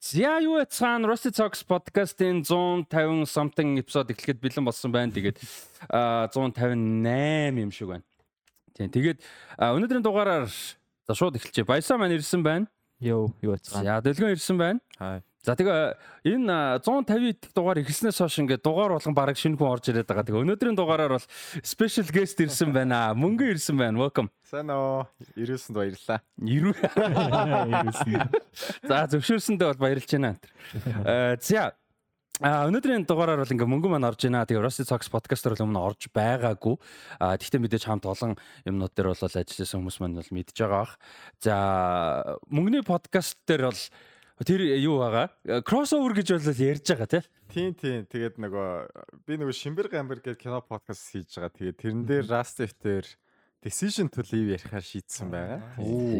За юу яцхан Rusty Talks podcast-ийн 150 something episode эхлэхэд бэлэн болсон байна. Тэгээд 158 юм шиг байна. Тийм. Тэгээд өнөөдрийн дугаараар за шууд эхэлчихье. Баясаа маань ирсэн байна. Йоо, юу яцхан. За дэлгэн ирсэн байна. Хай. За тэгээ энэ 150 дэх дугаар ирснээс хойш ингээд дугаар болгон бараг шинэ хүн орж ирээд байгаа. Тэгээ өнөөдрийн дугаараар бол special guest ирсэн байна. Мөнгө ирсэн байна. Welcome. Сайн уу. 99-нд баярлаа. 90. За зөвшөөрсөндөө бол баярлж байна. Э за А өнөөдрийн дугаараар бол ингээ мөнгө маань орж байна. Тэгээ Rusty Talks podcast-оор л өмнө орж байгаагүй. А тэгтээ мэдээж хамт олон юмнууд дээр бол ажилласан хүмүүс маань бол мэдж байгаа бах. За мөнгөний подкаст дээр бол Тэр юу байгаа? Crossover гэж бол ярьж байгаа тий. Тийм тийм. Тэгээд нөгөө би нөгөө Шимбэр гамбар гэдэг кино подкаст хийж байгаа. Тэгээд тэрэн дээр Rusty-тэр Decision to Live ярихаар шийдсэн байгаа.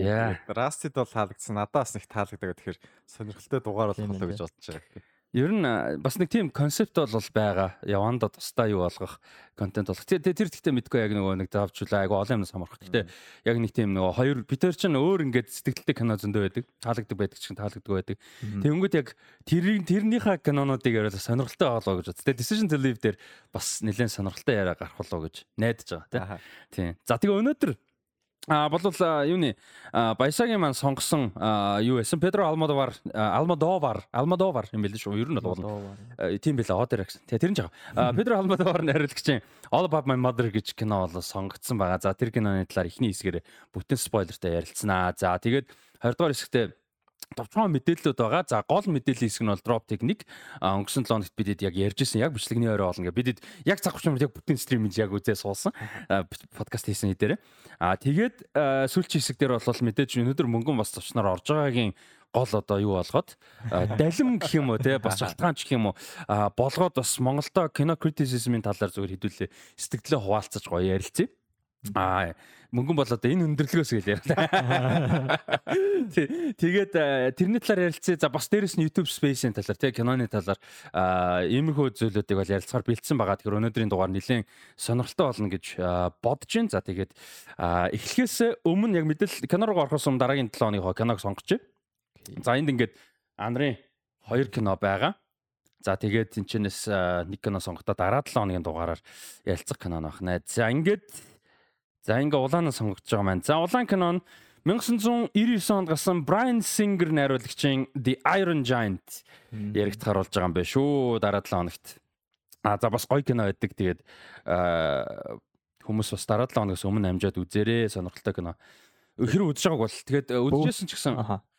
Яа. Rusty-д бол таалагдсан. Надаас нэг таалагддаг. Тэгэхээр сонирхолтой дугаар болох болоо гэж бодож байгаа. Ер нь бас нэг тийм концепт бол байгаа. Яванда тусдаа юу болгох контент болох. Тэр тэр гэхдээ мэдгүй яг нөгөө нэг заавчулаа айгу олон юмнаас хамаарах. Гэхдээ яг нэг тийм нөгөө хоёр битэр чинь өөр ингээд сэтгэлдээ кино зөндөө байдаг. Таалагддаг байдаг чинь таалагддаг байдаг. Тэнгүүд яг тэрийн тэрнийхээ кинонуудыг яриад сонирхолтой болоо гэж бод. Тэгээ Decision to Live дээр бас нэлээд сонирхолтой яриа гарах болоо гэж найдаж байгаа тийм. За тэгээ өнөөдөр А болвол юуны Баясагийн маань сонгосон юу байсан? Педро Алмодовар Алмодовар Алмодовар юм байл шүү. Ер нь бол тийм байл Одер гэсэн. Тэгээ тэр нь жаа. Педро Алмодовар найруулагчийн All About My Mother гэж кино бол сонгогдсон байгаа. За тэр киноны талаар ихний хэсгээр бүтэн спойлертай ярилцсанаа. За тэгээд 20 дугаар хэсэгтээ товчхон мэдээлэлүүд байгаа. За гол мэдээллийн хэсэг нь бол drop technique. Өнгөрсөн 7 хоногт бидэд яг ярьж исэн яг бичлэгний орой болно гэ. Бидэд яг цаг 30 минут яг бүтэн стриминг яг үзээ суулсан. подкаст хийсэн хэдээрээ. А тэгээд сүүлчийн хэсэг дээр бол мэдээж өнөөдөр мөнгөн бас зочноор орж байгаагийн гол одоо юу болгоод далим гэх юм уу те бас шалтгаан ч гэх юм уу болгоод бас Монголдо кино критицизмын талаар зүгээр хэдүүлээ сэтгэлээ хуваалцаж гоё ярилцъя. Аа мөнгөн бол одоо энэ өндөрлгөөс гэж яриа. Тэгээд тэрний талаар ярилцъя. За бас дээрэс нь YouTube Space-ийн талаар тий киноны талаар иймэрхүү зүйлүүдийг бол ярилцахаар бэлдсэн байгаа. Тэгэхээр өнөөдрийн дугаар нэлээд сонирхолтой болно гэж бодож байна. За тэгээд эхлэхээс өмнө яг мэдээлэл кино руу орохоос өмнө дараагийн 7 хоногийн киног сонгоч. За энд ингээд Андрын хоёр кино байгаа. За тэгээд тэнчнээс нэг кино сонгохдоо дараа 7 хоногийн дугаараар ярилцах кино байна. За ингээд За ингээ улаан нь сонгогдож байгаа маань. За улаан кино нь 1999 онд гарсан Brian Singer найруулагчийн The Iron Giant яригдахаар болж байгаа юм байна шүү дараа 7 хоногт. А за бас гоё кино байдаг. Тэгээд хүмүүс бас дараа 7 хоногоос өмнө амжаад үзээрэй сонирхолтой кино. Хэрэг үзэж байгааг бол тэгээд үзчихсэн ч гэсэн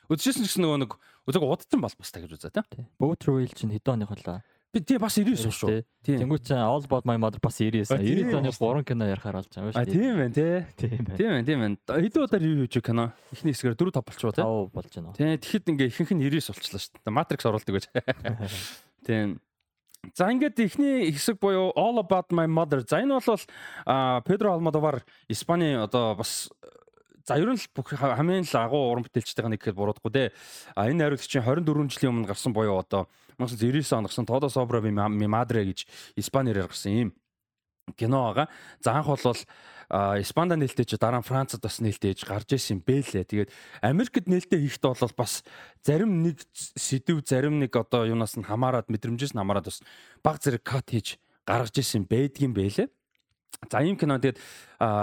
үзчихсэн ч гэсэн нөгөө нэг үзэг удацсан бол бас та гэж үзээ тийм. Boat Royal чинь хэдэн оных болоо? Би тий бас 99 шүү. Тэнгүүт чинь All About My Mother бас 99. 90 оны 3 кино ярихаар болж байгаа шүү. А тийм байна тий. Тийм байна. Тийм байна. Хэдэн удаар ревю хийж кино? Эхний хэсгээр 4 5 болчихоо тий. 5 болж байна. Тий тэгэхэд ингээ ихэнх нь 99 болчихлоо шүү. Matrix оруулдаг гэж. Тийм. За ингээд ихний хэсэг буюу All About My Mother. За энэ бол Педро Алмодовар Испани одоо бас За ер нь л бүх хамгийн л агуу уран бүтээлчтэйгээ нэг гэхэд буруудахгүй дээ. А энэ найруулагчийн 24 жилийн өмнө гарсан буюу одоо 1999 онд гарсан Todo Sobra Mi Madre гэж Испаниэр гарсан юм кино байгаа. За анх бол Испанда нээлттэй чи дараа нь Францад бас нээлттэй ээж гарч ирсэн юм бэлээ. Тэгээд Америкт нээлттэй хийхдээ бол бас зарим нэг сэдв зарим нэг одоо юунаас нь хамаарад мэдрэмжээс нь хамаарад бас баг зэрэг кат хийж гаргаж ирсэн байдгийн бэлээ. За ийм кино тэгээд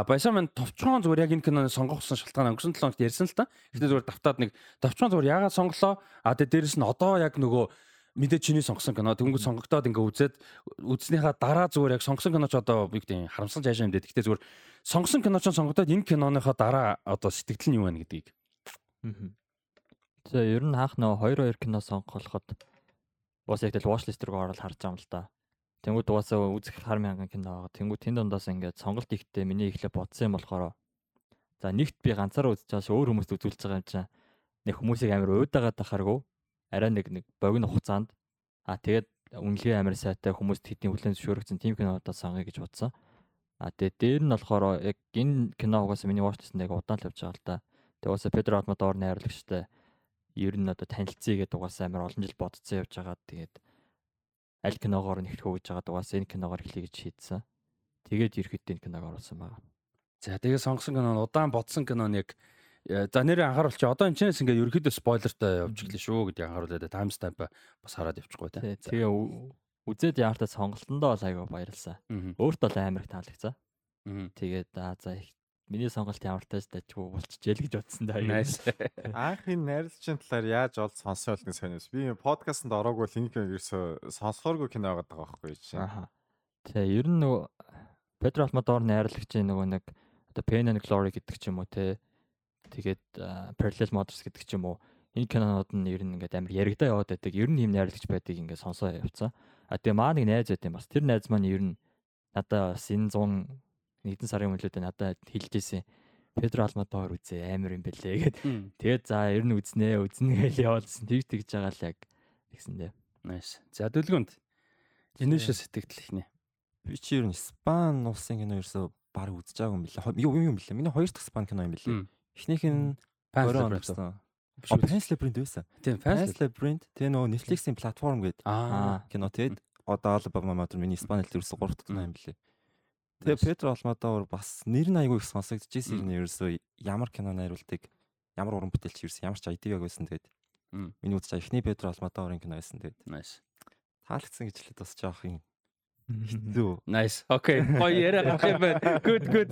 баясаа маань товчхон зүгээр яг энэ киноны сонгохсон шалтгаан өнгөрсөн 7 хоногт ярьсан л та. Гэхдээ зүгээр давтаад нэг товчхон зүгээр яагаад сонглоо? А тэгээд дээрэс нь одоо яг нөгөө мэдээ чиний сонгосон кино тэнгууд сонгогдоод ингээ үзээд үзснийхаа дараа зүгээр яг сонгосон киноч одоо би гэдэг харамсалж яашаа юм дээ. Гэхдээ зүгээр сонгосон киноч сонгогдоод энэ киноныхоо дараа одоо сэтгэл нь юу байна гэдгийг. За ер нь хаах нөө 2 2 кино сонгоход бас яг тэл watch list руу ороод харж байгаа юм л да. Тэнгүүд угаасаа үзэх хар мянган кино байгаа. Тэнгүүд тэнд дундаас ингээ сонголт ихтэй миний ихлэ бодсон юм болохоор за нэгт би ганцаараа үзэж байгаа ш өөр хүмүүст үзүүлж байгаа юм чинь нэг хүмүүсийг амар уудагаад тахааргүй арай нэг нэг богино хугацаанд аа тэгээд үнэлгээ амар сайтай хүмүүст хэдийн хүлэн зөвшөөрөгдсөн тим кинодоо сонгоё гэж бодсон. А тэгээд дээр нь болохоор яг энэ кино угаасаа миний watchlist нэг удаан л явж байгаа л да. Тэгээд угаасаа Педро Алмодовар найруулагчтай ер нь одоо танилцъя гэдэг угаасаа амар олон жил бодцсон явж байгаа. Тэгээд аль киногоор нэгтгэх гэж байгаа угаасаа энэ киногоор эхлэе гэж шийдсэн. Тэгээд ерхэд энэ киног оруулсан байгаа. За тэгээд сонгосон кино нь удаан бодсон кино нь яг За нэрээ анхааруулч одоо энэ ч ингээд ерөөхдөө спойлертай явж гэлээ шүү гэдгийг анхааруулаад тайм стамп бас хараад явчихгүй те. Тий, Тэгээ үзээд яартай сонголтондоо бол айгаа баярлсан. Өөртөө л амар их таалагдсан. Аа. Тэгээд аа за их- миний сонголт ямар тааш дажгүй болчихжээ л гэж бодсон да. Nice. Анх энэ найрлагчийн талаар яаж олд сонсоо болтын сонирс. Би подкастт ороогүй л энэ ерөөсө сонсохооргүй кино байгаа даа байхгүй чинь. Аха. Тэгээ ер нь нөгөө Педро Алмадор найрлагчийн нөгөө нэг одоо Pain and Glory гэдэг ч юм уу те. Тэгээд Parallel Mothers гэдэг ч юм уу. Энэ кинонууд нь ер нь ингээд амар яригдаа яваад байдаг. Ер нь ийм найрлагч байдгийг ингээд сонсоо явцсан. А тэгээ маа нэг найз байт юм бас. Тэр найз маань ер нь надаа бас энэ 100 нэгдэн сарын өмнөлөөд надад хэлж ирсэн. Педро Алмадор үзээ амар юм бэлээ гэд. Тэгээд за ер нь үзнэ үзнэ гэж явуулсан. Тэгж тэгж байгаа л яг тэгсэн дээ. Nice. За дүлгүнд инээш сэтгэл ихнэ. Би чи ер нь Испани улсын кино ерөөсө баг үзэж байгаагүй юм билээ. Юу юм билээ. Миний хоёр дахь Испани кино юм билээ. Эхнийх нь Fans 20 он Labyrinth. болсон. Биш үү? Fans Labyrinth байсан. Тийм Fans Labyrinth тэгээ нөгөө Netflix-ийн платформ Аа. кино тэгээд одоо Alabama Mother миний Испани хэл ерөөсө 3 дахь кино юм билээ. Тэгээ Nice. Педро Алмадор бас нэр нь айгүй их сонсогдчихсэн юм ерөөсө ямар кино найруултыг ямар уран бүтээлч ерөөсө ямар ч ID-г байсан тэгээд миний үзэж эхний Педро Алмадорын кино байсан тэгээд Nice. таалагдсан гэж хэлээд бас жоох юм хэцүү. Nice. Окей. Гоё яриа гарах юм байна. Good good.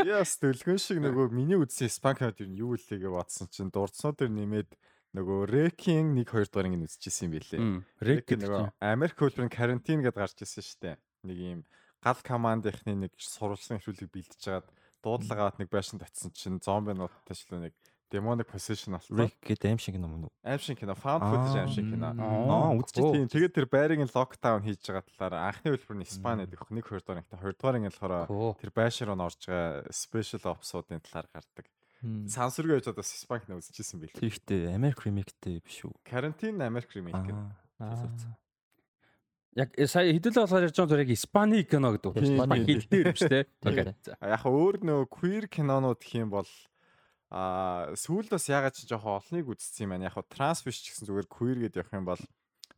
Яс дэлгэн шиг нөгөө миний үзсэн нь юу илээ гэж бодсон чинь дурдснууд дэр нэмээд нөгөө Рекийн 1 2 дугаарыг нь үзчихсэн юм билээ. Гэдэг нөгөө. Америк хөлбөрийн карантин гэдээ гарч ирсэн шүү дээ. Нэг юм гал командынхны нэг сурвалжсан хөлийг бэлдэж жагаад дуудлага аваад нэг байшин татсан чинь зомбинуудтай ч л нэг demonic possession болтой. Rick гэдэг аим шиг кино мөн үү? Аим шиг кино, found footage аим шиг кино. Аа, үзчихсэн. Тийм. Тэгээд тэр байрын локдаун хийж байгаа талаар анхны хөлбөр нь Испани гэдэг. Нэг хоёр дахь нэгтэй хоёр дахь нь болохоор тэр байшин руу орж байгаа special ops-уудын талаар гардаг. Мм. Сансургүй байж одоо Испани кино үзчихсэн билээ. Тэгтээ Америк ремиктэй биш үү? Карантин Америк ремейк кино. Аа. Яг э, сая хэдэл болохоор ярьж байгаа яг Испани кино гэдэг. Испани хэл дээр биш. А Яг хаа өөр нөгөө queer кинонууд гэх юм бол а сүүлд бас ягаад ч жоохон олныг үзсэн юм байна. Яг хаа транс биш ч гэсэн зүгээр queer гэдээ явах юм бол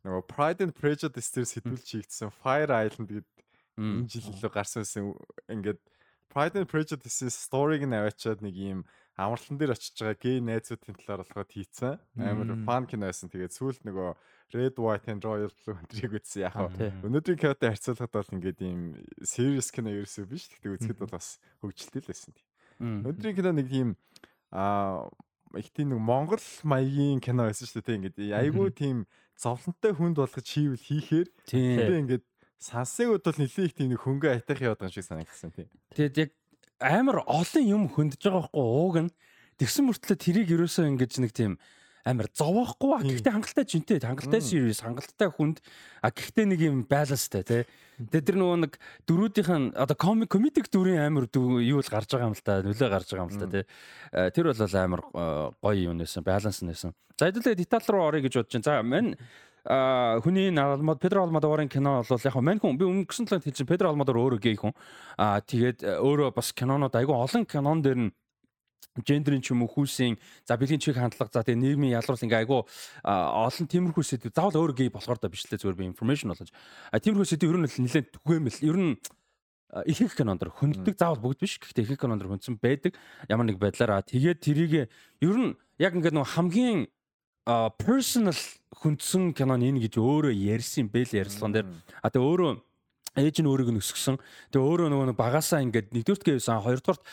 нөгөө Pride and Prejudice дээр сэтгүүл чигдсэн Fire Island Мм. энэ жил илүү гарсан байсан ингээд Pride and Prejudice-ийн story-г нь аваачаад нэг юм амралтан дээр очиж байгаа гей найзуудын талаар болоход хийцэн. Амар фан кино байсан. Тэгээд сүүлд нөгөө Red White and Royal Blue өндрийг үзсэн яг. Өнөөдрийн кинотой харьцуулахад бол ингээд ийм serious кино ерөөсөө биш. Тэгтээ үзэхэд бол бас хөгжилтэй л байсан. Өнөөдрийн кино нэг тийм аа их тийм нэг Монгол маягийн кино байсан шүү дээ. Тэ Ингээд айгүй тийм зовлонтой хүнд болгож хийвэл хийхээр Тийм. ингээд сансыг нэлээд их тийм нэг хөнгө айтах яваад байгаа юм шиг санагдсан тийм. Тэгэд яг амар олон юм хөндөж байгаа байхгүй ууг нь тэгсэн мөртлөө тэрийг ерөөсөө ингэж нэг тийм амар зовоохгүй а гэхдээ хангалттай жинтэй хангалттай serious хангалттай хүнд а гэхдээ нэг юм баланстай тий Тэгээ тэр нөгөө нэг дөрүүдийнх нь одоо комик комедик дүрийн амар юу л гарч байгаа юм л та нөлөө гарч байгаа юм л та тий тэр бол амар гоё юм нэсэн баланс нэсэн за хэдүүлээ деталь руу орё гэж бодож байна. За мань хүний Алмад Педро Алмадорын кино бол яг мань хүн би өнгөрсөн талаар хэлсэн Педро Алмадор өөрөө гей хүн. А тэгээд өөрөө бас кинонууд айгүй олон кинон дээр нь гендрийн ч юм уу хүүсийн за бэлгийн чиг хандлага за тэгээ нийгмийн ялруул ингээ айгүй олон тиймэрхүү сэдв заавал өөр гей болохоор да биш лээ зүгээр би информашн болгож а тиймэрхүү сэдв ер нь нэлээд түгээмэл ер нь их их кинонд хөндөг заавал бүгд биш гэхдээ их их кинонд хөндөсөн байдаг. Ямар нэг байдлаар а тэгээд тэрийг ер нь яг ингээ нөгөө хамгийн personal хүндсэн кинон энэ гэж өөрөө ярьсан юм бэ л ярилцлаган дээр. А тэгээ өөрөө ээж нь өөрийг нь өсгсөн. Тэгээ өөрөө нөгөө багасаа ингээд нэгдүгürt гээ байсан. Хоёрдугаарт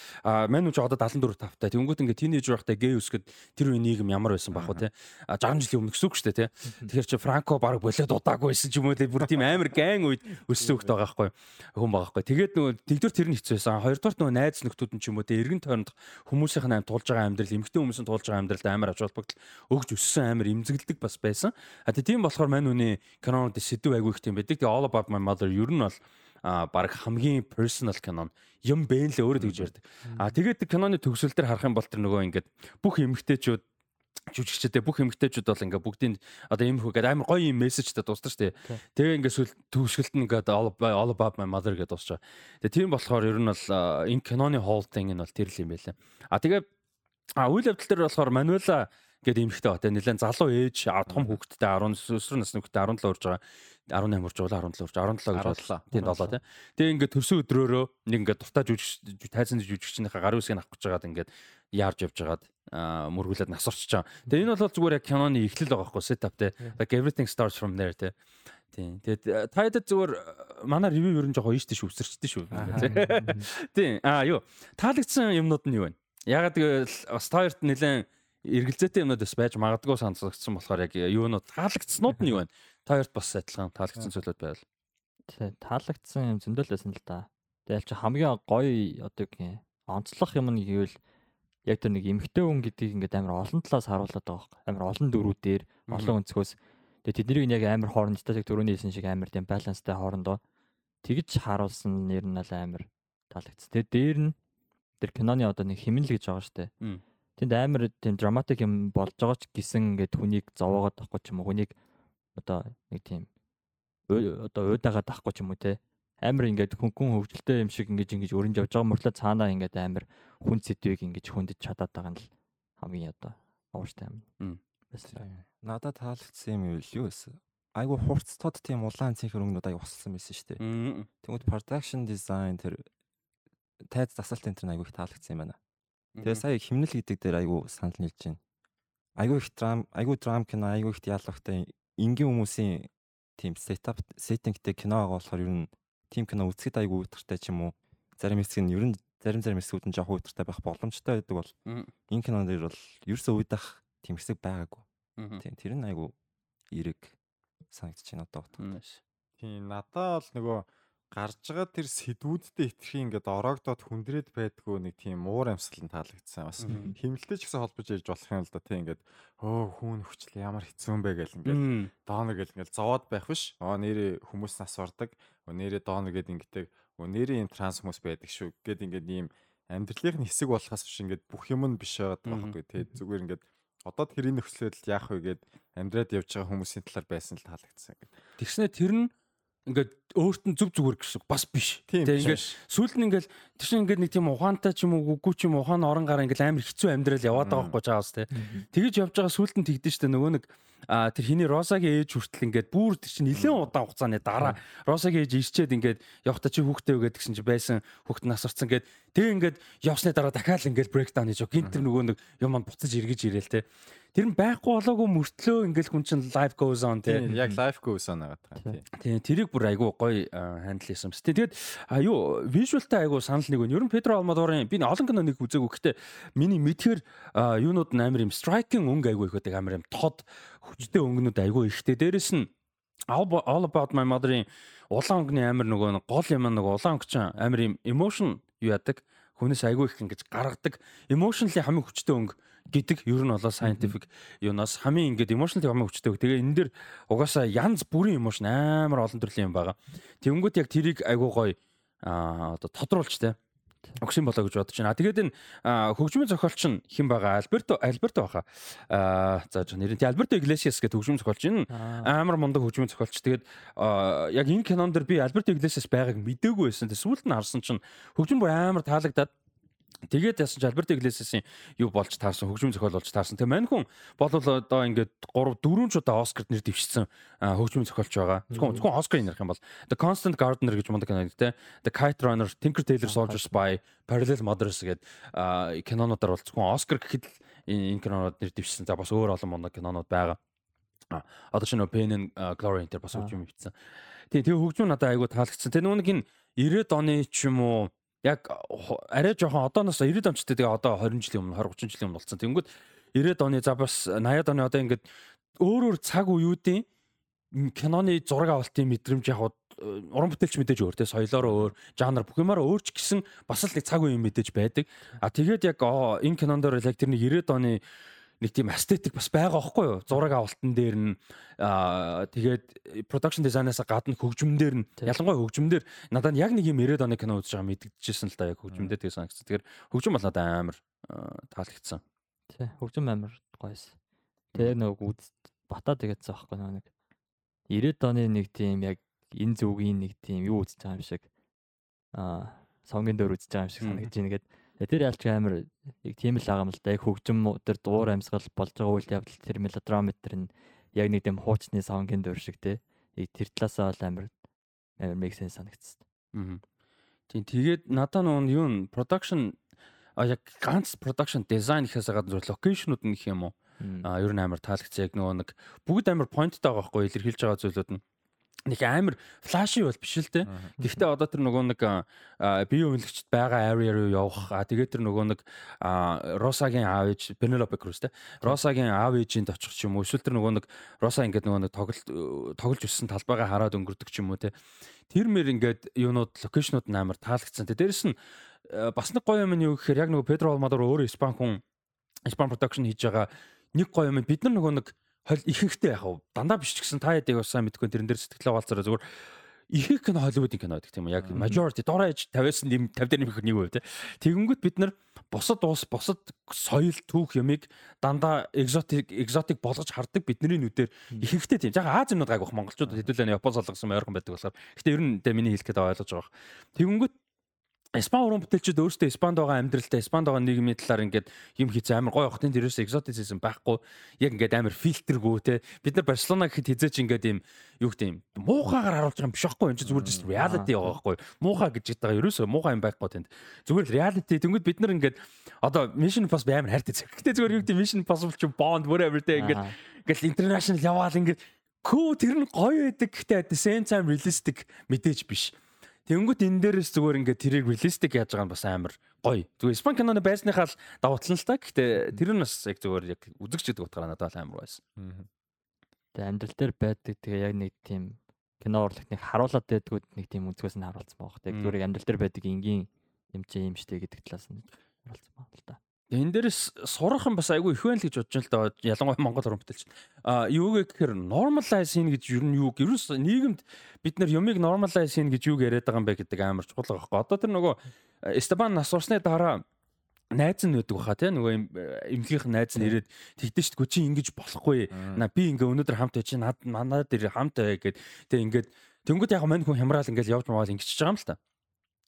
мань үуч одоо 74 тавтай. Тэнгүүт ингээд тинейж байхдаа гээ өсгөд тэр үе нийгэм ямар байсан бах вэ те. А 60 жилийн өмнө гэсэн үг шүү дээ те. Тэгэхээр чи Франко баг болоод удаагүй байсан ч юм уу те. Бүр тийм амар гэн үед өссөн хөлт байгаа байхгүй хүн байгаа байхгүй. Тэгээд нөгөө нэгдүгürt тэр нь хэцүү байсан. Хоёрдугаарт нөгөө найз нөхдүүд нь ч юм уу те эргэн тойронд хүмүүсийнх нь аим тулж байгаа амьдрал, эмгтэн хүмүүсийн тулж байгаа амьдралд амар ач холбогдол өгж өссөн амар имзэглэдэг бас байсан. А тийм болохоор мань үний кинонууд сэдв айгүй их тийм байдаг. Тэгээ All About My Mother ер нь бол баг хамгийн personal кинон юм бэ нэлээ өөрөө тэгж ярьдаг. А тэгээд киноны төгсөл дээр харах юм бол тэр нөгөө ингээд бүх эмгтээчүүд жүжигчдээ бүх эмгтээчүүд бол ингээ бүгдийн одоо иймэрхүү гэдэг амар гоё юм мессежтэй дуусна шүү дээ. Тэгээ ингээ сүл төгсгөлт нь ингээ all, About- my mother гэдэг дуусчаа. Тэгээ тийм болохоор ер нь бол энэ киноны хоолтын энэ бол тэр л юм байлаа. А тэгээ а үйл явдал дээр болохоор Мануэла Ингээд эмхтэй ба тэ нэлээд залуу ээж том хүүхэдтэй 10 өсвөр насны хүүхэдтэй 17 урж байгаа. 18 урж байгаа 17 урж 17 гэж бодлоо. Тийм 7 тий. Тэгээ ингээд төрсөн өдрөөрөө нэг ингээд дуртай жүжигч тайзан жүжигчнийхээ гар үсгийг авах гэж байгаад ингээд яарж явж байгаад мөргүүлээд нас орчиж байгаа. Тэгээ энэ бол зүгээр яг киноны эхлэл байгаа байхгүй setup тий. Like everything starts from there тий. Тийм. Тэгээд тайдад зүгээр манай ревю ер нь жоохон ийштэй шүү өсөрчтэй шүү. Тийм. Аа юу. Таалагдсан юмнууд нь юу вэ? Ягаад гэвэл бас таарт нэлээд эргэлзээтэй юмнууд бас байж магадгүй санагдсан болохоор яг юунууд таалагдсанууд нь юу вэ? Таарт бас адилхан таалагдсан зүйлүүд байвал. Тий, таалагдсан юм зөндөл байсан л да. Тэгэл чи хамгийн гоё одоо гэх онцлог юм нь гэвэл яг тэр нэг эмгтэй хүн гэдгийг ингээд амар олон талаас харуулдаг байгаа байхгүй. Амар олон дөрүүдээр, олон өнцгөөс тэгээ тэднийг яг амар хоорондоо яг дөрөвний хэлсэн шиг амар тийм баланстай хоорондоо тэгж харуулсан нэр нь амар таалагдсан. Тэгээ дээр нь тэр киноны одоо нэг химнэл гэж байгаа штэ. Тэнд амар тийм драматик юм болж байгаа ч гисэн ингээд хүнийг зовоогоод тахгүй ч юм уу хүнийг одоо нэг тийм одоо уйдагаад тахгүй ч юм уу те амар ингээд хүн хүн хөвгөлтэй юм шиг ингэж ингэж өрнж явж байгаа мөрлөө цаанаа ингээд амар хүн сэдвийг ингэж хүндэж чадаад байгаа нь л хамгийн одоо ууштай юм. Надад таалагдсан юм юу вэ? Айгу хурц тод тийм улаан цэнх хөрөнгнүүд аяг усалсан байсан шүү дээ. Тэгмэд production design тэр тайз засалт энэ айгу их таалагдсан юм байна. Тэгээ сая химнэл гэдэг дээр айгу санал нийлж байна. Айгу их драм, айгу драм кино, айгу их диалогтай энгийн хүмүүсийн тийм сетап сеттингтэй кино байгаа болохоор ер нь тим кино үзэхэд айгүй утгартай ч юм уу. Зарим хэсэг нь ер нь зарим зарим хэсгүүд нь жоохон утгартай байх боломжтой байдаг бол энэ кинон дээр бол ерөөсөө уйдах тийм хэсэг байгаагүй. Тийм тэр нь айгүй эрэг санагдаж байна одоо утга. Тийм надаа бол нөгөө гарч байгаа тэр сэдвүүдтэй итгэх ингээд ороогдоод хүндрээд байдгүй нэг тийм уур амьсгал нь таалагдсан. Бас химэлтэй ч гэсэн холбож ярьж болох юм л да тийм ингээд өө хүүн хүчл ямар хэцүү юм бэ гэл ингээд доонор гэл ингээд зовоод байх биш. Аа нэрээ хүмүүс нас ордог. Нэрээ доонор гэд ингээд нэрээ юм транс хүмүүс байдаг шүү гэд ингээд ийм амьдралын хэсэг болохоос биш ингээд бүх юм нь биш байгаа байхгүй тий зүгээр ингээд одоо тэрийн нөхцөлөд яах вэ гэд амьдраад явж байгаа хүмүүсийн талаар байсан л таалагдсан ингээд. Тэгснэ тэр нь ингээд өөрт нь зүг зүгээр гэсэн бас биш. Тэгээ ингээд сүүлд нь ингээд тэр чинь ингээд нэг тийм ухаантай ч юм уу үгүй ч юм ухаан орон гараа ингээд амар хэцүү амьдрал яваад байгаа байхгүй чаас те. Тэгэж явж байгаа сүүлд нь тэгдэж штэ нөгөө нэг а тэр хиний Росагийн ээж хүртэл ингээд бүр тэр чинь нэлээд удаан хугацааны дараа Росагийн ээж ирчээд ингээд явахта чи хүүхдээ өгөөд гэсэн чи байсан хүүхд насарцсан гээд тэг ингээд явсны дараа дахиад ингээд брейкдаун хийж гинт тэр нөгөө нэг юм буцаж эргэж ирээл те Тэр нь байхгүй болоогүй мөртлөө ингээл хүн чинь live goes on тий. Яг live goes on байгаа таа тий. Тэрийг бүр айгүй гоё хандл хийсэн юм. Тэгээд а юу visualтай айгүй санал нэг байна. Ер нь Педро Алмадорын би олон кино нэг үзээгүй. Гэхдээ миний мэдхээр юунууд нь амар юм striking өнгө айгүй их байдаг амар юм тод хүчтэй өнгөнүүд айгүй ихтэй. Дээрэс нь All About My Mother-ын улаан өнгөний амар нөгөө гол юм нөгөө улаан өнгөч амар юм emotion юу яадаг хүнээс айгүй их ингэж гаргадаг emotionally хамгийн хүчтэй өнгө гэдэг ер нь болоо scientific юунаас хамгийн ингээд emotional хамгийн хүчтэй. Тэгээ энэ дэр угаасаа янз бүрийн emotion амар олон төрлийн юм байгаа. Тэнгүүд яг тэрийг айгуу гоё одоо тодруулж тэ өгсөн болоо гэж бодож байна. Тэгээд энэ хөгжмийн зохиолч нь хэн байгаа? Альберто Альберто баха. Аа за нэрийн тий Альберто Иглесиас гэдэг хөгжмийн зохиолч энэ амар мундаг хөгжмийн зохиолч. Тэгээд яг энэ кинон дэр би Альберто Иглесиас байгааг мдээгүй байсан. Тэгээд сүүлд нь харсан чинь хөгжим бүр амар таалагдаад Тэгээд яасан ч Альберт Иглесиасийн юу болж таарсан хөгжмийн зохиол болж таарсан. Тэгээ мань хүн бол одоо ингээд 3 4 ч удаа Оскарт нэр дэвшсэн хөгжмийн зохиолч байгаа. Зөвхөн зөвхөн Оскар ярих юм бол The Constant Gardener гэж мундаг кино гэдэг. The Kite Runner, Tinker Tailor Soldier Spy, Parallel Mothers гэдэг кинонуудаар бол зөвхөн Оскар гэхэд энэ кинонууд нэр дэвшсэн. За бас өөр олон мундаг кинонууд байгаа. Одоо нөө Pain and Glory энэ бас хөгжим бичсэн. Тэгээ тэгээ хөгжим надад айгуу таалагдсан. Тэгээ нүг энэ 90-ад оны ч юм уу яг арай жоохон одооноос 90 онцтой тэгээ одоо 20 жилийн өмнө 20 30 жилийн өмнө болсон. Тэнгүүд 90 оны за бас 80 оны одоо ингээд өөр өөр цаг үеүүдийн киноны зураг авалтын мэдрэмж яг уран бүтээлч мэдээж өөр те соёлоороо өөр жанр бүх юмараа өөрч гэсэн бас л нэг цаг үеийн мэдээж байдаг. А тэгээд яг энэ кинон дээр яг тэрний 90 оны нэг тийм эстетик бас байгаа байхгүй юу? Зураг авалтан дээр нь тэгээд production design-аас гадна хөгжмөн нь ялангуяа хөгжмөндөр надад яг нэг юм 90 оны кино үзэж байгаа мэдгэжсэн л да яг хөгжмөндөр тэгээ санагдсан. Тэгэхээр хөгжим бол надад амар таалагдсан. Тий, хөгжим амар гоёс. Тэгээ нэг үз бата тэгээдсэн байхгүй нэг 90 оны нэг тийм яг энэ зүгийн нэг тийм юу үзэж байгаа юм шиг аа сонгийн дөр үзэж байгаа юм шиг санагдаж байна. Тэгээ тэр ялч амар яг тийм л байгаа юм л да. Яг хөгжим тэр дуур амьсгал болж байгаа үйл явдал тэр мелодрамет тэр нь яг нэг тийм хуучны савнгийн дөр шиг те. Яг тэр талаасаа бол амар амар make sense санагдсан. Аа. Тийм тэгээд надаа нуун юу н production а яг ганц production design гэхээс гадна зөв нь их юм уу? А ер нь амар таалагдсан яг нөгөө нэг бүгд амар pointтай байгаа байхгүй илэрхийлж байгаа зүйлүүд нь нэг амар флаши бол биш л те. Гэхдээ одоо тэр нөгөө нэг бие үнэлэгчд байгаа area руу явах. А тэгээд тэр нөгөө нэг Росагийн аав ээж Penelope Cruz те. Росагийн аав ээжинд очих ч юм уу. Эсвэл тэр нөгөө нэг Роса ингээд нөгөө нэг тоглолт тоглож өссөн талбайгаа хараад өнгөрдөг ч юм уу те. Тэр мэр ингээд юунууд локейшнууд амар таалагдсан. Тэ дээрэс нь бас нэг гоё юм нь юу гэхээр яг нөгөө Педро Алмадор өөрөө Испан хүн Испан production хийж байгаа нэг гоё юм бид нар нөгөө нэг ихэнхдээ яг дандаа биш ч гэсэн та яадаг сайн мэдгүй тэрэн дээр сэтгэлээ хаалцараа зүгээр ихэнх кино Холливуудын кино гэдэг тийм үү? Яг majority дороо ээж 50-аас нэм 50 дээр нэмэх нэг тий Тэгэнгүүт бид нар бусад уус бусад соёл түүх ямиг дандаа экзотик экзотик болгож хардаг бидний нүдээр ихэнхдээ тийм. Яг Аз юмнууд гайг бах монголчууд хэдүүлээ Япон солонгосон ойрхон байдаг болохоор. Гэтээ ер нь тэ миний хэлэх гээд ойлгож байгаа. Тэгэнгүүт Испани уран бүтээлчид өөрсдөө Испанд байгаа амьдралтай, Испанд байгаа нийгмийн талаар ингээд юм хийцэн амар гоё охтын дээрээс экзотицизм байхгүй. Яг ингээд амар фильтргүй те. Бид нар Барселона гэхэд хизээч ингээд юм юу гэдэг юм муухайгаар харуулж байгаа юм биш байхгүй. Энд чинь зүгээр just reality байгаа байхгүй. Муухай гэж байгаа ерөөсөө муухай юм байхгүй тэнд. Зүгээр л reality тэнгууд бид нар ингээд одоо Mission Impossible амар хайртай зэрэг. Гэтэ зүгээр юу гэдэг Mission Impossible чи Bond whatever те ингээд ингээд international яваал ингээд күү тэр нь гоё байдаг гэхдээ at the same time realistic мэдээж биш Тэнгүүт энэ дээрээс зүгээр ингээд тэрийг реалистик яаж байгаа нь бас амар гоё. Зүгээр Испани киноны байсныхаа л давуу тал л та. Гэхдээ тэр нь бас яг зүгээр яг үзэгч гэдэг утгаараа надад амар байсан. Тэгээ амьдрал дээр байдаг тэгээ яг нэг тийм кино урлагт нэг харуулад байдгууд нэг тийм үзгээс нь харуулсан байгаа. Тэгээ зүгээр амьдрал дээр байдаг энгийн юм чи юм штэ гэдэг талаас нь харуулсан байна л да. Энэ дээрээс сурах юм бас айгүй их байна л гэж бодож байна л да. Ялангуяа Монгол уран бүтээлч. А юу гэхээр normalize хийн гэж ер нь юу ер нь нийгэмд бид нар юмыг normalize хийн гэж юу яриад байгаа юм бэ гэдэг амар чухал хөөе. Одоо тэр нөгөө Эстебан нас урсны дараа найз нь байдаг баха тий нөгөө эмнэлгийнх найз нь ирээд тэгдэж шүү чи ингэж болохгүй на би ингээ өнөөдөр хамт байж над манад дээр хамт бай гэд тий ингээд тэнгууд яг мань хүн хямраал ингээл явж мавал ингэчихэж байгаа юм л та.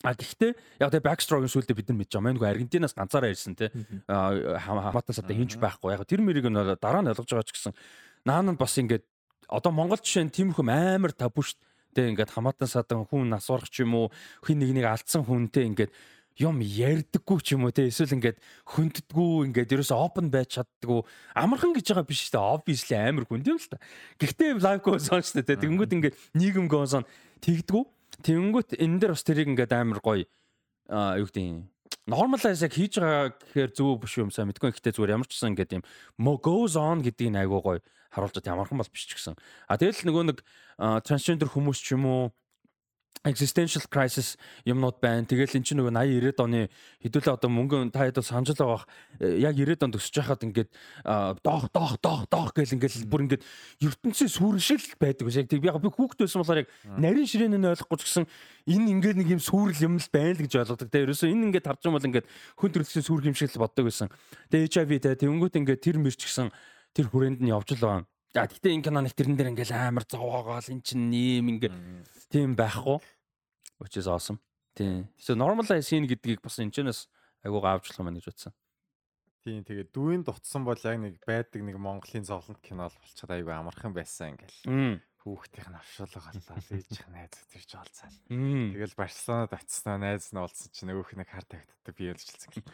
А гэхдээ яг тэгээ backstroke-ийн сүлдээ бид нар мэдж байгаа. Мэнгүй Аргентинаас ганцаараа ирсэн те. Хамаатаас одоо хинж байхгүй. Яг тэр мэрийг нь дараа нь ойлгож байгаа ч гэсэн наан нь бас ингээд одоо Монгол жишээ нь тиймэрхүү амар табу шүү дээ. Ингээд хамаатан садан хүн насварах ч юм уу хин нэг нэг алдсан хүнтэй ингээд юм ярьдаггүй ч юм уу те эсвэл ингээд хөнддгүү ингээд ерөөсө open байж чаддггүй амархан гэж байгаа биш дээ obviously амар хүнд юм л та. Гэхдээ live go сон шүү дээ те. Тэнгүүд ингээд нийгэм go сон тэгдгүү Тэнгүүт энэ дээр бас тэрийг ингээд амар гоё юу гэдэг юм normalize яг хийж байгаа гэхээр зөв биш юм сайн мэдгүй гэхдээ зүгээр ямар ч гэсэн ингээд юм goes on гэдгийг айгуу гоё харуулж байгаа ямархан бол биш ч гэсэн. А тэгэл нөгөө нэг трансгендер хүмүүс ч юм уу existential crisis юмнууд байна. Тэгэл эн чинь нөгөө 80 90-ад оны хэдүүлээ одоо мөнгө та хэд санаж л байгаа. Яг 90-ад онд өсөж байхад ингээд доох доох доох доох гэл ингээд бүр ингээд ертөнцийн сүрэн шиг байдаг ус. Яг би яг би хүүхэд байсан болохоор яг нарийн ширээн нь ойлгохгүй ч гэсэн энэ ингээд нэг юм сүрэл юм л байна л гэж ойлгодог. Тэгээ ерөөсөө энэ ингээд тарж юм бол ингээд хүн төрөлхтний сүрх юм шиг л боддог байсан. Тэгээ HIV тэ тэнгүүт ингээд тэр мэрч гисэн тэр хүрээнд нь явж л байгаа. За гэхдээ энэ киноныг тэрэн дээр ингээл амар зовоогоол эн чин нэм ингээ тийм байхгүй. Is awesome. Тийм. So normalize хийн гэдгийг бас энэ чэнэс айгуугаа авчлах юм гэж бодсон. Тийм тэгээд дүүийн дутсан бол яг нэг байдаг нэг Монголын зовлонт кино болчиход айгүй амархан байсан ингээл. Хүүхдийнх нь авшуулга боллоо. Ээжийнх найз төрж олцаал. Тэгэл Барселонад очсноо найз нь олсон чинь нөгөөх нэг хар тавьддаг би ялжилсан гэл.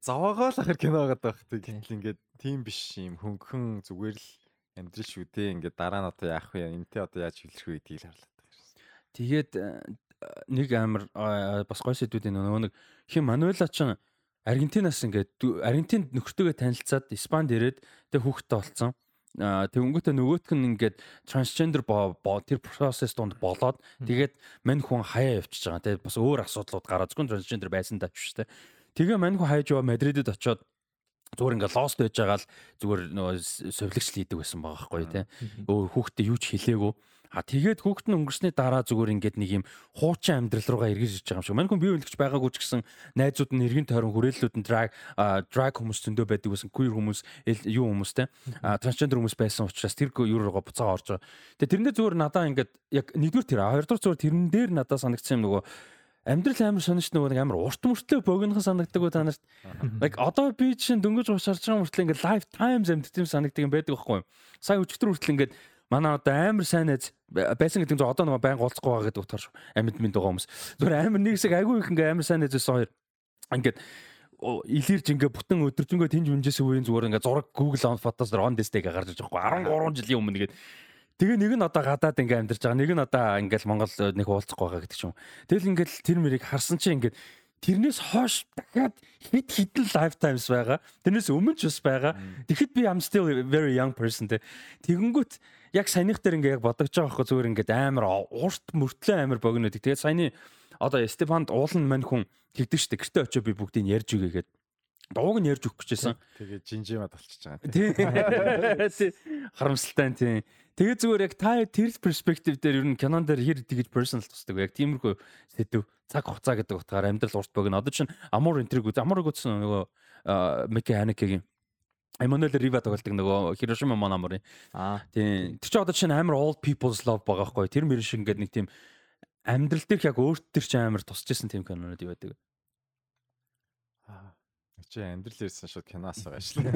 Заваагаа л ахэр кино байгаа даа. Гэтэл ингээд тийм биш юм хөнгөн зүгээр л амьдрал шүү дээ. Ингээд дараа нь одоо яах вэ? Энтэй одоо яаж хэлэх вэ гэдгийг харлаад байгаа. Тэгээд э, нэг амар бас гой сэдвүүдийн нөгөө нэг хин Мануэла ч Аргентинаас ингээд Аргентинд нөхөртөөгөө танилцаад Испанд ирээд тэг хүүхэдтэй болсон. А тэгэнгүүтээ нөгөөтг нь ингээд трансгендер тэр процесс донд болоод тэгээд мань хүн хаяа явчихж байгаа. Тэгээд бас өөр асуудлууд гараад зөвхөн трансгендер байсан даач шүү дээ. Тэгээ мань хүн хаяж яваа Мадридэд очиод зүгээр ингээ лост байж байгаа л зүгээр нөгөө совлогч хийдэг байсан байгаа байхгүй тий. Өөр хүүхдээ юу ч хэлээгүй. А тэгээд хүүхэд нь өнгөрсний дараа зүгээр ингээд нэг юм хуучин амьдрал руугаа эргэж иж байгаа юм шиг. Мань хүн бие биелэгч байгаагүй ч гэсэн найзууд нь эргэн тойрон хүрээллүүд нь драг драг хүмүүс зөндөө байдаг байсан. Queer хүмүүс юу хүмүүс те. А трансгендер хүмүүс байсан учраас тэр юу руугаа буцаага орж байгаа. Тэгээд тэрнээ зүгээр надаа ингээд яг нэгдүгээр тэр хоёрдугаар зүгээр тэрэн дээр надаа санагдсан юм нөгөө амьдрал амар сонирч нөгөө нэг амар урт мөртлөө богинохан санагддаг уу та нарт. Like одоо би чинь дөнгөж уушарч байгаа мөртлөө ингээд live times амьддаг юм санагддаг юм байдаг байхгүй юу? Сая өчтөр хүртэл ингээд манай одоо амар сайн найз байсан гэдэг нь одоо нэг байнга уулзахгүй байгаа гэдэг утгаар амьд минь байгаа хүмүүс. Зүгээр амар нэг хэсэг айгүй их ингээ амар сайн найз байсан хоёр. Ингээд илэрж ингээ бүтэн өдөржингөө тэнж мэнжээс үеийн зүгээр ингээ зураг Google on Photos дээр on display гарч иж байгаа байхгүй 13 жилийн өмнө гээд Тэгээ нэг нь одоо гадаад ингээ амьдарч байгаа. Нэг нь одоо ингээл Монгол нэг уулзахгүй байгаа гэдэг ч юм. Тэгэл ингээл тэр мэрийг харсан чинь ингээд тэрнээс хойш дахиад хэд хідэн lifetimes байгаа. Тэрнээс өмнө ч бас байгаа. Тэгэхэд би I'm still very young person те. Тэгэнгүүт яг саяных дээр ингээ яг бодогч байгаа байхгүй зүгээр ингээд амар урт мөртлөө амар богино гэдэг. Тэгээд саяны одоо Стефанд уулан мань хүн тэгдэг штэ. Гэртээ очиж би бүгдийг ярьж үгээгээд дууг нь ярьж өгөх гэжсэн. Тэгээ жинжимад болчихж байгаа. Тийм. Харамсалтай тийм. Тэгээ зүгээр яг та тэр перспектив дээр ер нь кинон дээр хэр тэгж personal тусдаг яг тиймэрхүү сэдв цаг хугацаа гэдэг утгаар амьдрал урт богино. Одоо чинь Amor энтриг үз. Amor үзсэн нөгөө Мики Ханекигийн Эммануэл Рива тоглолдог нөгөө Хирошима Монаморын. Аа тийм. Тэр чинь одоо чинь амар old people's love байгаа хгүй. Тэр мөр шиг ингээд нэг тийм амьдрал дээрх яг өөрт төр чинь амар тусч исэн тийм кинонууд байдаг. Чи амьдрал ирсэн шууд киноос шүү.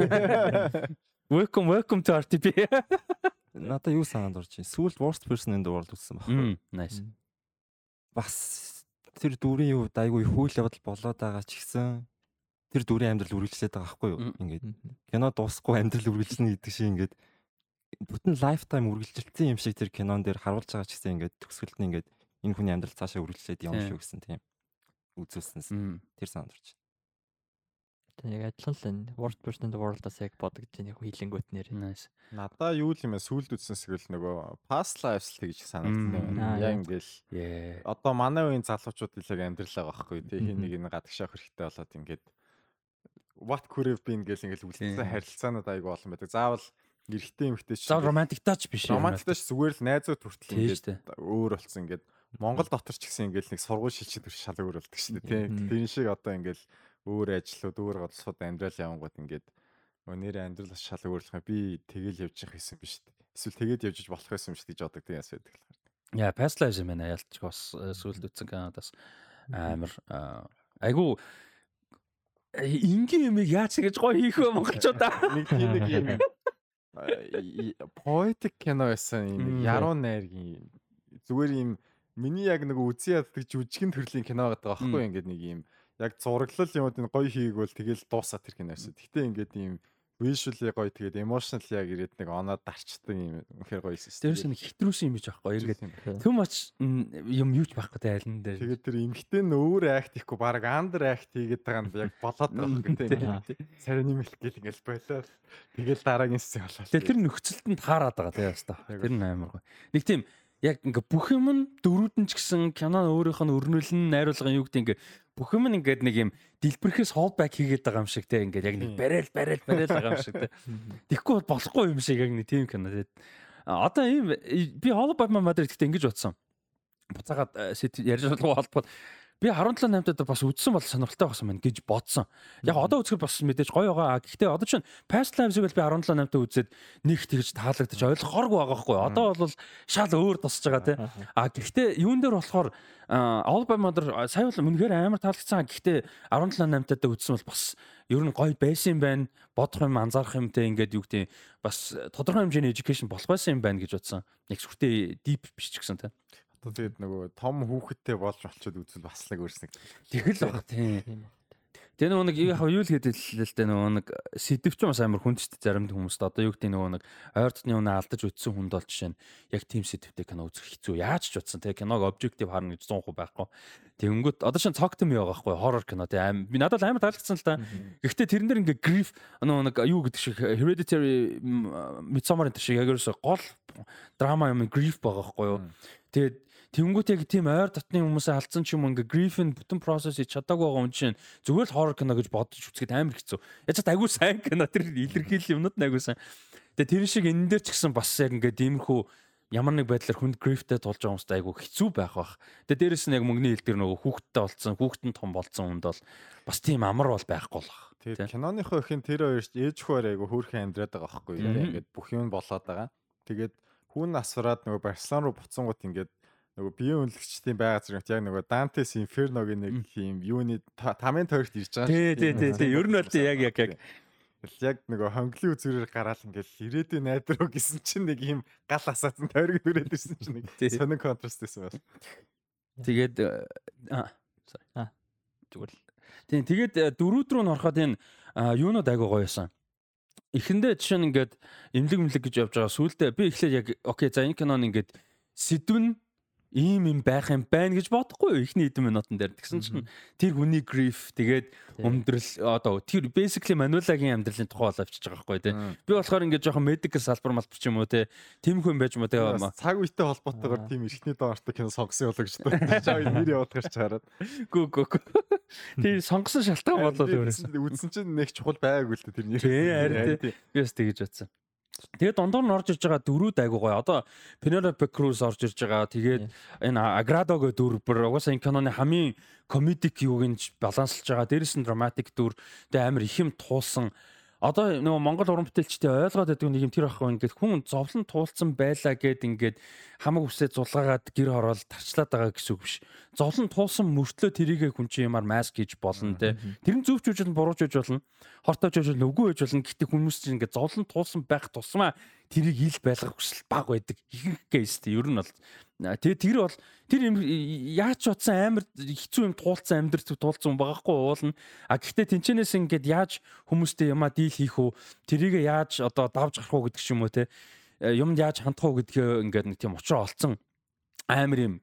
Welcome welcome to RTP. Надаа юу санаанд орж байна? Сүүлд worst person in the world үзсэн байна. Nice. Бас тэр дүрийн юу айгүй хөл явдал болоод байгаа ч гэсэн тэр дүрийн амьдрал үргэлжлээд байгаа байхгүй юу? Ингээд кино дуусахгүй амьдрал үргэлжлэнэ гэдэг шиг ингээд бүтэн лайфтайм үргэлжилсэн юм шиг тэр кинон дээр харуулж байгаа ч гэсэн ингээд төгсгөлд нь ингээд энэ хүний амьдрал цаашаа үргэлжлээд явна шүү гэсэн тийм үзүүлсэнс. Тэр санаанд орж Тэг яг адилхан л энэ World Person in the World-аас яг бодогдож байна яг хилэнгүүт нэр. Nice. Надаа юу л юм бэ? Сүүлд үтсэн сэвэл нөгөө past lives л гэж санагдсан. Яг ингээл одоо манай үеийн залуучууд илэг амьдралаа байхгүй тий. Хин нэг энэ гадагшаах хэрэгтэй болоод ингээд what could have been гэл ингээл үлдсэн харилцаанууд айгүй олон байдаг. Заавал эрэгтэй эмэгтэй ч заавал романтиктаач биш. Романтиктаач зүгээр л найзууд хүртэл ингээд өөр болсон ингээд Монгол дотор ч гэсэн ингээл нэг сургууль шилжиж төрш шал өөр болдог дээ тий. Тэр шиг одоо ингээл өөр ажлууд өөр голсууд амьдрал явангууд ингээд нэр амьдрал шал өөрлөх би тэгэл явж явах байсан биш үү? Эсвэл тэгээд явж болох байсан биш гэж боддог тийм яс байдаг л хардаг. Яа, Pastlives юм байна. Ялч бас сүлд үтсэн Канадаас амар айгу ингийн юм яаж гэж гоё хийх вэ монголчуудаа нэг тийм нэг юм. Poetic кино байсан юм яруу найргийн зүгээр юм миний яг нэг үзий яддаг жүжигэн төрлийн кино гэдэг байхгүй ингээд нэг юм яг зураглал юмуд нь гоё хийгвэл тэгэл дуусаа тэр кино байсан. Гэтэ ингээд ийм visually гоё тэгээд emotionally яг ирээд нэг оноод дарчдаг юм үнэхээр гоё байсан. Дээрээс нь хитрүүсэн имиж байхгүй ингээд too much юм юуч байхгүй те айлн дээр. Тэгээд тэр эмхтэн нь өөр акт ихгүй баг андер акт хийгээд байгаа нь яг болоод байгаа юм тийм. Сарай нэмэлт гэл ингээд болоо. Тэгэл дараагийн сцен болоо. Тэгээд тэр нөхцөлтөнд таарад байгаа те яста. Тэр нь амар гоё. Нэг тийм яг ингээ бүх юм нь дөрүүд нь ч гэсэн кино өөрийнх нь өрнөл нь найруулгын юу гэдэг ингээ бүх юм ингээд нэг юм дэлбэрхээс холбак хийгээд байгаа юм шиг те ингээд яг нэг барайл барайл барайл байгаа юм шиг те. Тэгэхгүй болохгүй юм шиг яг нэг тийм кино те. Одоо ийм би Batman Mother гэхдээ ингэж утсан. Буцаагаад ярьж байгаа холбоод би 17 8-д бас үдсэн бол сонирхолтой байсан байна гэж бодсон. Яг одоо үзэхэд бас мэдээж гоё байгаа. Гэхдээ одоо чинь Past Lives-ыг би 17 8-д үзээд нэг тэгж таалагдчих ойлгохооргүй байгаа хгүй. Одоо бол шал өөр тусч байгаа тий. А гэхдээ юун дээр болохоор All by Mother сая бол үнэхээр амар таалагдсан. Гэхдээ 17 8-д үзсэн бол бас ер нь гоё байсан юм байна. Бодох юм анзаарах юмтэй ингээд юу гэдэг бас тодорхой хэмжээний education болох байсан юм байна гэж бодсон. Яг сүртэй deep биш ч гэсэн тий. Одоо тэгээд нөгөө том хүүхэдтэй болж болчиход үзэл бас л өөрснэг. Тэгэл баг тийм. Тэгээ нөгөө нэг яг юу л гэдэг л дээ нөгөө нэг сэдвч бас амар хүндчтэй зарим хүмүүст одоо юу гэдэг нөгөө нэг ойртны үнэ алдаж үтсэн хүнд бол жишээ нь яг тийм сэдвтэй кино үзэх хэцүү. Яаж ч утсан тэгээ киног обжектив харна гэж 100% байхгүй. Тэнгүүт одоо шин цогтом байгаа байхгүй хоррор кино тий аим би надад амар таалагдсан л та. Гэхдээ тэрэн дээр ингээ grief нөгөө нэг юу гэдэг шиг hereditary midsommar энэ шиг яг ерөөсө гол драма юм grief байгаа байхгүй юу. Тэгээд Тэнгүүт яг тийм ойр дотны хүмүүсээ алдсан ч юм ингээ Griffin бүтэн хийж чадаагүй байгаа юм чинь зүгээр л horror кино гэж бодож үзэхэд амар хэцүү. Яаж ч айгүй сайн кино тэр илэрхийлэл юмнууд айгүй сайн. Тэгээ тэр шиг энэ дээр ч гэсэн бас яг ингээ диймэрхүү ямар нэг байдлаар хүнд грифтэд тулж байгаа хүмүүст айгүй хэцүү байх бах. Тэгээ дээрэс нь яг мөнгөний хил дээр нөгөө хүүхдтэй болцсон, хүүхдэн том болцсон хүнд бол бас тийм амар бол байхгүй л бах. Тэгээ киноныхоо ихэн тэр хоёр ээж хөр айгүй хөөрхөн амьдраад байгаа байхгүй. Ингээд бүх юм болоод байгаа. Тэгээд хүн асраад нөгөө Барселон руу буцсангууд ингээд нөгөө биеийн үнэлэгчдийн байга зэрэгт яг нөгөө Dante's Inferno-гийн нэг юм юуны тамийн тойрогт ирж байгаа шүү. Тий, тий, тий. Ер нь бол яг яг яг яг нөгөө хонглын үзүүрээр гараал ингээл ирээдүйн найдруу гэсэн чинь нэг юм гал асаацсан тойрог нүрээд ирсэн чинь нэг сонин контраст байсан байна. Тэгээд аа зүгээр л. Тийм тэгээд э, дөрүүд рүү н ороход энэ юунод айгуу гоё байсан. Эхэндээ жишээ нь ингээд имлэг имлэг гэж явж байгаа. Сүүлдээ би эхлээд яг окей за энэ кинон ингээд сэдвэн ийм юм байх юм байна гэж бодохгүй ихний хэдэн минутан дээр тэгсэн чинь. Тэр хүний гриф тэгээд өмдрөл одоо тэр basically манулагийн амьдралын тухай бол авчиж байгаа байхгүй тий. Би болохоор ингээд жоохон medical салбар малбар ч юм уу тий? Тийм хүн байж мó тий цаг үетэй холбоотойгоор тийм эртний доортой кино сонгосон болоо гэж байна нэр явуулах гэж чараад гү гү тий сонгосон шалтгаан болоо үзсэн чинь нэг чухал байгаагүй л дээ тэр нэр. Тий харин тий. Би бас тэгэж бодсон Тэгээд дондор нь орж иж байгаа дөрүүд айгуу гоё. Одоо Penelope Cruz орж ирж байгаа. Тэгээд энэ Agrado гэх дүр бүр угаасаа энэ киноны хамгийн комедик юуг нь баланслж байгаа. Дээрээс нь драматик дүр. Тэгээд амар их юм туулсан одоо нөгөө Монгол уран бүтээлчтэй ойлгоод байдаг нэг юм тэр ахгүй ингээд хүн зовлон туулсан байлаа гэд ингээд хамаг үсээ зулгаагаад гэр ороод тарчлаад байгаа гэсэн үг биш. Зовлон туулсан мөртлөө тэрийгэ хүн чинь юмар маск гэж болно те. Тэр нь зөвч үжил бурууч үж болно. Хортооч үжил нүгүү үж болно. Гэтэ хүмүүс чинь ингээд зовлон туулсан байх тусмаа тэрийг ил байлгах хүсэл баг байдаг. Ихэнх кейс те. Ер нь бол тэгээ тэр бол тэр юм яаж ч утсан амар хэцүү юм туулсан амьдрал туулсан багахгүй уулна. А гэхдээ тэнчэнээс ингээд яаж хүмүүстэй юмаа дийл хийх үү? Тэрийг яаж одоо давж гарах уу гэдэг ч юм уу те юмд яаж хандах уу гэдгээ ингээд нэг тийм учраа олцсон амар юм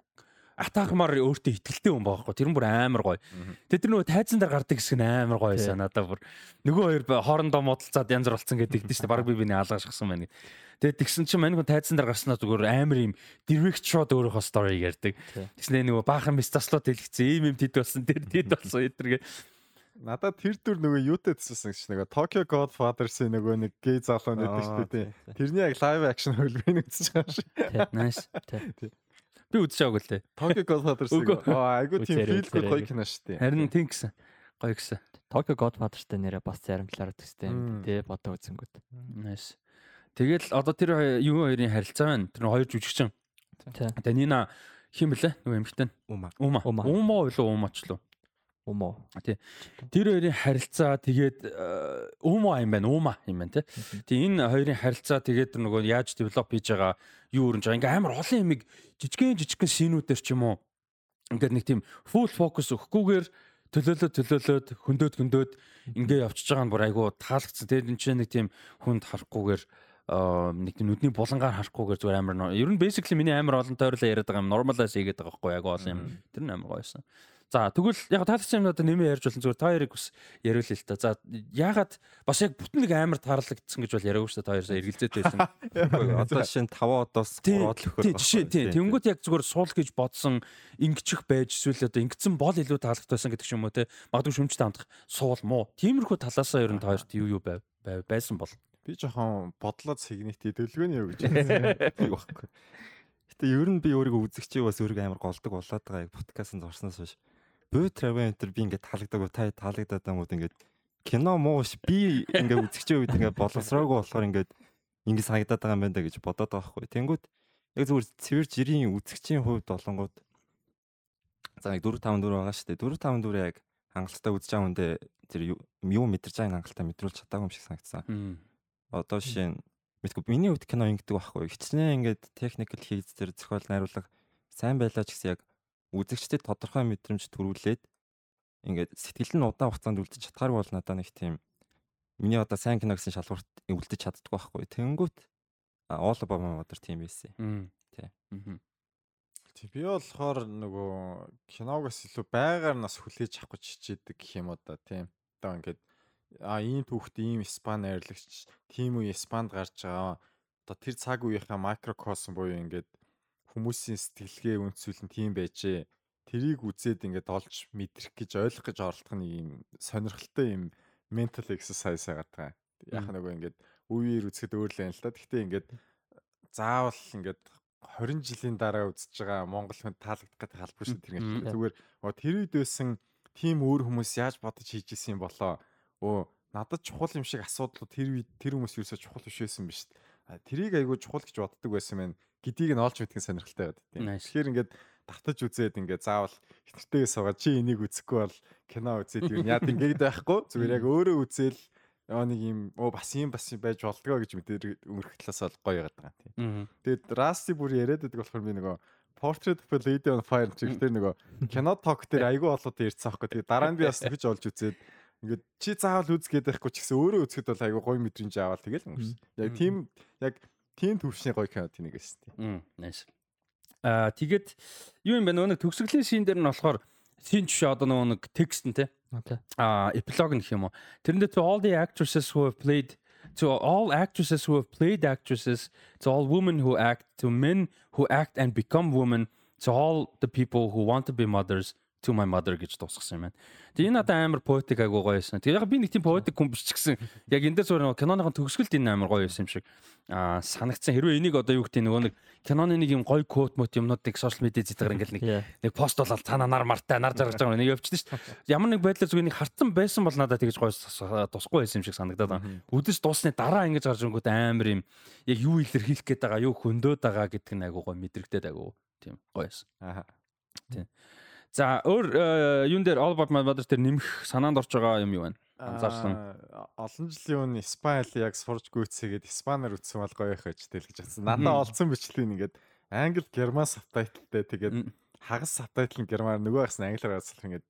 атакмаар өөртөө ихтэлтэй хүн байхгүй тэр нь бүр амар гоё. Тэгээд тэр нөгөө тайзан дээр гардаг хэсэг нь амар гоё байсан надад бүр нөгөө хоёр хоорондоо муудалцаад янз бүр болсон гэдэг дээ шүү дээ. Бараг би биний алгашгсан байна гэдэг. Тэгээд тэгсэн чинь мань хүн тайзан дээр гарснаа зүгээр амар юм direct shot өөрийнхөө story ярьдаг. Тэгснэ нөгөө баахан мис таслууд хэлгэцэн ийм юм тэд болсон тэр тэд болсон эдэргээ Надад тэр дүр нөгөө юутай төссөн гэж нөгөө Tokyo Godfathers-ийн нөгөө нэг гей залуу нэдэг шүү дээ. Тэрний яг live action хөлбөрийг байгаа шүү. Nice. Би үзчихээг л дээ. Tokyo Godfathers. Аа айгу тийм feel good гоё кино шүү дээ. Харин тийм гэсэн. Гоё гэсэн. Tokyo Godfathers-тэй нэрээ бас заримтлаараа төстэй юм тий бодоо үзэнгүүт. Nice. Тэгэл одоо тэр юу хоёрын харилцаа байна. Тэр хоёр жүжигчин. Тэгээ Нина хим блэ? Нөгөө эмхтэн. Ума. Ума. Ума болоо умач лөө. Умо. Тий. Тэр хоёрын харилцаа тэгээд умо юм байна. Ума юм байна тий. Тий энэ хоёрын харилцаа тэгээд нөгөө яаж девелоп хийж байгаа юу өрнж байгаа. Ингээм амар олон юмыг жижигэн жижигэн шинүүдэр ч юм уу. Ингээд нэг тийм full focus өгөхгүйгээр төлөөлөд төлөөлөд хөндөд хөндөд ингээ явчихж байгаа нь бүр айгу таалагдсан. Тэгээд энэ чинь нэг тийм хүнд харахгүйгээр нэг тийм нүдний булангаар харахгүйгээр зүгээр амар ер нь basically миний амар олон тойрлоо яриад байгаа юм normalize хийгээд байгаа байхгүй айгу олон юм. Тэр нь амар гоёсэн. За тэгвэл яг таалагдсан юм одоо нэмээ ярьж болно зүгээр та хоёрыг бас яриул л та. За яагаад бас яг бүтэн нэг амар таарлагдсан гэж бол яриаггүй шүү дээ та хоёр сая эргэлзээд байсан. Одоо жишээ нь 5 одоос 3 од л өгөх. Тийм жишээ тийм. Тэнгүүд яг зүгээр суул гэж бодсон ингэчих байж эсвэл одоо ингэсэн бол илүү таалагдсан гэдэг ч юм уу те. Магадгүй шүмжтэй хамдах суул муу. Тиймэрхүү талаасаа ер нь та хоёрт юу юу байв байсан бол. Би жоохон бодлоод сигнет хөдөлгөөний юу гэж байхгүй. Гэтэ ер нь би өөрийгөө үзэгчийг бас өөрийгөө амар голдог болоод байгаа яг подкастт зорсноос биш Бөө travel enter би ингээд таалагдаагүй та таалагдаад юм ингээд кино муу ш би ингээд үзэгчээ үед ингээд боловсроогүй болохоор ингээд ингээд санагдаад байгаа юм байна да гэж бодоод байгаа хгүй. Тэнгүүд яг зүгээр цэвэр жирийн үзэгчийн хувьд болонгууд за яг 4 5 4 байгаа шүү дээ. 4 5 4 яг хангалттай үзэж байгаа хүндээ тэр юу мэдэрч байгааг хангалттай мэдрүүлж чадаагүй юм шиг санагдсан. Одоо жишээ нь мэдгүй миний хувьд кино ингэдэг байхгүй. Хичнээн ингээд техникл хийц тэр зохиол найруулга сайн байлаа ч гэсэн яг үзэгчдэд тодорхой мэдрэмж төрүүлээд ингээд сэтгэл нь удаан хугацаанд үлдэж чадхаар бол надад нэг тийм миний одоо сайн кино гэсэн шалгуурт үлдэж чаддгүй байхгүй. Тэнгүүт all about my mother тийм байсан. Тий. Тий би болохоор нөгөө киногоос илүү байгаар нас хүлээж авах гэж хичээдэг гэх юм одоо тийм. Одоо ингээд а ийм түүхт ийм испан найрлагч тийм үе испанд гарч байгаа. Одоо тэр цаг үеийнхаа макрокосм буюу ингээд хүмүүсийн сэтгэлгээ үндсүүл нь тийм байжээ. Тэрийг үзээд ингээд олж мэдрэх гэж ойлгох гэж оролдох нэг юм сонирхолтой юм mental exercise байгаа. Яг нөгөө ингээд үеэр үзэхэд өөр л юм л та. Гэхдээ ингээд заавал ингээд 20 жилийн дараа үзэж байгаа Монгол хүн таалагдах гэдэг халбар шүү тэр ингээд зүгээр тэр үед байсан тийм өөр хүмүүс яаж бодож хийж исэн юм болоо. Өө надад чухал юм шиг асуудал тэр үед тэр хүмүүс юусоо чухал биш байсан биз. Тэрийг айгүй чухал гэж боддог байсан мэн гэдгийг нь олж мэдэх сонирхолтой байдаг тийм. Тэгэхээр ингээд давтаж үзээд ингээд заавал хэтэртэйгээ суугаад чи энийг үзэхгүй бол кино үзээд юу яад ингээд байхгүй зүгээр яг өөрөө үзэл яа нэг юм оо бас юм бас байж болдгоо гэж мэдээр өнгөрөх талаас бол гоё яагаад байгаа тийм. Тэгээд Расти бүр яриад байдаг болохоор би нөгөө Portrait of a Lady on Fire чигтэр нөгөө кино ток дээр айгүй болоод ярьсан аахгүй. Тэгээд дараа нь би бас тэгж олж үзээд ингээд чи заавал үзгээд байхгүй ч гэсэн өөрөө үзэхэд бол айгүй гоё мэдрэмж аваад тэгэл өнгөрсөн. Яг тийм яг тийм төвшний гоё кино тэнэг гэсэн тийм. Nice. Аа тэгээд юу юм бэ нөгөө төгсгөлийн шин дээр нь болохоор син ч одоо нөгөө нэг текст нь те. Аа эпилог гэх юм уу. Тэрэндээ to all the actresses who have played to all actresses who have played actresses, to all women who act, to men who act and become women, to all the people who want to be mothers, to my mother гэж дуусгасан юм байна. Тэгээ энэ надад амар поэтик агуу гоё байсан. Тэгээ яг би нэг тийм поэтик хүн биш ч гэсэн яг энэ дээр зүгээр киноныхон төгсгөлд энэ амар гоё байсан юм шиг аа санагдсан. Хэрвээ энийг одоо юу гэдэг нөгөө нэг киноны нэг юм гоё код мот юмнуудыг сошиал медиа зэтгээр ингээл нэг нэг пост болол цаана нар мартай нар жаргаж байгаа нэг явчихсан шүү дээ. Ямар нэг байдлаар зүгээр нэг хартсан байсан бол надад тэгж гоё тусахгүй байсан юм шиг санагдаад байна. Үдэс дуусны дараа ингэж гарч ирэнгүүт амар юм яг юу илэрхийлэх гээд байгаа юу хөндөд байгаа гэдг нь агуу гоё мэдрэгдээд агуу тийм гоё байсан. Аа. Тийм. За өөр э, юун дээр All About My Mother дээр нэмэх санаанд орж байгаа юм юу байна? Анзаарсан. Олон жилийн өмнө Испанил яг сурж гүйцээгээд Испанаар үтсэн бол гоё их гэж хэлж чадсан. Надаа олцсон бичлэг ингээд англи герман сабтайтлтай тэгээд хагас сабтайтл нь герман нөгөө хагас нь англиар гаргацлах ингээд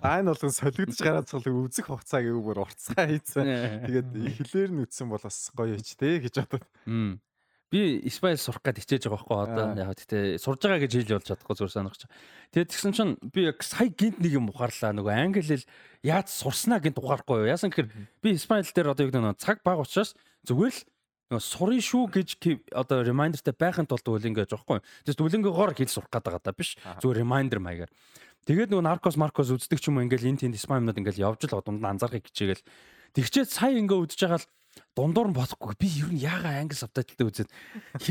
лайн болгон солигдож гараад цолыг үзэх хугацааг юу бүр уртцгаа хийцэн. Тэгээд эхлээр нь үтсэн бол бас гоё ч те гэж бодод би Испанил сурах гээд хичээж байгаа байхгүй одоо яг тэгтээ сурж байгаа гэж хэлж болж чадахгүй зүгээр санах чинь. Тэгээд тэгсэн чинь би яг сая гинт нэг юм ухаарлаа нөгөө англи хэл яаж сурснаа гинт ухаарахгүй юу. Яасан гэхээр би Испанил дээр одоо яг нэг цаг баг учраас зүгээр л нөгөө сурын шүү гэж одоо ремайндертай байхын тулд үлэн гэж байхгүй. Тэгээс үлэнгөөгоор хэл сурах гээд байгаа даа биш. Зүгээр ремайндер маягаар. Тэгээд нөгөө наркос маркос үздэг ч юм уу ингээл энэ тэнд Испаниудад ингээл явж л дунд анзаарахыг хичээгээл тэгчээд сая ингээ үдж байгаа л дундуур нь бодохгүй би ер нь яага англи сабтайлтай үзээд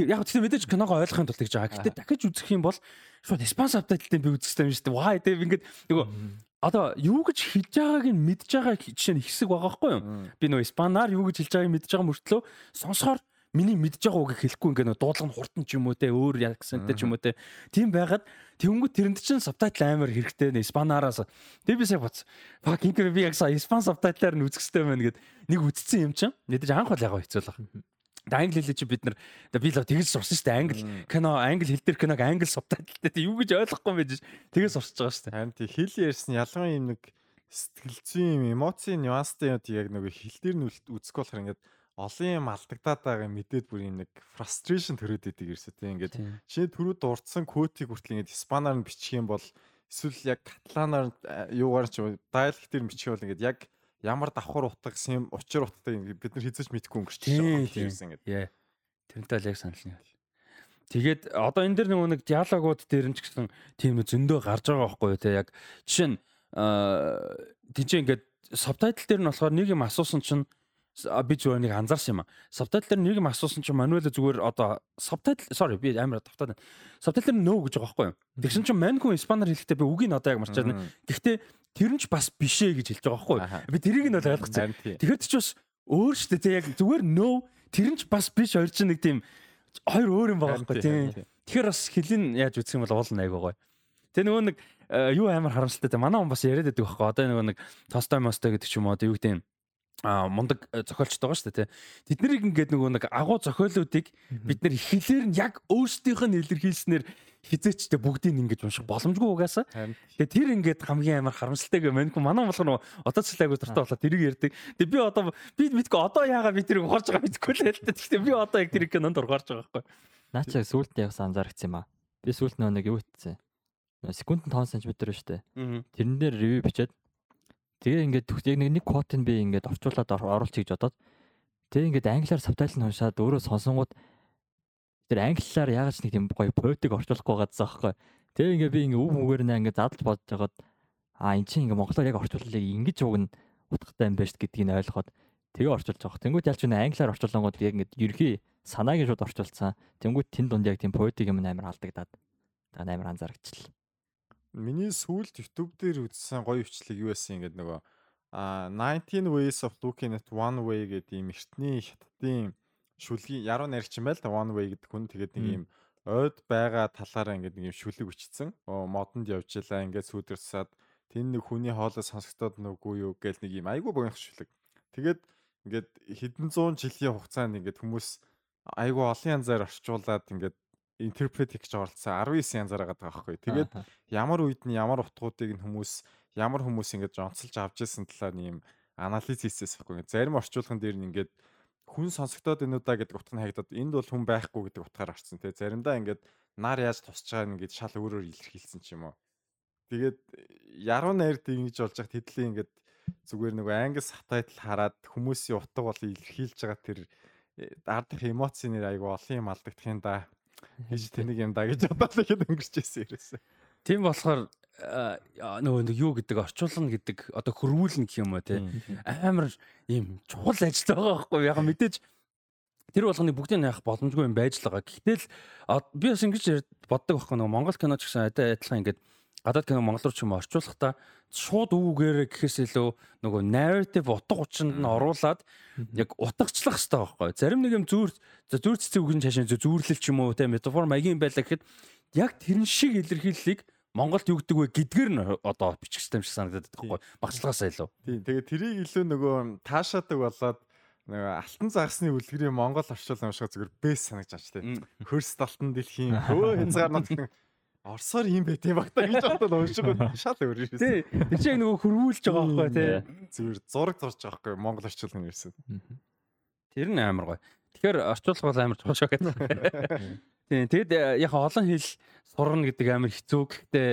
яг тэгтээ мэдээж киногоо ойлгохын тулд гэж байгаа. Гэтэ дахиж үзэх юм бол шууд испан сабтайлтай би үзэх юм шүү дээ. Why дээ ингээд нөгөө одоо юу гэж хэлж байгааг нь мэдж байгаа жишээ нь хэсэг байгаа байхгүй юу? Би нөгөө испанаар юу гэж хэлж байгааг мэдж байгаа мөртлөө сонсохоор миний мэдж байгаа үг хэлэхгүй ингээ нөө дуудлага нь хурдан ч юм уу те өөр акценттэй ч юм уу те. Тийм байгаад тэнгүү тэрэнд чинь сабтайтл амар хэрэгтэй нэ испанаараас тэг би сая боц. Фак ингээ би яг сая испан сабтайтлаар нь үзэх хэрэгтэй байна гэд нэг үтцсэн юм чинь мэдээж анх бол яг хэцүүлэх англи хэлээ чи бид нар би л тэгж сурсан шүү дээ. Англи кино, англи хэл дээр киног англи субтайтлтай юу гэж ойлгохгүй юм байж тэгэж сурч байгаа шүү дээ. Харин тий хэл ярьсан ялгаа юм нэг сэтгэл зүйн эмоцийн нюанстай юм яг нөгөө хэл дээр нь үзэх болохоор ингээд олон юм алдагдаад байгаа мэдээд бүр юм нэг frustration төрөөд идэг ерөөсөө тийм ингээд чиний түрүү дурдсан кодыг хүртэл ингээд испанаар нь бичих юм бол эсвэл яг каталанаар юугаар ч диалект дээр бичих бол ингээд яг ямар давхар утга юм учир утгатай бид нар хизэж мэдэхгүй өнгөрч байгаа ингээд. Тэрнтэй л яг санал нь Тэгээд одоо энэ дэр нөгөө нэг диалогууд дээр нь ч гэсэн тийм зөндөө гарч байгаа байхгүй юу те. Яг жишээ нь тийч ингээд сабтайтл дээр нь болохоор нэг юм асуусан чинь би зүгээр нэг анзаарсан юм а. Сабтайтл дээр нэг юм асуусан чинь мануэл зүгээр одоо сабтайтл sorry би амар тавтаад байна. Сабтайтл дээр нөө гэж байгаа байхгүй юу? Тэгсэн чинь мань хүн испанаар хэлэхдээ би үгийг одоо яг марчаад байна. Гэхдээ тэр нь ч бас бишээ гэж хэлж байгаа байхгүй юу? Би тэрийг нь бол ойлгоцсон. Тэгэхээр ч бас өөр штэ тий яг зүгээр нөө тэр нь ч бас биш хоёр чинь нэг тийм хоёр өөр юм байгаа байхгүй тий. Тэгэхээр бас хэлэн яаж үсэх юм бол уул найг байгаа. Тэгээ нөгөө нэг э, юу амар харамсалтай те манай хүн бас яриад байдаг байхгүй одоо нөгөө нэг тостой мостой гэдэг ч юм уу одоо юу гэдэг юм а мундаг э, зохиолчд байгаа шүү дээ тий. Тэднийг ингээд нөгөө нэг агуу зохиолуудыг бид нар ихлээр нь яг өөрсдийнх нь илэрхийлснээр хизээчтэй бүгдийг ингэж унших боломжгүй угаасаа. Тэгээ тэр ингээд хамгийн амар харамсалтай гэмэнгүй манай болохоор одоо ч айгу дуртай болоод тэрийг ярьдаг. Тэгээ би одоо би мэдгүй одоо яагаад би тэрийг ухаарж байгаа мэдгүй л дээ. Гэхдээ би одоо яг тэр кинонд ургаарж байгаа байхгүй. Наа чи сүулт яг анзаарчихсан юм аа. Би сүулт нөгөө нэг юу хийсэн. Секунд 5 см шүү дээ. Тэрэн дээр ревю бичээд Тэгээ ингээд яг нэг нэг квотыг би ингээд орчуулад оруулах гэж бодоод тэгээ ингээд англиар сабтайтл нь уншаад өөрөө сонсонгууд тэр англиар яагаад ч нэг тийм гоё поэтик орчуулахгүй байгаадсан аахгүй. Тэгээ ингээд би ингээд өв мөгээр нэ ингээд задлж бодож байгаад а эн чинь ингээд монголоор яг орчууллыг ингэж уг нь утгатай юм байна шүү гэдгийг нь ойлгоод тэгээ орчуулж байгаа. Тэнгүүд ялч нэ англиар орчуулангууд яг ингээд ерхий санааг шууд орчуулсан. Тэнгүүд тэн дунд яг тийм поэтик юм амар алдагдаад. Та амар анзаарчихлаа. Миний сүүлд YouTube дээр үзсэн гоё хвчлэг юу байсан ингээд нөгөө а 19 ways of looking at one way гэдэг ийм эртний хятадын шүлгийн яруу найрагч юм байл та one way гэдэг хүн тэгээд нэг юм ойд байгаа талаараа ингээд нэг юм шүлэг өчтсөн. Оо модонд явж илаа ингээд сүдэрсаад тэн нэг хүний хоолой сонсогдоод нүггүй юу гэл нэг юм айгүй богино шүлэг. Тэгээд ингээд хэдэн зуун жилийн хугацаанд ингээд хүмүүс айгүй олон янзаар орчуулад ингээд интерпрет хийж оролцсон 19 янзаар байгаа байхгүй. Тэгээд ямар үед нь ямар утгуудыг нь хүмүүс ямар хүмүүс ингэж онцолж авч ирсэн талаар нэм анализ хийсээс байхгүй. Зарим орчуулган дээр нь ингээд хүн сонсогдоод энэ удаа гэдэг утга нь хаягдаад энд бол хүн байхгүй гэдэг утгаар орсон тий. Заримдаа ингээд нар яаж тусч байгааг ингээд шал өөрөөр илэрхийлсэн ч юм уу. Тэгээд яруу найрд ингэж болж хат хэдлийн ингээд зүгээр нэг англи сабтайтл хараад хүмүүсийн утга бол илэрхийлж байгаа тэр ард дах эмоцийн нэр айгу олон юм алдагдах юм да. Гэж тэнийг юм да гэж бодоод ихэд өнгөрч ирсэн ерөөсөө. Тийм болохоор нөгөө нэг юу гэдэг орчуулна гэдэг одоо хөрвүүлнэ гэх юм уу те амар ийм чухал ажил байгаа байхгүй яг мэдээж тэр болгоны бүгдийг яах боломжгүй юм байж л байгаа. Гэхдээ л би бас ингэж боддог байхгүй нөгөө Монгол кино ч гэсэн адай адилхан ингээд гадаад кино монгол руу ч юм орчуулахдаа шууд үгээр гэхээс илүү нөгөө narrative утга учинд нь оруулаад яг утгачлах хэрэгтэй байхгүй. Зарим нэг юм зүүр зүүр цэцэг үгэн чашаа зүүрлэл ч юм уу те метафор маягийн байлаа гэхэд яг тэрэн шиг илэрхийллийг Монголд юу гэдэг вэ гэдгээр нь одоо бичих систем шиг санагдаад байгаа байхгүй багцлагаасаа илүү. Тийм тэгээд тэрийг илүү нөгөө таашаадаг болоод нөгөө алтан загсны үлгэрийн Монгол орчуулсан юм шиг зүгээр бэс санагдаж байна тийм. Хөрс талтан дэлхийн хөө хязгаар нот Орсоор юм байт юм багтаа гэж бодоод уншиг шал өөр юм. Тий. Тэр чинь нөгөө хөрвүүлж байгаа байхгүй тий. Зүгээр зураг зурж байгаа байхгүй Монгол орчуулгын ирсэн. Тэр нь амар гоё. Тэгэхээр орчуулга бол амар чухал шок гэдэг. Тийм. Тэгэд э, яг олон хэл сурна гэдэг амар хэцүү. Гэхдээ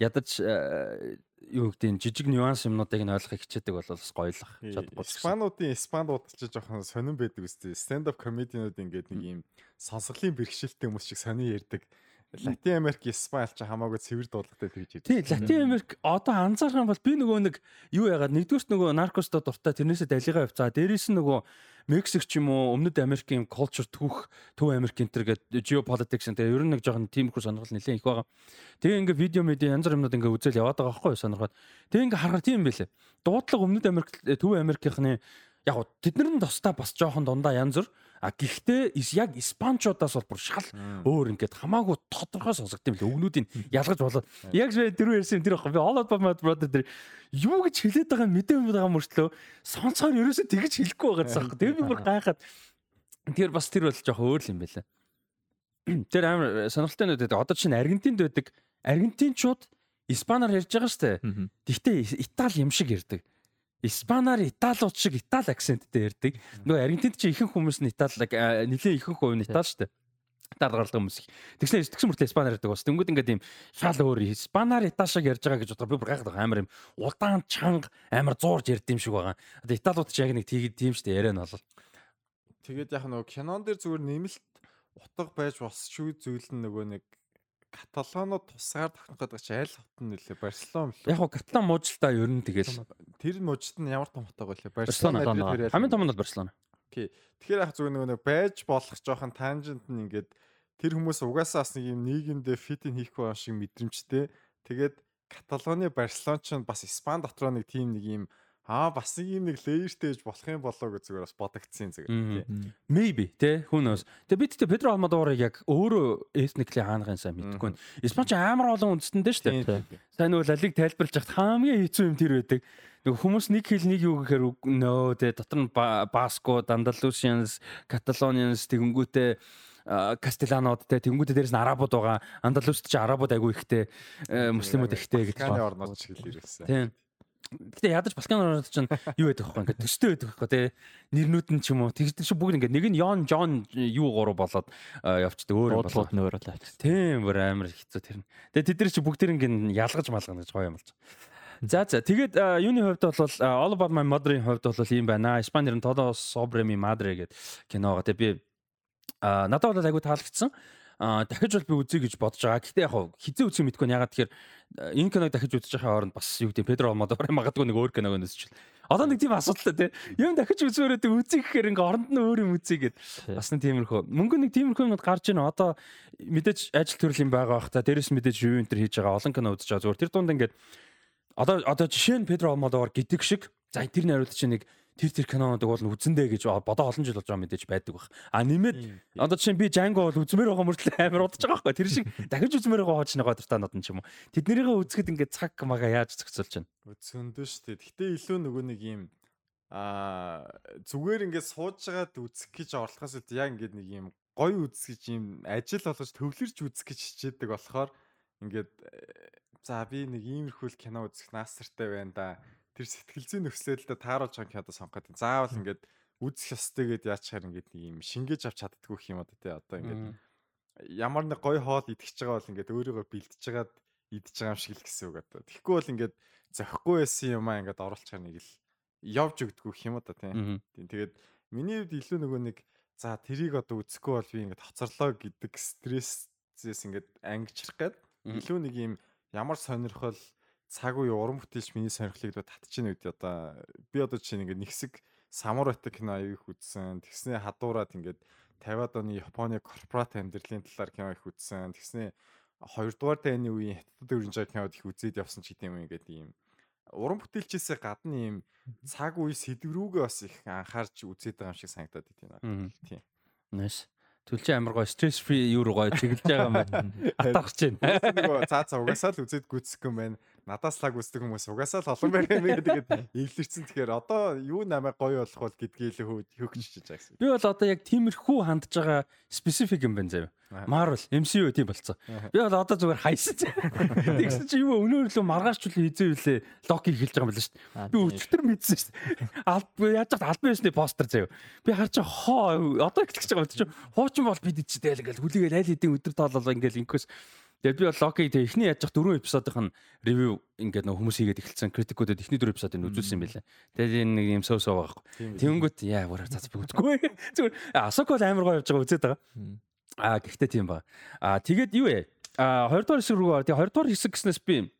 ядаж э, юу гэдэг жижиг нюанс юмнуудыг нь ойлгохыг хичээдэг бол бас гоёлох чадахгүй. Испануудын испанд удалж жоохон сонирн байдаг үстэй. Stand up comedy-нууд ингээд нэг юм сонсголын бэрхшээлтэй хүмүүс шиг сони ярьдаг. Латин Америк, Испани ч хамаагүй цэвэр дуудлагатай тэгж ярьдаг. Тий, Латин Америк одоо анзаарах юм бол би нөгөө нэг юу яагаад нэгдүгürt нөгөө наркостой дуртай тэрнээсээ далигаа явцаа. Дээрээс нь нөгөө Мексик ч юм уу Өмнөд Америкийн culture түүх Төв Америк энэ төр гэдэг geopolitics энэ ер нь нэг жоохон тиймэрхүү сонирхол нэлээд их байгаа. Тэгээ ингээ видео медиа янз бүр юмнууд ингээ үзэл яваад байгаа байхгүй сонирхоод. Тэгээ ингээ харахад тийм байлээ. Дуудлага Өмнөд Америк Төв Америкийнхны яг тэд нар нь тусдаа бас жоохон дундаа янз бүр. А гэхдээ яг испанчуудаас бол бүр шал өөр ингээд хамаагүй тодорхой сонсогд юм л өгнүүдийг ялгаж болоод. Яг дөрөв ярьсан тэр байхгүй би all about brother тэр юу гэж хэлээд байгаа мэдээ байгаа мөртлөө сонсохоор ерөөсөө тэгж хэлэхгүй байгаа гэсэн. Тэгээ би бүр гайхаад. Тэр бас тэр бол жоох өөр юм байлаа. Тэр амар сонирхолтой нүд одоо чинь Аргентинд байдаг. Аргентинчууд испанаар ярьж байгаа штэ. Гэхдээ Итали юм шиг ярьдаг. Испанаар Италиуд шиг Итали акценттэй ярьдаг. Нөгөө Аргентинд чи ихэнх хүмүүс нь Итали нэлээд ихэнх хувь нь Итали шүү дээ. Даргаалдаг хүмүүс. Тэгсэн тэгсэн мөртлөө Испанаар ярьдаг бас. Тэнгүүд ингээд юм шал өөр Испанаар Итали шиг ярьж байгаа гэж бодлоо би бүр гайхаад амар юм удаан чанга амар зуурж ярьд юм шиг байгаа. Одоо Италиуд ч яг нэг тийм шүү дээ яриа нь бол. Тэгээд яг нөгөө кинон дээр зүгээр нэмэлт утга байж босчгүй зүйл нь нөгөө нэг Каталоноо тусгаар тахнах гэдэг чи аль хотод нөлөө Барселон лөө. Яг гоо Каталон муужилтаа ер нь тэгэл тэр муужилт нь ямар том хотог вэ? Барселона хамгийн том нь бол Барселона. Окей. Тэгэхээр яг зүгээр нөгөө байж болох жоохон тангент нь ингээд тэр хүмүүс угаасаа бас нэг юм нийгэмдээ фитин хийхгүй байх шиг мэдрэмжтэй. Тэгээд Каталоны Барселон ч бас Испани дотроо нэг тийм нэг юм Аа бас ийм нэг леертэй ээж болох юм болоо гэж зүгээр бас бодогдсон зүгээр тий. Maybe тий хүнөөс. Тэгээ бид тэ Педро Алмадорыг яг өөрөө эсникли хаанахын сайн мэдэхгүй. Испанч амар олон үндэстэндээ шүү дээ. Сайн нөгөө лалиг тайлбарлаж хахад хамгийн хэцүү юм тэр байдаг. Нөгөө хүмүүс нэг хэл нэг юу гэхээр нөө тий дотор нь Баско, Андалусианс, Каталонианс тэгэнгүүтээ Кастеланод те тэнгуүтэ дээрээс нь арабууд байгаа. Андалуст ч арабууд айгүй ихтэй, муслимууд ихтэй гэж. Балканы орнууд ч хэлээрсэн. Тийм. Гэтэ ядаж Балкан орнууд чинь юу байдаг вэ? Ингээд төстэй байдаг байхгүй тий. Нэрнүүд нь ч юм уу. Тэгж чи бүгд ингээд нэг нь Yon John юу гурав болоод явцдаг өөр юм болоод нөөрөө тавьчих. Тийм бүр амар хэцүү тэр. Тэгээ тэд нар чи бүгд ингээд ялгаж малгана гэж гоё юм болж. За за тэгээд юуны хувьд бол All About My Mother-ийн хувьд бол ийм байна. Испанир нь Todo Sobre Mi Madre гэдэг кино байгаа. Тэгээ би надад бол айгу таалагдсан а дахиж бол би үзье гэж бодож байгаа. Гэхдээ яг хизээ үзэх мэдгүй ягаад тэгэхээр энэ киног дахиж үзэж байхаа оронд бас юу гэдэг Педро Алмадор магадгүй нэг өөр киног өнөсч. Одоо нэг тийм асуудалтай тийм. Юм дахиж үзмээрээ үзье гэхээр ингээ оронд нь өөр юм үзье гэд. Бас нэг тиймэрхүү. Мөнгө нэг тиймэрхүү юмуд гарч ийн одоо мэдээж ажил төрөл юм байгаа бах та. Дээрэс мэдээж юу энэ төр хийж байгаа олон кино үзэж байгаа. Зүгээр тэр дунд ингээд одоо одоо жишээ нь Педро Алмадор гэдэг шиг за тэр найруулагч нэг тэр тэр кинонуудыг бол үзэндээ гэж бодоо олон жил болж байгаа мэдээж байдаг бах. А нэмээд одоо жишээ би Django бол үзмээр байгаа мөртлөө амар удаж байгаа байхгүй. Тэр шиг дахиж үзмээр байгаа хооч нэг гадартаа нод юм ч юм уу. Тэднэрийгээ үзэхэд ингээд цаг мага яаж зохицуулж байна. Үзэндөө шүү дээ. Гэтэ илүү нөгөө нэг юм аа зүгээр ингээд суужгаад үзэх гэж орлохоос үүд яг ингээд нэг юм гоё үзэх гэж юм ажил болгож төвлөрч үзэх гэж хичээдэг болохоор ингээд за би нэг иймэрхүү кино үзэх наасартай байна да тэр сэтгэл зүйн нөхцөлөдөө тааруулж байгаа кино сонгоход заавал ингээд үзэх ёстой гэд яачаар ингээд нэг юм шингээж авч чаддгүй юм одоо тий. Одоо ингээд ямар нэг гоё хоол идчихэж байгаа бол ингээд өөрийгөө бэлдэж байгаад идчихэж байгаа юм шиг л гэсэн үг одоо. Тэгэхгүй бол ингээд зохихгүй байсан юм аа ингээд оруулчихар нэг л явж өгдөггүй юм одоо тий. Тэгээд миний хувьд илүү нөгөө нэг за тэрийг одоо үзэхгүй бол би ингээд хоцорлоо гэдэг стрессээс ингээд ангижрах гээд илүү нэг юм ямар сонирхол цаг үе уран бүтээлч миний сонирхлыг дөө татчихна үед одоо би одоо чинь ингээд нэгсэг самурайтай кино аяг их үзсэн. Тэгснээ хадуураад ингээд 50-аад оны Японы корпорат амьдралын талаар кино их үзсэн. Тэгснээ 2 дугаар дайны үеийн хятад дөрвөн жаа кинод их үзээд явсан ч гэдэм юм ингээд ийм уран бүтээлчээсээ гадна ийм цаг үе сэдв рүүгээ бас их анхаарч үзээд байгаа юм шиг санагдаад байна. Тийм. Nice. Түлчээ амар гоё стресс фри юу гоё чиглэж байгаа юм байна. Гэж байна. Нөгөө цаа цаа угаасаа л үзээд гүцэх юм байна надаас лаг үздэг хүмүүс угаасаа л олон байх юм тэгээд эвлэрсэн. Тэгэхээр одоо юу намайг гоё болох бол гэдгийг л хөгжиж байгаа гэсэн. Би бол одоо яг тиймэрхүү хандж байгаа специфик юм байна заяа. Marvel MCU тийм болцсон. Би бол одоо зүгээр хайсан. Тэгсэн чи юу өнөөр лөө маргааш чул хизээ үлээ локи хэлж байгаа юм байна шүү дээ. Би өчтөр мэдсэн шүү дээ. Алд яаж ч албан ёсны постэр заяа. Би харж хоо одоо ихлэж байгаа юм чи хуучин бол бид чи тэгэл ингээл хүлээгээл аль хэдийн өдөр тоолол ингээл инкос Тэгээд би бол Локи тэг эхний яаж дөрөв эпизодын ревю ингээд нэг хүмүүс хийгээд эхэлсэн критикуудад эхний дөрөв эпизодыг үзүүлсэн юм байлаа. Тэгээд энэ нэг юм сов сов байхгүй. Тэнгүүт яа вараа цац би үзэхгүй. Зүгээр Асоко амар гоё явж байгаа үзээд байгаа. Аа гэхдээ тийм ба. Аа тэгээд юу вэ? Аа 20 дугаар хэсэг рүү тэгээ 20 дугаар хэсэг гэснээс би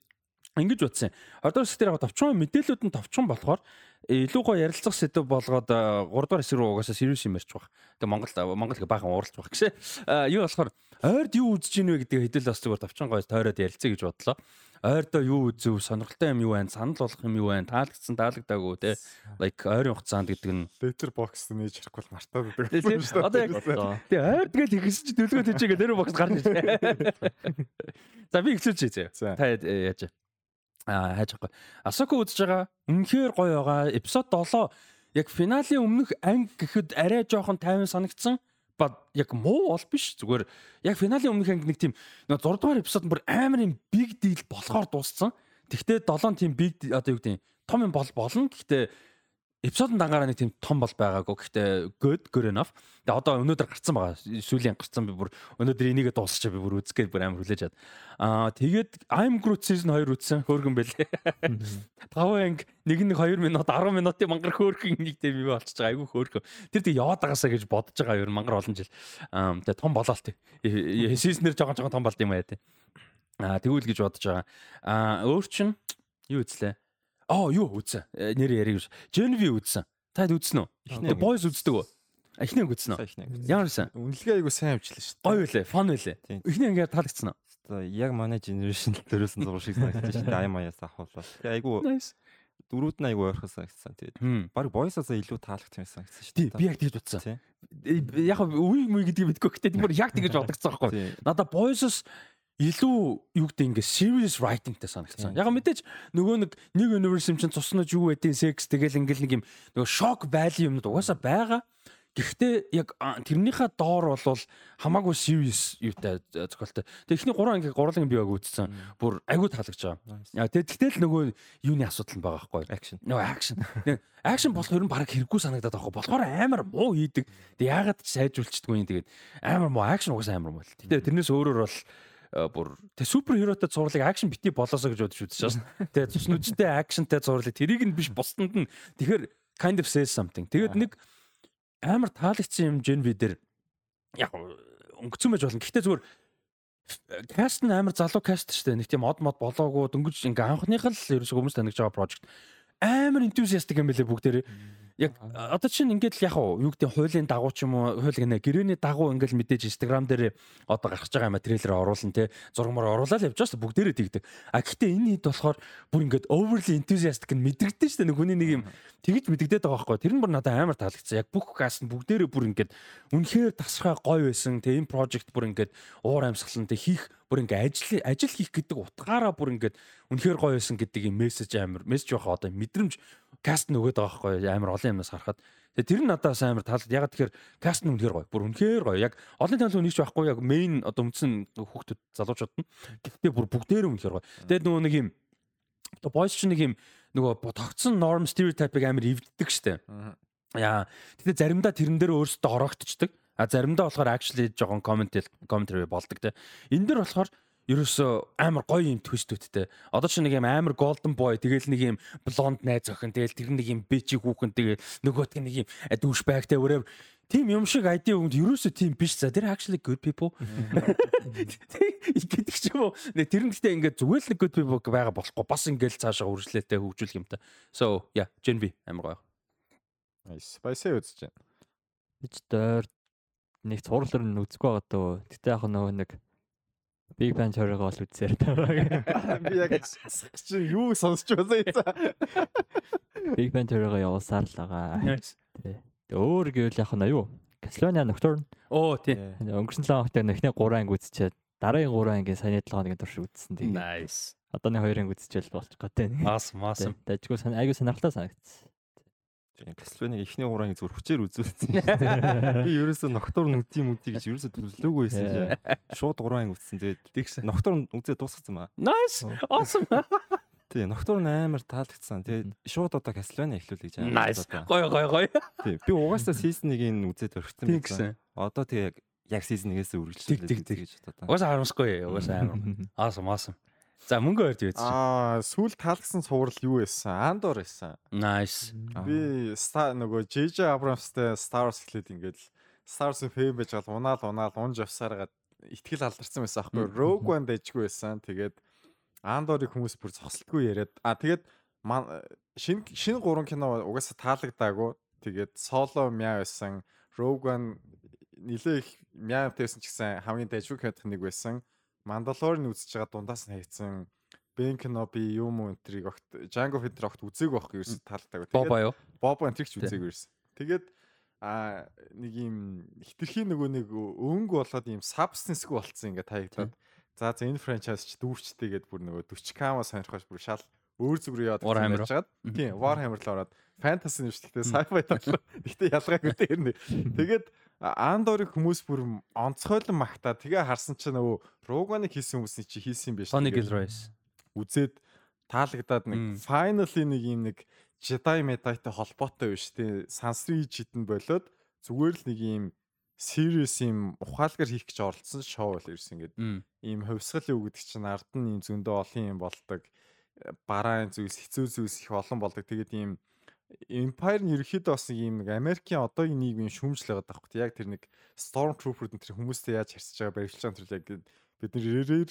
ингэж утсан. 20 дугаар хэсэг дээр товчхон мэдээлүүд нь товчхон болохоор илүү гоё ярилцах сэдв болгоод 3 дугаар хэсэг рүү угаасаа serious юм ярьж байгаа. Тэгээ Монгол Монгол баахан ууралж байгаа гэсэн. Юу болохоор ойрд юу үзэж ийн вэ гэдэг хэдэл бас зүгээр товчон гойс тойроод ярилцъя гэж бодлоо. Ойрдоо юу үзв, сонирхолтой юм юу байна, санал болгох юм юу байна, таалагдсан, таалагдаагүй те. Like ойрын хугацаанд гэдэг нь letter box нээж харахгүй мартаад байдаг. Одоо яг тий ойр тэгэл ихсэн чи төлгөө төчөөгөө letter box гарч ирсэн. За би ихлүүлж зэ. Та яаж хайж байгаа. Асоко үзэж байгаа. Үнэхээр гоё байгаа. Эпизод 7 яг финалийн өмнөх анги гэхэд арай жоохон тайван санагдсан ба яг муу бол биш зүгээр яг финалийн өмнөх анги нэг тийм 6 дугаар эпизод бүр амар юм big deal болохоор дууссан. Тэгвэл 7 тийм big одоо юу гэдэг том юм бол болно. Гэхдээ эпизодын дангаараа нэг тийм том бол байгаагүй. Гэхдээ good good enough. Тэгээ одоо өнөөдөр гарцсан байгаа. Сүүлийн гарцсан би бүр өнөөдөр энийгээ дуусчихаа би бүр үзгээд бүр амар хүлээж чад. Аа тэгээд I'm Groot season 2 үзсэн. Хөөргөн байлээ. 5 анги нэг нэг 2 минут 10 минутын мангар хөөргөн нэг тийм юу болчихж байгаа. Айгүй хөөргөн. Тэр тэг яваад байгаасаа гэж бодож байгаа ер мангар олон жил. Аа тэгээ том болоо л тий. Season-ээр жоохон жоохон том болд юм аа тий. Аа тэгвэл гэж бодож байгаа. Аа өөр чин юу үзлээ? Аа юу үзсэн? Э, нэр яриг. Genevieve үзсэн. Таад үзсэн үү? Boys үздэг үү? Эхнээ үзсэн үү? Ямар сэн? Үнэлгээ айгу сайн авчлаа шүү дээ. Гоё үлээ, fun үлээ. Эхнээ ингээд таалагдсан уу? Одоо яг манай generation төрөөсөн зураг шиг санагдаж шүү дээ. Аяа маяас. Тэгээ айгу дөрүүд нь айгу ойрхон санагдсан. Тэгээд баг boys-аас илүү таалагдсан байсан гэсэн шүү дээ. Би яг тэгж бодсон. Яг үе мүе гэдгийг мэдгүй. Гэтэ тийм бүр яг тэгж бодогцсон байхгүй. Надаа boys-ос илүү юу гэдэг ингээ serious writingтай санагдсан. Яг мэдээж нөгөө нэг нэг universe юм чинь цуснаж юу байдیں۔ sex тэгэл ингээл нэг юм нөгөө shock value юмнууд угаасаа байгаа. Гэхдээ яг тэрнийхээ доор бол хамаагүй serious юутай зохиолтой. Тэгээ ихний 3 анги 3 анги би яг үзсэн. Бүр агүй таалагдж байгаа. Яа тэгээ тэгтэл нөгөө юуны асуудал байгаа байхгүй. Action. Нөгөө action. Action болох ер нь бараг хэрэггүй санагдаад байгаа. Болохоор амар муу хийдэг. Тэгээ яагаад ч сайжруулчихдгүй юм тэгээд амар муу action угаасаа амар муу. Тэгээ тэрнээс өөрөөр бол бүр тэг супер хиротой зурлыг акшн бити болоосоо гэж бодож үзэж байна. Тэгээ цуснуудтай акшнтай зурлыг тэрийг нь биш бусданд нь тэгэхээр kind of says something. Тэгээд нэг амар таалагдсан юм Gen V дээр яг өнгөцсөн байж болно. Гэхдээ зүгээр каст нь амар залуу каст шүү дээ. Нэг тийм од мод болоогүй дөнгөж ингээ анхных л ерөөсөө хүмүүс таньж байгаа project амар enthusiastic юм байлээ бүгдээрээ. Яг одоо чинь ингээд л яг юу гэдэг хуулийн дагуу ч юм уу хууль гэнэ гэрээний дагуу ингээд мэдээж Instagram дээр одоо гаргаж байгаа юм а трейлер оруулна те зургамаар оруулаад явж байгаа шүү бүгдээрээ тэгдэг. А гэхдээ энэ хэд болохоор бүр ингээд overly enthusiastic нь мэдрэгдэн шүү нэг хүний нэг юм тэгж мэдэгдээд байгаа байхгүй. Тэр нь бүр надад амар таалагдсан. Яг бүх каст нь бүгдээрээ бүр ингээд үнэхээр тасархай гоё байсан. Тэ энэ project бүр ингээд уур амьсгалан тэ хийх бүр ингээ ажил ажил хийх гэдэг утгаараа бүр ингээд үнэхээр гоё байсан гэдэг юм мессеж амар мессеж байх одоо мэдрэмж каст нь өгöd байгаа байхгүй амар олон юмнаас харахад. Тэр нь надад бас амар таалаад ягаад тэгэхээр каст нь үнэхээр гоё. Бүр үнэхээр гоё. Яг олон талын нэг ч байхгүй яг мейн одоо үндсэн хүүхдүүд залуучууд нь. Гэхдээ бүр бүгдээр үнэхээр гоё. Тэгээд нөгөө нэг юм одоо бойс ч нэг юм нөгөө тогтсон norm stereotype-ыг амар эвддэг штэ. Яа. Тэгтээ заримдаа тэрэн дээр өөрсдөө ороогдчихдаг. А заримдаа болохоор actually жоохон comment commentary болдог те. Энэ дэр болохоор ерөөсөө амар гоё юм твистүүдтэй. Одоо ч нэг юм амар golden boy тэгэл нэг юм blonde найз охин тэгэл тэр нэг юм бичиг хүүхэн тэгээ нөгөөт нэг юм дүүш байгтай whatever. Тийм юм шиг ID өгөнд ерөөсөө тийм биш. За тэр actually good people. Гэдэг ч юм уу? Тэр нь гэхдээ ингээд зүгээр л good people байгаа болохгүй. Бас ингээд цаашаа үргэлжлэлтэй хөгжүүлэх юмтай so yeah Gen V амар гоё. Nice. Баясаа үзэж байна? Бич дойр нэг цуурлаар нь үзэхгүй байгаа дөө. Гэтээ яг нөгөө нэг Big Bang Theory-гоо л үзээр таа. Би яг чи юу сонсч байсан юм. Big Bang Theory-гоо явуулсаар л байгаа. Тий. Өөр гэвэл яг нь юу? Castlevania Nocturne. Оо тий. Өнгөрсөн 7 хоногт эхний 3 анги үзчихээд дараагийн 3 ангийн саяны 7 хоногийн турш үзсэн. Тэгээ. Nice. Одооны 2 анги үзчихэл болчих гэдэг. Awesome, awesome. Дажгүй сан айгуу сонирхолтой санагдсан. Castlevania ихний хурааг зүр хүчээр үзүүлсэн. Би ерөөсөө ноктор нүдий мүдий гэж ерөөсөө төлөвлөөгүй байсан. Шууд гурван үзсэн. Тэгээд. Ноктор үзээ дуусгацсан ба. Nice. Awesome. Тий, ноктор амар таалагдсан. Тэгээд шууд одоо Castlevania эхлүүлээ гэж амар. Nice. Гоё гоё гоё. Тий, би угаасаа season 1-ийг үзээд орхисон байсан. Одоо тэгээ яг season 1-ээс үргэлжлүүлээ гэж бодоод. Угаасаа харамсахгүй. Угаасаа амар. Awesome, awesome. За мөнгө өрж үйц. Аа, сүүл таалгсан цуврал юу байсан? Андор байсан. Nice. Би Star нөгөө JJ Abrams-тэй Star Wars хэлээд ингээд Star Wars-ын фэн байж гал унаал унаал унж явсараад итгэл алдарсан байсан аахгүй. Rogue One дэжгүй байсан. Тэгээд Андорыг хүмүүс бүр зогсолтгүй яриад аа тэгээд шин шин гурван кино угаасаа таалагдаагүй. Тэгээд Solo мяа байсан. Rogue One нилээ их мяа тавьсан ч гэсэн хамгийн дэжгүй кино нэг байсан. Мандалорын үзэж байгаа дундаас нь хайцсан Бен Кеноби юм уу энтриг огт Django Fett огт үзээгүй байхгүй ерөөс таалагдаагүй. Бобо юу? Бобо энтриг ч үзээгүй ерөөс. Тэгээд а нэг юм хитрхи нөгөө нэг өнгө болоод юм substance-гүй болцсон ингээ таягдлаад. За за энэ франчайз ч дүүрчтэй гэд бүр нөгөө 40 кама сонирхож бүр шал өөр зүг рүү яваад байж байгаа. Тийм, Warhammer л ороод шүү дээ. Sci-fi талаар. Гэтэ ялгаагүй дээр нэ. Тэгээд Андорыг хүмүүс бүр онцгойлон магтаа тэгээ харсан чинь нөгөө Руганыг хийсэн хүмүүсний чи хийсэн юм биш. Tony Gilroy. Үзээд таалагдаад нэг finally нэг юм нэг Jedi Medai-тай холбоотой биш тий. Сансри жидэн болоод зүгээр л нэг юм serious юм ухаалгаар хийх гэж оролцсон шоу бол ирсэн ингээд ийм хувьсгал юу гэдэг чинь ард нь ийм зөндөө олон юм болдог бараан зүйлс хэцүү зүйлс их олон болдог тэгээд ийм Empire нь ерөөхдөө бас нэг юм Америкийн одоогийн нийгмийн шүүмжл байгаа даахгүй. Яг тэр нэг Stormtrooper энэ тэр хүмүүстэй яаж харьцаж байгаа барилж байгаа тэр яг бид нэр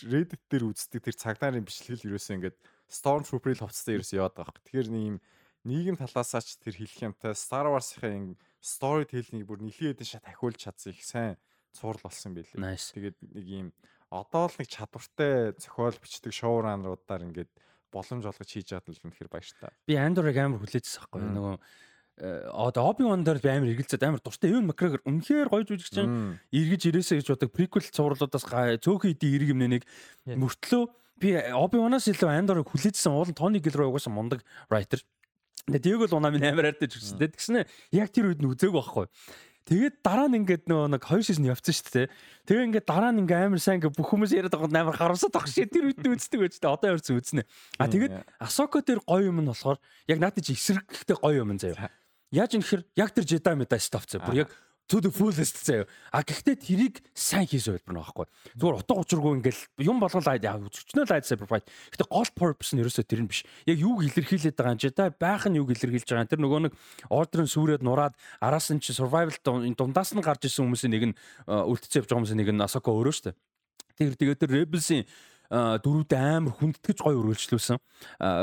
Reddit дээр үздэг тэр цагнаарын бичлэгэл ерөөсөө ингээд Stormtrooper-ийн хувцастай ерөөсөө яваад байгаа. Тэгэхээр нэг юм нийгэм талаасаа ч тэр хэлэх юмтай Star Wars-ийн storytelling-ийг бүр нэлээд шат ахиулж чадсан их сайн цуврал болсон байлээ. Тэгээд нэг юм одоо л нэг чадвартай зохиол бичдэг шоураннуудаар ингээд боломж олгож хийж чадсан л үнэхээр баяртай. Би Андорыг амар хүлээжсэн байхгүй нөгөө одоо Оби Ван дээр би амар эргэлзээд амар дуртай. Эвен Макгрегор үнэхээр гоё жүжигч чинь эргэж ирээсэ гэж бодог приквел цувралуудаас цөөхөн идэв ирэг юмнэ нэг мөртлөө. Би Оби Ванаас илүү Андорыг хүлээжсэн. Уул Тони Гилрой угаасаа мундаг writer. Тэгээ Диего л унаа минь амар хайртай жүжигч. Тэгснэ яг тэр үед нь үзээг байхгүй. Тэгээд дараа нь ингээд нөгөө нэг хоёр нь явцсан шүү дээ. Тэгээ ингээд дараа нь ингээд амар сайн ингээд бүх хүмүүс яриад байгаа амар харамсаад байгаа шээ. Тэр нь үздэг байж таа. Одоо ерөөс үзнэ. А тэгээд Асоко дээр гоё юм нь болохоор яг наадад чи эсрэгтэй гоё юм заяа. Яаж юм хэр яг тэр Jedi Meta stuff заяа. Бүр яг to the fullest заяа. А гэхдээ тэрийг сайн хийсэн хэлбэр нэг байхгүй. Зүгээр утга учиргүй ингээл юм болгол айд яа өчнөө лайд sacrifice. Гэхдээ гол purpose нь ерөөсөө тэр нь биш. Яг юуг илэрхийлээд байгаа юм чи та байх нь юуг илэрхийлж байгаа. Тэр нөгөө нэг order-ын сүрээд нураад араас нь чи survival дундаас нь гарч исэн хүмүүсийн нэг нь үлдчихэж явж байгаа хүмүүсийн нэг нь Асоко өөрөө дээ. Тэр тэгээд тэр Rebels-ийн дөрүүдээ амар хүндэтгэж гоё өргөлжлүүлсэн.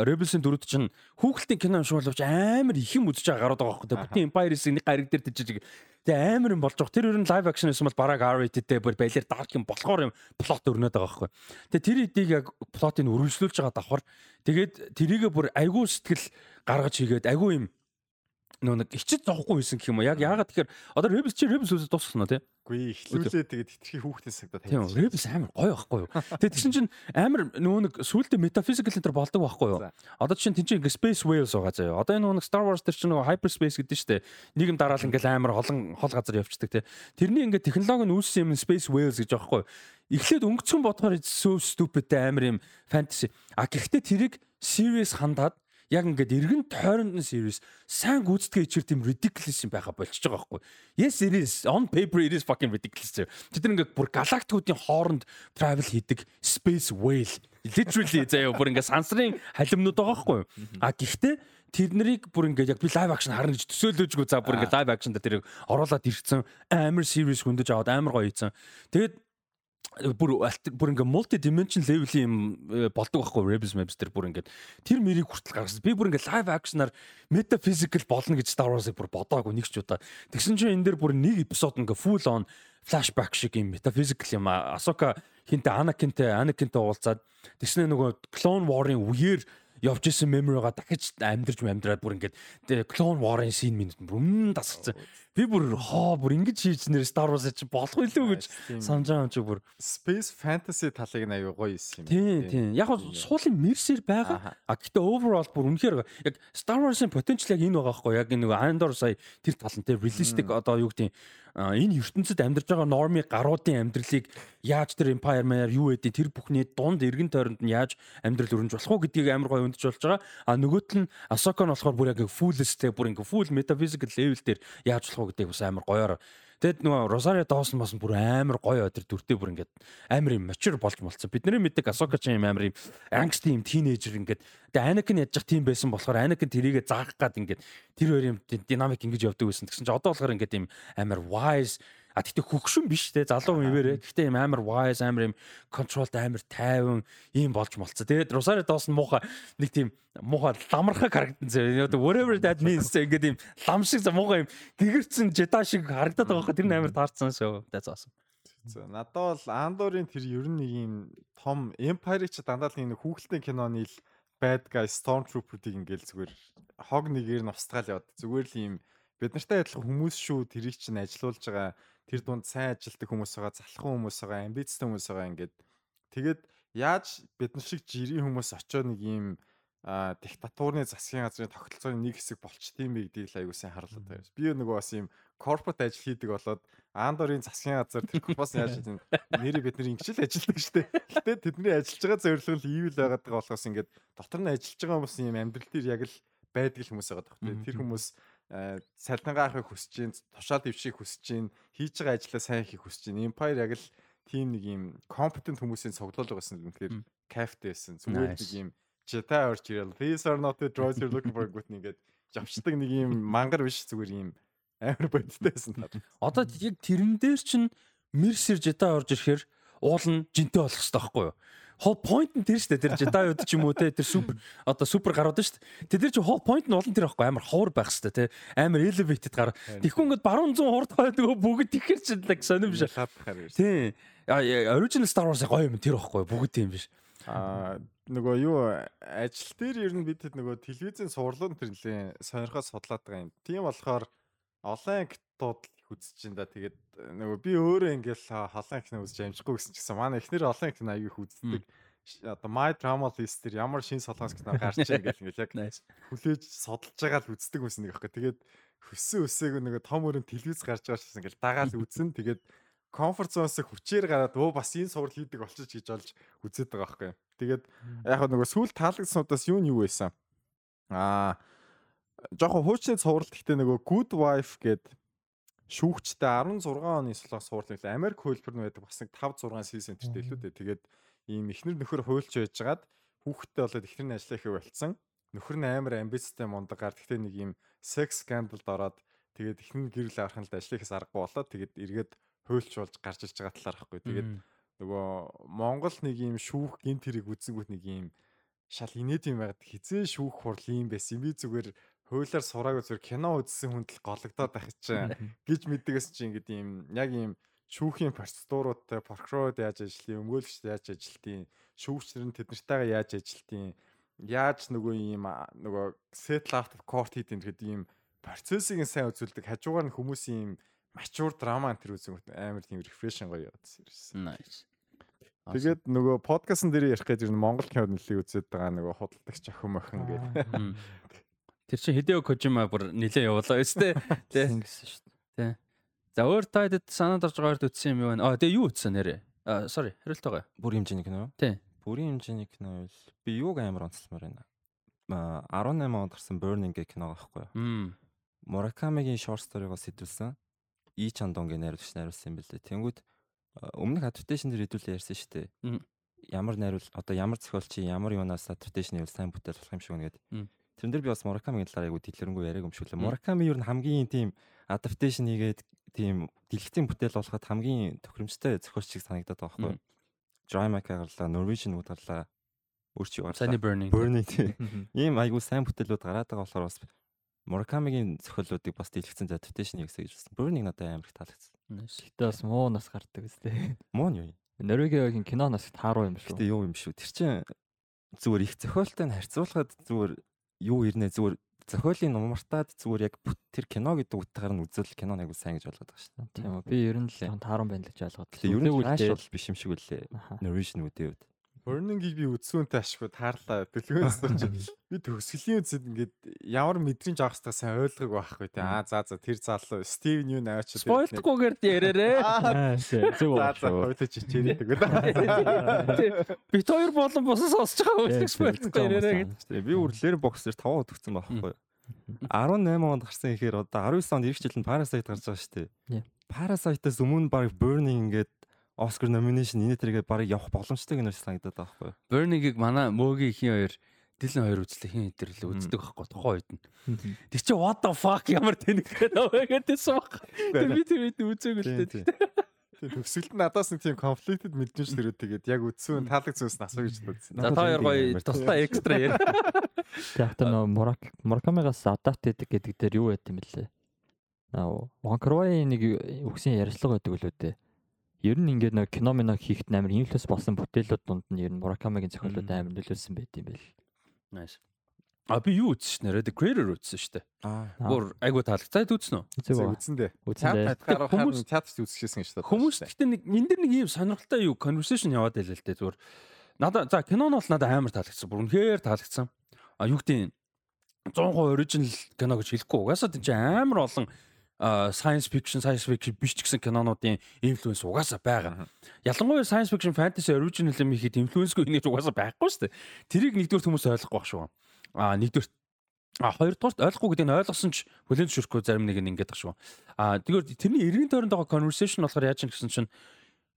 Rebels-ийн дөрүүд чинь хүүхэлтийн кино юм шиг боловч амар их юм үзэж байгаа гараад байгаа байхгүй. Бүтэн Empire-ийн нэг гариг дээр тийж Тэгээ амар юм болж байгаа. Тэр ер нь live action гэсэн бол бараг R-rated-тэй бүр балер dark юм болохоор юм плот өрнөд байгаа байхгүй. Тэгээ тэр эдийг яг плотыг өргөжлүүлж байгаа давхар тэгээд тэрийгэ бүр айгүй сэтгэл гаргаж хийгээд айгүй юм нөө нэг ичид зовхгүй байсан гэх юм уу. Яг яагаад тэгэхээр одоо Rebels чи Rebels үзэж дуусгасан уу те? Үгүй эхлүүлээ тэгээд хитрхи хүүхдийн сагдаад тийм Rebels амар гоё байхгүй юу. Тэгээд тэгсэн чинь амар нөө нэг сүултээ metaphysical энэ төр болдог байхгүй юу. Одоо чинь тэн чинь ингээ Space Whales байгаа заяа. Одоо энэ нэг Star Wars төр чинь нөгөө hyperspace гэдэг штэ. Нэг юм дараал ингээл амар олон хол газар явчихдаг те. Тэрний ингээ технологи нь үүссэн юм Space Whales гэж байхгүй юу. Эхлээд өнгөцгөн бодохоор so stupid амар юм fantasy. А гэхдээ тэрийг serious хандаад яг ингээд эргэн тойронд нь series сайн гүйцэтгэж ичэр тийм ridiculous юм байха болчихж байгаа байхгүй. Yes it is on paper it is fucking ridiculous. Тэд ингээд бүр галактикуудын хооронд travel хийдэг space whale literally заяа бүр ингээд сансрын халимнууд байгаа байхгүй. А гэхдээ тэр нарыг бүр ингээд яг би лайв акшн харна гэж төсөөлөөжгүй за бүр ингээд лайв акшн дээр тэрийг оруулаад ирсэн амар series хүндэж аваад амар гоё хийсэн. Тэгээд бүр бүр ингээ multi dimension level-ийн юм э, болдог байхгүй Rebels Maps тэр бүр ингээ тэр мэрийг хүртэл гаргасан. Би бүр ингээ live action-аар metaphysical болно гэж Star Wars-ыг бүр бодоагүй нэг ч удаа. Тэгсэн чинь энэ дээр бүр нэг эпизод ингээ full on flashback шиг юм metaphysical юм. Асока хинтэ Anakin-тэй Anakin-тэй уулзаад тэгснэ нөгөө Clone War-ын үеэр явж исэн memory-га дахиж амьдрж амьдраад бүр ингээд Clone War-ын scene минут бүр өмнө дасгацсан. Би бүр хоо бүр ингэж хийж нэр Star Wars чи болох илүү гэж санаж байгаа юм чи бүр Space Fantasy талыг нь аюу гоё юм. Тийм тийм. Яг нь суулын мерсэр байгаа. А гэхдээ overall бүр үнэхээр яг Star Wars-ын potential яг энэ байгаа байхгүй яг нэг Andor сая тэр талан дээр realistic одоо юу гэдэг энэ ертөнцид амьдарч байгаа норми гаруудын амьдралыг яаж тэр empire маяар юу гэдэг тэр бүхний дунд эргэн тойронд нь яаж амьдрал өрнж болох уу гэдгийг амар гоё өндж болж байгаа. А нөгөөт нь Ahsoka нь болохоор бүр яг full-стэй бүр ингээ full metaphysical level дээр яаж болох уу гэдгийг бас амар гоёор Тэгэд нөгөө Росарио Доусон бас бүр амар гоё өдр дүртэй бүр ингээд амар юм mature болж молцсон. Бидний мэддэг Асока ч юм амар юм angst юм тинейжер ингээд тэгээ Anakin ядчих тийм байсан болохоор Anakin тэрийгэ заах гад ингээд тэр хоёр юм динамик ингэж явдаг байсан. Тэгсэн чинь одоо болохоор ингээд юм амар wise А тэгтээ хөгшин биш те залуу хүн ивэрэ. Гэхдээ юм амар wise, амар юм controlled, амар тайван ийм болж молцсон. Тэгээд Rosario Dawson муухай нэг тийм муухай ламархаг харагдан зэ. Whatever that means ингээд юм лам шиг муухай юм гэгэрцэн Jedi шиг харагдаад байгаа хөө тэр нь амар таарсан шүү. That's awesome. За надад бол Андорын тэр ер нь нэг юм том Empire ч дандаа л нэг хүүхэлдэйн киноны л bad guy stormtrooper-ыг ингээл зүгээр хог нэгээр нь устгаал яваад зүгээр л юм бид нартай адилхан хүмүүс шүү тэрийг чинь ажилуулж байгаа тэр дунд сайн ажилтдаг хүмүүс байгаа, залхан хүмүүс байгаа, амбицтай хүмүүс байгаа ингээд тэгээд яаж бид нар шиг жирийн хүмүүс очиод нэг а диктатурны засгийн газрын тогтолцооны нэг хэсэг болчтiin бэ гэдгийг л аягүй сайн харлаад байна. Би нөгөө бас юм корпорат ажил хийдэг болоод Андорын засгийн газар тэр компани яаж тийм нэрээ бид нар ингэж л ажилдаг штэ. Гэтэ тэдний ажиллаж байгаа зорилго нь evil байгаад байгаа болохоос ингээд дотор нь ажиллаж байгаа хүмүүс юм амьдрал дээр яг л байдаг хүмүүс байгаа тохтой. Тэр хүмүүс салдангаа авахыг хүсэж чинь, тушаал дэвшихийг хүсэж чинь, хийж байгаа ажлаа сайн хийхийг хүсэж чинь. Empire яг л тийм нэг юм competent хүмүүсийн цуглуулга байсан. Тэгэхээр кафт байсан. Зүгээр нэг юм Jedi орж ирэл. These are not the droids you're looking for гүт нэгээд жавчдаг нэг юм мангар биш зүгээр юм амар бодтой байсан. Одоо яг тэрэн дээр чинь Mercer Jedi орж ирэхээр уул нь жинтэй болох хэрэгтэй байхгүй юу? Whole point нь тэр шүү дээ. Тэр Jedi-ууд ч юм уу те тэр супер одоо супер гарууд шүү дээ. Тэр дээр чи whole point нь олон тэр байхгүй амар ховор байх шүү дээ те. Амар elevated гар. Тэгэхгүй ингээд баруун зүүн хурд хойд нөгөө бүгд тэгэхэр чи л сонирм биш. Тийм. Original Star Wars гоё юм тэр байхгүй бүгд тийм биш. Аа нөгөө юу ажил дээр ер нь бид нөгөө телевизийн сурлууд тэр нэлээ сонирхоод судлаад байгаа юм. Тийм болохоор олон ангитууд үзэж ин да. Тэгээд э, нөгөө би өөрөө ингээл холон их үзэж амжихгүй гэсэн ч гэсэн манай эхнэр олон их аяг их үздэг. Одоо My Drama List дээр ямар шин солонгос кино гарч байгаа гэл ингээл яг хүлээж содолж байгаа л үздэг байсан нэг аахгүй. Тэгээд хөссөн өсөйг нөгөө том өрön телевиз гарч байгаа шээс ингээл дагаал үзэн. Тэгээд комфорт зоноос хүчээр гараад өө бас энэ сурал хийдэг болчих гэж болж үзээд байгаа байхгүй. Тэгээд яг нөгөө сүүл таалагдсанудаас юу нь юу байсан? Аа жоохон хуучны цувралт гэхдээ нөгөө Good Wife гэдэг шүүгчтэй 16 оны солонгос суурлын Америк хөлбөр нь байдаг бас нэг 5 6 сизон тэртэй илүү дээ. Тэгээд ийм ихнэр нөхөр хуульч байжгаад хүүхдтэй болоод ихнэр нь ажиллаа ихэ болцсон. Нөхөр нь амар амбицтай мундаг гар гэхдээ нэг ийм секс скандалд ороод тэгээд ихнэр гэрэл нь л ажиллахаас аргагүй болоод тэгээд эргээд хуульч болж гарч ирж байгаа талаар байхгүй. Тэгээд нөгөө Монгол нэг юм шүүх гинт хэрэг үзэнгүүт нэг юм шал инээд юм байгаад хизээ шүүх хурл юм байсан. Би зүгээр хуулиар сураагүй зүгээр кино үзсэн хүнд л гологдоод байх чинь гэж мэддэгээс чи ингээд юм яг юм шүүхийн процедуруудтай прокурорд яаж ажиллая, өмгөөлөгчд яаж ажиллая, шүүгчнэр нь тэднэртэйгээ яаж ажиллая, яаж нөгөө юм нөгөө settle out court хийх гэдэг ийм процессыг сайн үзүүлдэг хажуугаар нь хүмүүсийн мачуур драма энэ үзэн амар тийм рефрешн гоё явагдсан ерөөс. Nice. Тэгээд нөгөө подкастн дээр ярих гэж ирнэ Монгол кинод нэлээд үзээд байгаа нөгөө худалдагч охин охин гэдэг. Тэр чинь Хидео Кожима бүр нилээ явуулаа өстэй. Тэ. Ингэсэн шүү дээ. Тэ. За өөр тайд санаанд орж байгаагаар үтсэн юм юу вэ? Аа тэгээ юу үтсэн нэрээ? Аа sorry, хариултаа. Бүрийн хэмжээний кино. Тий. Бүрийн хэмжээний кино бол би юуг амар онцлмаар байна. Аа 18 онд гарсан Burning гэх кино байхгүй юу? Муракамигийн short story-го сэтүүлсэн. И Чандонгийн найруулагч найруулсан юм бэлээ. Тэнгүүд өмнөх adaptation дээр хэдүүлээ ярьсан шүү дээ. Ямар найруул одоо ямар зохиолч ямар юунаас adaptation хийвэл сайн бүтээл болох юм шиг үнэ гэдэг. Тэрэн дээр би бас Муракамигийн талаар айгу дэлгэрэнгүй яриаг юм шүү лээ. Мураками юу н хамгийн тийм adaptation хийгээд тийм дэлгэцийн бүтээл болоход хамгийн тохиромжтой зохиолч шиг санагдаад байгаа байхгүй. Drama гарлаа, Norwegian үүд гарлаа. Өөрч юу гарлаа. Sunny Burning. Burning тийм. Ийм айгу сайн бүтээлүүд гараад байгаа болохоор бас Муракамигийн зохиолуудыг бас дэлгэцэн adaptation хийгсэй гэж байна. Burning надад амар их таалагдсан. Гэтэ бас муу нас гардаг үстэй. Муу нь юу юм? Норвегийн киноноос тааруу юм шүү. Гэтэ юу юм шүү. Тэр чинь зүгээр их зохиолтой нь харьцуулахад зүгээр юу ирнэ зүгээр зохиолын нумартаад зүгээр яг тэр кино гэдэг утгаар нь үзэл кино нэг сайн гэж болгоод байгаа шүү дээ. Тийм үү. Би ер нь л тааруу байна л гэж ойлгоод. Ер нь бол биш юм шиг үлээ. Norwegian үдээ үд. Burning-ийг би үзсүүнтэй ашгүй таарлаа. Дэлгүүрээс чинь би төгсгөлийн үзэд ингээд ямар мэдрэмж авах хэрэгтэй сайн ойлгоогүй байхгүй тий. Аа за за тэр залуу Стивен юу наваач. Спойлдгүйгээр ярээрээ. Зөв За за хоёул чичээрээ тэгээд. Бит хоёр болон босоо сонсож байгаа үсэг спойлдгүй ярээрээ гэж. Би үрлэр боксэр 5 удаа төгсөн байхгүй. 18 онд гарсан ихээр одоо 19 онд ирэх жилд Parasite гарч байгаа шүү дээ. Parasite-аас өмнө баг Burning ингээд Оскар номинашн энэ тэргээ барыг явах боломжтой гэнэ санагдаад байгаа байхгүй. Burning-ийг манай мөөгийн хин хоёр Дилэн хоёр үзлээ хин хэдэрлээ үздэг байхгүй тухайн үед нь. Тэр чи what the fuck ямар тэнэгтэй наваа гэдээсэн баг. Тэр би тэр үед үзээгүй л дээ. Тийм төгсөлд надаас нэг тийм конфликтэд мэднэж төрөө тэгээд яг үдсүүн таалагцсан ус асуу гэж бодсон. За та хоёр гоё тусдаа экстра яа. Яг та нөө Мурак Муракамигаас адапт гэдэг гэдэг дээр юу байт юм бэлээ. Аа Ванкровын нэг үгсийн ярилцлага байдаг үлээ дээ. Ер нь ингээд нэг кино мино хийхэд амар инфлюенс болсон бүтээлүүд дунд нь ер нь Муракамигийн зохиолууд амар нөлөөлсөн байт юм байл. Nice. А би юу үзсэн нэрэ The Creator үзсэн шүү дээ. Аа. Гур айгуу таалагцаад үзсэн үү? Үзсэн дээ. Үзэн дээ. Хүмүүс- театрт үзчихсэн гэж Хүмүүс гэхдээ нэг энэ дэр нэг юм сонирхолтой юу conversation яваад байлаа л дээ зүгээр. Надаа за кино нь бол надад амар таалагдсан. Бүр үнэхээр таалагдсан. А юу гэдэг 100% original кино гэж хэлэхгүй. Угаасаа тийм чинь амар олон science fiction science fiction биш ч гэсэн кинонуудын инфлюенс угаасаа байгаа. Ялангуяа science fiction fantasy original юм ихэд инфлюенсгүй нэг угаасаа байхгүй шүү дээ. Тэрийг нэгдүгээр хүмүүс ойлгохгүй байх шүү. А нэгдүгээр А хоёрдугаарт ойлгохгүй гэдэг нь ойлгосон ч хүлэн зөвшөөрөхгүй зарим нэг нь ингэдэг шүү. А тэгвэл тэрний эргэн тойронд байгаа conversation болохоор яаж юм гэсэн чинь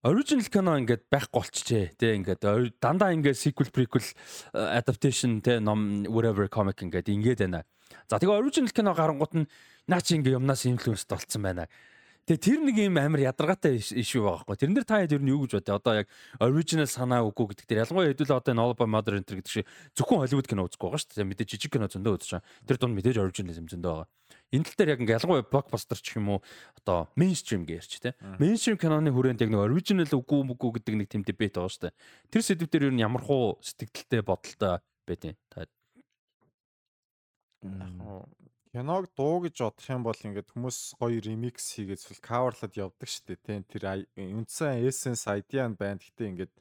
original кино ингээд байхгүй болчихжээ. Тэ ингээд дандаа ингээд sequel prequel uh, adaptation тэ ном whatever comic ингээд ингээд байна. За тэгээ original кино гарангууд нь наа чи ингээд юмнаас influence болцсон байна. Тэгээ тэр нэг юм амар ядаргаатай ишүү байгаа байхгүй. Тэрэн дээр та хэд ер нь юу гэж бодё? Одоо яг original санаа үгүй гэдэг дээр ялангуяа хэдүүл одоо энэ All About Mother Enter гэдэг шиг зөвхөн Hollywood кино үзэхгүй байгаа шүү дээ. Мэдээж жижиг кино зөндөө үзэж байгаа. Тэр дунд мэдээж originalism зөндөө байгаа. Энэ тал дээр яг ингээ ялангуяа blockbuster ч юм уу одоо mainstream гэж ярьч тэ. Mainstream киноны хүрээнд яг нэг original үгүй мүгүй гэдэг нэг тийм дебет байгаа шүү дээ. Тэр сэдв дээр ер нь ямар хуу сэтгэлдэлтэй бодолтой байдیں۔ Та киног дуу гэж бодох юм бол ингээд хүмүүс гоё ремикс хийгээд эсвэл каверлаад явдаг шүү дээ. Тийм тэр үндсэн essence idea нь байна. Гэхдээ ингээд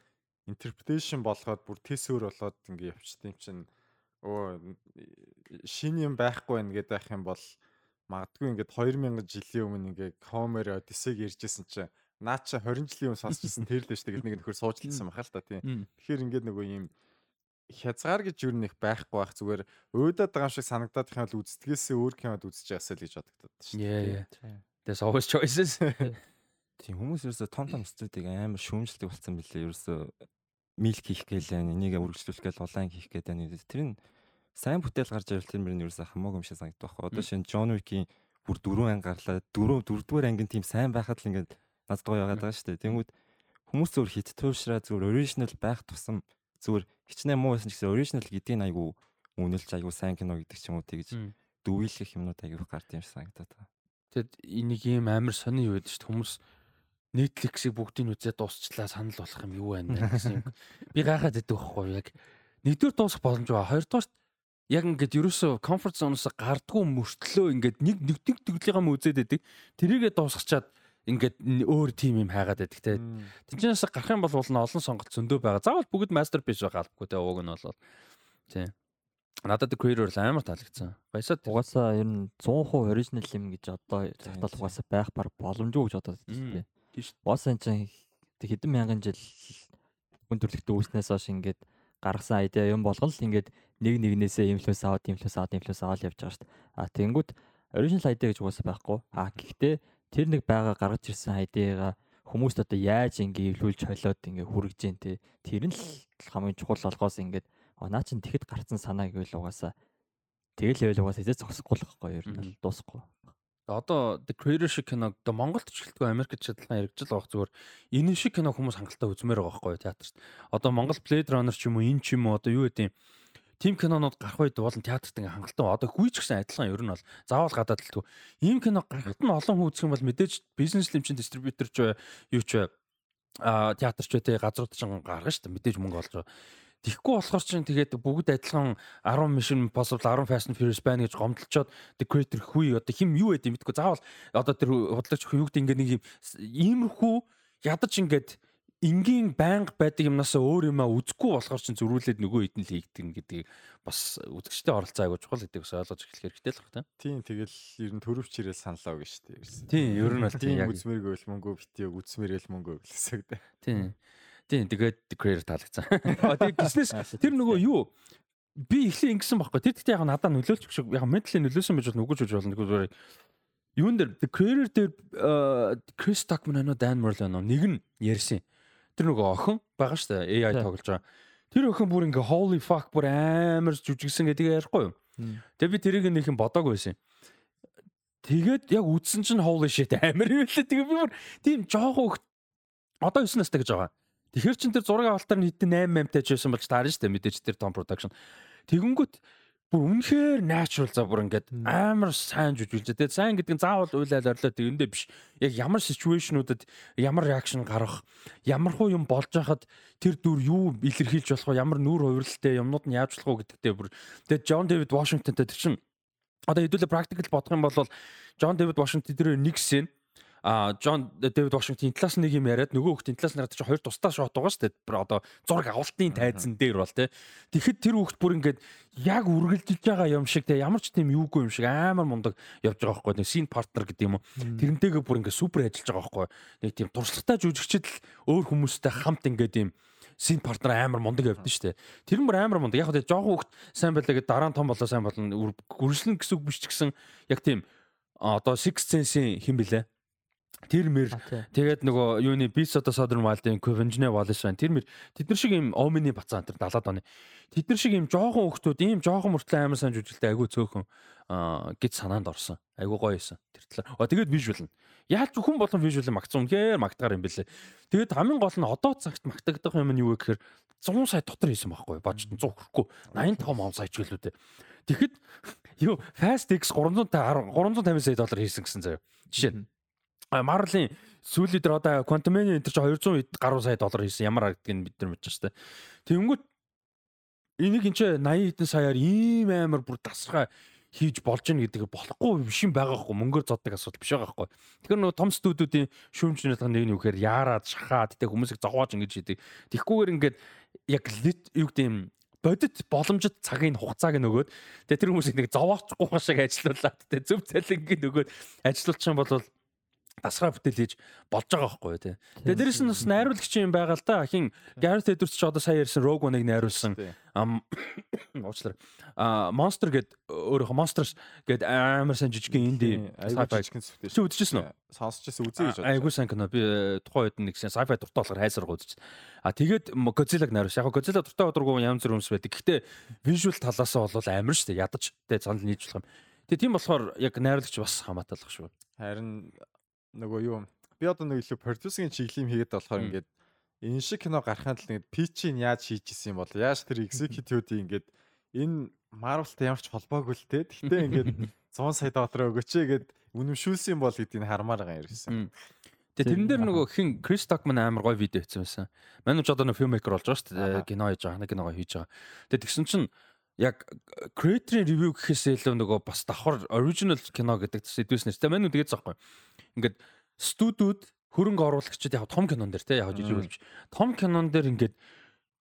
interpretation болгоод бүр тэсвэр болоод ингээд явчихдээ юм чинь өө шин юм байхгүй байна гэдэг байх юм бол магадгүй ингээд 2000 жилийн өмнө ингээд Homer Odyssey-г ярьжсэн чинь наа чи 20 жилийн өмнө сонсчихсан тэр л дээ шүү дээ. Нэг нөхөр суучлалсан баха л та тийм. Тэгэхээр ингээд нөгөө юм хязгаар гэж юу нэг байхгүй байх зүгээр өөдөд байгаа шиг санагдаад их юм бол үздэгээсээ өөр кинод үзэж яасаа л гэж бодогдод шүү yeah. There's always choices. Тийм хүмүүс ерөөсө том том студийг амар шүүмжлдэг болсон билээ. Ерөөсө милк хийх гээл. Энийг үргэлжлүүлэх гээл улаан хийх гээд байна. Тэр нь сайн бүтээл гарч ирэл тэр мөр нь ерөөсө хамаагүй юм шиг санагдах байхгүй. Одоо шинэ Джон Уикийн бүр дөрөв анги гарлаа. Дөрөв дөрөвдүгээр анги нь тийм сайн байхад л ингээд надад гоё яагаад байгаа шүү дээ. Тэнгүүд хүмүүс зөвөр хит туушраа зөвөр оригинал байх тусам зөвөр хичнээн муу байсан ч гэсэн оригинал гэдгийг айгу үнэлж айгу сайн кино гэдэг ч юм уу тэгж дүүйлэх юмнууд айгу гард юм шиг санагдаад байна. Тэгэд энийг ийм амар сони юу гэдэг чинь хүмүүс Netflix-ийг бүгдийг үзээд дуусчлаа санал болох юм юу байна гэсэн юм. Би гайхаад байдаг байхгүй яг нэгдүгээр дуусах боломж байгаа. Хоёрдугаар яг ингээд ерөөсө comfort zone-оос гардггүй мөртлөө ингээд нэг нэг нэг төглийнхаа үзээд байдаг. Тэрийгээ дуусгачаад ингээд өөр тим юм хайгаад байдаг те. Тинчнээс гарах юм бол олон сонголт зөндөө байгаа. Заавал бүгд masterpiece байх албагүй те. Ууг нь бол тий. Надад creator л амар таалагдсан. Баясаа угаасаа ер нь 100% original юм гэж одоо захтал угаасаа байх бар боломжгүй гэж тий. Тийм. Угаасаа энэ чинь хэдэн мянган жил хүн төрлөختөө үүснээс хойш ингээд гаргасан айдиа юм болгон л ингээд нэг нэгнээсээ инфлюенс аваад инфлюенс аваад инфлюенс аваад явж байгаа шүү дээ. А тэгэнгүүт original idea гэж угаасаа байхгүй. А гэхдээ тэр нэг байгаа гаргаж ирсэн айдиагаа хүмүүст одоо яаж ингээ эвлүүлж холиод ингээ хүргэж जैन те. Тэр нь л хамгийн чухал болгоос ингээд наа чин тэгэхэд гарцсан санаа гэвэл угаасаа тэгэл level угаасаа эзээ зогсохгүй л байхгүй ер нь дуусахгүй. Одоо the creator шиг киног одоо Монголд ч гэлтгүй Америкт ч адилхан яригдж л байгаа зүгээр. Энэ шиг кино хүмүүс хангалттай үзмээр байгаа байхгүй театрт. Одоо Монгол Blade Runner ч юм уу энэ ч юм уу одоо юу гэдэг юм тим кинонууд гарах үед бол театрт ингээ хангалттай одоо хүйч гэсэн адилхан ер нь бол заавал гадаад тгүү. Ийм кино гарахт нь олон хүн үзэх юм бол мэдээж бизнес лимчин дистрибьютор ч юу ч а театр ч үтэй газрууд ч гаргана шүү дээ мэдээж мөнгө олж байгаа. Тэгэхгүй болохоор чинь тэгээд бүгд адилхан 10 Mission Impossible 10 Fast and Furious байна гэж гомдлцоод the creator хүй одоо хим юу гэдэг юм битгүй заавал одоо тэр худалдаач хүй юу гэдэг ингээ нэг юм иймэрхүү ядаж ингээд энгийн байнга байдаг юмнасаа өөр юмаа үзэхгүй болохоор чинь зөрүүлээд нөгөө нь л хийгдэн гэдгийг бас үзэгчтэй оролцоо айгуу чухал гэдэг ус ойлгож эхлэх хэрэгтэй л байна. Тийм тэгэл ер нь төрөвч ирэл саналаа өгнө шүү дээ. Тийм ер нь бол тийм үзмэргүй л мөнгө битээ үзмэрэл мөнгө өглөөсөө гэдэг. Тийм. Тийм тэгээд creator таалагдсан. Тэгээд бизнес тэр нөгөө юу би эхлээ ингэсэн байхгүй. Тэр гэхдээ яг надад нөлөөлчих шиг яг ментали нөлөөсөн байж бол нүгэж болж болно. Нөгөө юун дээр creator дээр Chris Tuckman анаа Dan Merlin анаа нэг нь ярьсан. Тэр нөгөө охин байгаа шүү дээ AI тоглож байгаа. Тэр охин бүр ингээ holy fuck бүр амар жүжигсэн гэдэг ярихгүй юу? Тэгээ би тэрийг нэг юм бодоагүй байсан. Тэгээд яг үдсэн чинь holy shit амар юм лээ. Тэгээ би бүр тийм жоохон одоо 9 настай гэж байгаа. Тэгэхэр чин тэр зураг авалтаар хэдэн 8 8 тааж байсан болж таарна шүү дээ мэдээж тэр том production. Тэгэнгүүт бүр үнэхээр natural за бүр ингээд амар сайн жүжиглэж. Тэгээд сайн гэдэг нь заавал уйлал орлоо тэгэндээ биш. Яг ямар ситүэйшнүүдэд ямар реакшн гарах, ямар хуу юм болж байхад тэр дүр юу илэрхийлж болох вэ? Ямар нүүр хувирлалтай юмнууд нь яаж болох вэ гэдэгтээ бүр. Тэгээд Джон Дэвид Вашингтонтэй тэр чин одоо хэдүүлээ практикл бодох юм бол Джон Дэвид Вашингтон тэр нэг сэн а Джон Дэвид Вашингтон талаас нэг юм яриад нөгөө хүүхдийн талаас нараад чи хоёр тусдаа шот байгаа шүү дээ. Одоо зураг авалтын тайзан дээр бол тий. Тэгэхэд тэр хүүхд бүр ингээд яг үргэлжилж байгаа юм шиг тий ямар ч тийм юугүй юм шиг амар мундаг явж байгаа байхгүй нэг син партнер гэдэг юм уу. Тэрнтэйгээ бүр ингээд супер ажиллаж байгаа байхгүй. Нэг тийм туршлагатай жүжигчд л өөр хүмүүстэй хамт ингээд юм син партнер амар мундаг явдсан шүү дээ. Тэр мөр амар мундаг. Яг хөө жоохон хүүхд сайн байлаа гэдэг дараа нь том болоо сайн болно. Үргэлжлэн гэсэн үг биш ч гэсэн яг тийм одоо Six Sense-ийн хэн блэ? Тэр мэр тэгээд нөгөө юуны of the Southern Wild-ийн Convention Wallace байна. Тэр мэр тэд нар шиг юм Omni бацаан тэр 70-аад оны. Тэд нар шиг юм жоохон хөвгтүүд ийм жоохон мөртлөө амар сайн жүжиглэлтэй айгүй цөөхөн гэж санаанд орсон. Айгүй гоё байсан. Тэр талаар. А тэгээд visual нь. Яаж хүн болон visual магцсан үнэхээр магтгаар юм бэлээ. Тэгээд хамгийн гол нь одоо цагт магтагдах юм нь юу вэ гэхээр 100 сая дотор хийсэн байхгүй бажт 100 хүрэхгүй 85 он сая ч гэлүүдээ. Тэгэхэд юу Fast X 350 350 сая доллар хийсэн гэсэн заяа. Жишээ нь Marvel-ийн сүүлийн дээр одоо Quantum-ийн энэ чинь 200 гаруй сая доллар хийсэн ямар харагдгийг бид нар мэдэж штэ. Тэнгүүт энийг энэ чинь 80 хэдэн саяар ийм амар бүр тасрахаа хийж болж гин гэдэг болохгүй биш юм байгаа хгүй мөнгөөр зоддаг асуудал биш байгаа хгүй. Тэгэхээр нөгөө том студиудын шүүмжнээс нэг нь үхээр яарад шахаад тэ хүмүүсийг зовоож ингэж хийдэг. Тэгхгүйгээр ингээд яг юу гэдэг юм бодит боломжит цагийн хугацааг нөгөөд тэгээ тэр хүмүүсийг нэг зовоочихгүй шиг ажиллуулад тэ зөв цалингийн нөгөөд ажиллуулчих юм бол дасгал бүтээл хийж болж байгаа байхгүй тий. Тэгээ дээрэс нь бас найруулагч юм байгаа л да. Хин Gareth Edwards ч одоо сая ярьсан Rogue One-ыг найруулсан. Ам уучлаарай. А Monster гэд өөрөөхөө Monsters гэд амар сайн жижигхэн инди sci-fi жижигхэн сүхтэй. Чи үзчихсэн үү? Сонсчихсан үзье гэж бодлоо. Айгуу сайн кино. Би э, тухайн үед нэг sci-fi дуртай болохоор хайсарга үзчихсэн. А тэгээд Godzilla-г найруулсан. Яг Godzilla дуртай дургуу янз бүр юмс байдаг. Гэхдээ visual талаас нь бол амар шүү дээ. Ядаж тэ санал нийлж болох юм. Тэгээ тийм болохоор яг найруулагч бас хамаатай л шүү. Харин нөгөө юу би одоо нэг илүү продюсерийн чиглэлийн хийгээд болохоор ингээд энэ шиг кино гарахын тулд ингээд Пичийн яаж хийж исэн юм бол яаж тэр executive-ийн ингээд энэ Marvel-тай ямар ч холбоогүй л те. Гэхдээ ингээд 100 сая доллар өгөөч гэгээд үнэмшүүлсэн бол гэдгийг хармаар байгаа юм ерөөсөн. Тэгээ тэрэн дээр нөгөө хин Крис Токман амар гоё видео хийсэн байсан. Манайч одоо нэг фильммейкер болж байгаа шүү дээ. Кино хийж байгаа, киногоо хийж байгаа. Тэгээ тэгсэн чинь яг creator review гэхээс илүү нөгөө бас давхар original кино гэдэг сэдвээс нэртэй. Мань тэгээд захгүй. Ингээд студиуд хөрөнгө оруулагчид яг том кинон дээр те яг жижиг үлж том кинон дээр ингээд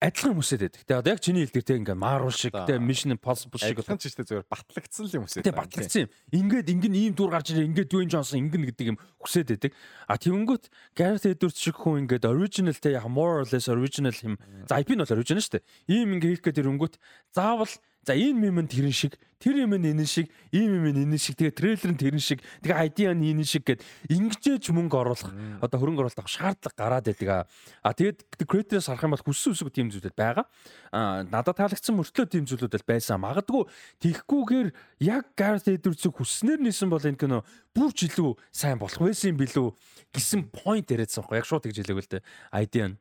адилхан хүмүүсэд байдаг. Тэгээ одоо яг чиний хэлдэг те ингээ Marvel шиг те Mission Impossible шиг адилхан ч ихтэй зүгээр батлагдсан л юм хүсэж байгаа. Батлагдсан юм. Ингээд ингэн ийм дүр гарч ирээ ингээд Dwayne Johnson ингэн гэдэг юм хүсэж байдаг. А тэгэнгүүт Gareth Edwards шиг хүн ингээд original те яг more or less original юм. За IP нь бол original шүү дээ. Ийм ингээ хийх гэдэг ирэнгүүт заавал За энэ мем нь тэрэн шиг, тэр юм нь энэ шиг, ийм юм нь энэ шиг, тэгээ трейлер нь тэрэн шиг, тэгээ айдиа нь энэ шиг гэд ингэжээч мөнгө оруулах одоо хөрөнгө оруулалт авах шаардлага гараад байдаг. А тэгээд creators харах юм бол хүссэн үсэг тийм зүйлүүд байгаа. А надад таалагдсан мөртлөө тийм зүйлүүд л байсан. Магадгүй тэгхгүйгээр яг Gareth Edwards-ыг хүсснээр нисэн бол энэ кино бүр ч илүү сайн болох байсан юм билүү гэсэн point яриадсан байхгүй яг шууд гэж хэлээг л дээ. Айдиа.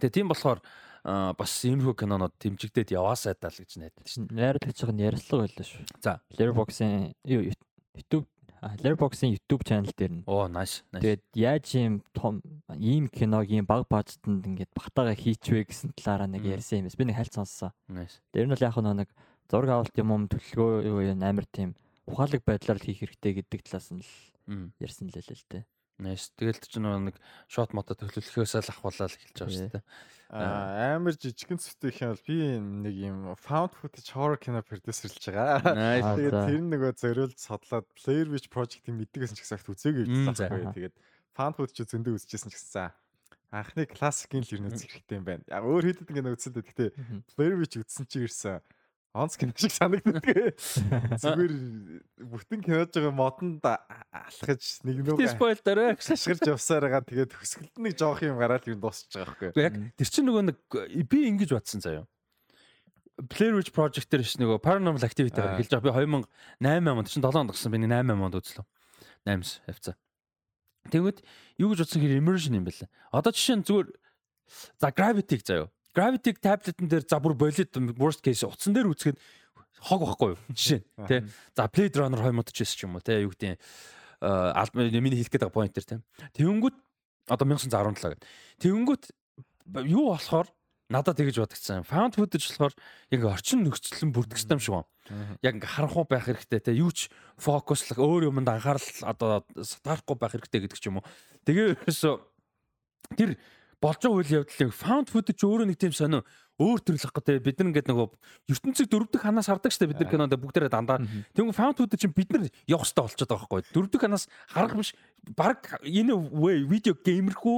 Тэгээ тийм болохоор бас иймэрхүү кинонод тэмцэгдээд яваасай даа л гэж найдаж шин. Найруулагч нь ярилцлага байлаа шүү. За, Letterboxd-ийн YouTube Letterboxd-ийн YouTube channel дээр нь. Оо, nice. Тэгээд яаж ийм том ийм киног ийм баг бажтанд ингээд багтаага хийчвэ гэсэн талаараа нэг ярьсан юм. Би нэг хальт сонссон. Nice. Тэр нь бол яг нэг зураг авалт юм юм төлөвлөгөө юу юм амар тийм ухаалаг байдлаар хийх хэрэгтэй гэдэг талаас нь л ярьсан л л л тээ. Nice. Тэгэл ч нэг шот мото төлөвлөхөөсөө л ахуулаад эхэлж байгаа шүү дээ. амар жижигэн цэвтэй их юм бол би нэг юм found footage horror кино продюсерлж байгаа. Тэгээд тэр нөгөө зориулж содлоод Player Witch Project-ийг мэддэг гэсэн ч гэсэн агт үзээгүй байсан байхгүй. Тэгээд found footage зөндөө үзчихсэн ч гэсэн анхны классикийн л ер нь үзэх хэрэгтэй юм байна. Яг өөр хэдэд ингэ үзсэн дээ. Гэтэ Player Witch үзсэн чи ирсэн онц кино шиг санагддаг. Зүгээр бүтэн кинож байгаа модонд алхаж нэг нөгөө спойл дараа шашгирж явсаар байгаа. Тэгээд хөсгөлд нэг жоох юм гараад юм дуусч байгаа байхгүй. Яг тэр чинь нөгөө нэг би ингэж батсан заяа. Player Witch Project дээр ш нөгөө Paranormal Activity хэлж байгаа. Би 2008 онд чинь 7 онд гсэн. Би 8 онд үзлээ. 8 хавцаа. Тэгвэл юу гэж утсан хэр immersion юм бэлээ. Одоо жишээ нь зүгээр за Gravity-г заяа Gravity таблетэн дээр за бүр болид worst case утсан дээр үзэхэд хог байхгүй юу? Жишээ нь тий. За Blade Runner 2009 ч юм уу тий юу гэдэг нь миний хэлэх гээд байгаа point дээр тий. Тэнгүүд одоо 1917 гэдэг. Тэнгүүд юу болохоор надад тэгэж бодогдсон. Found footage болохоор яг орчин нөхцөл нь бүрдэх юм шиг байна. Яг ингээ харанхуй байх хэрэгтэй те юу ч фокуслах өөр юмд анхаарал одоо сатарахгүй байх хэрэгтэй гэдэг ч юм уу. Тэгээ ерөөсө тэр болж байгаа үйл явдлыг found footage өөрөө нэг тийм сонио өөр төрлөх гэдэг бид нар ингээд нөгөө ертөнцийг дөрөв дэх ханаас хардаг штэ бид нар кинонд бүгдээрээ дандаа. Тэгвэл found footage чинь бид нар явах хэрэгтэй болчиход байгаа байхгүй. Дөрөв дэх ханаас харах биш. Баг энэ видео геймерхүү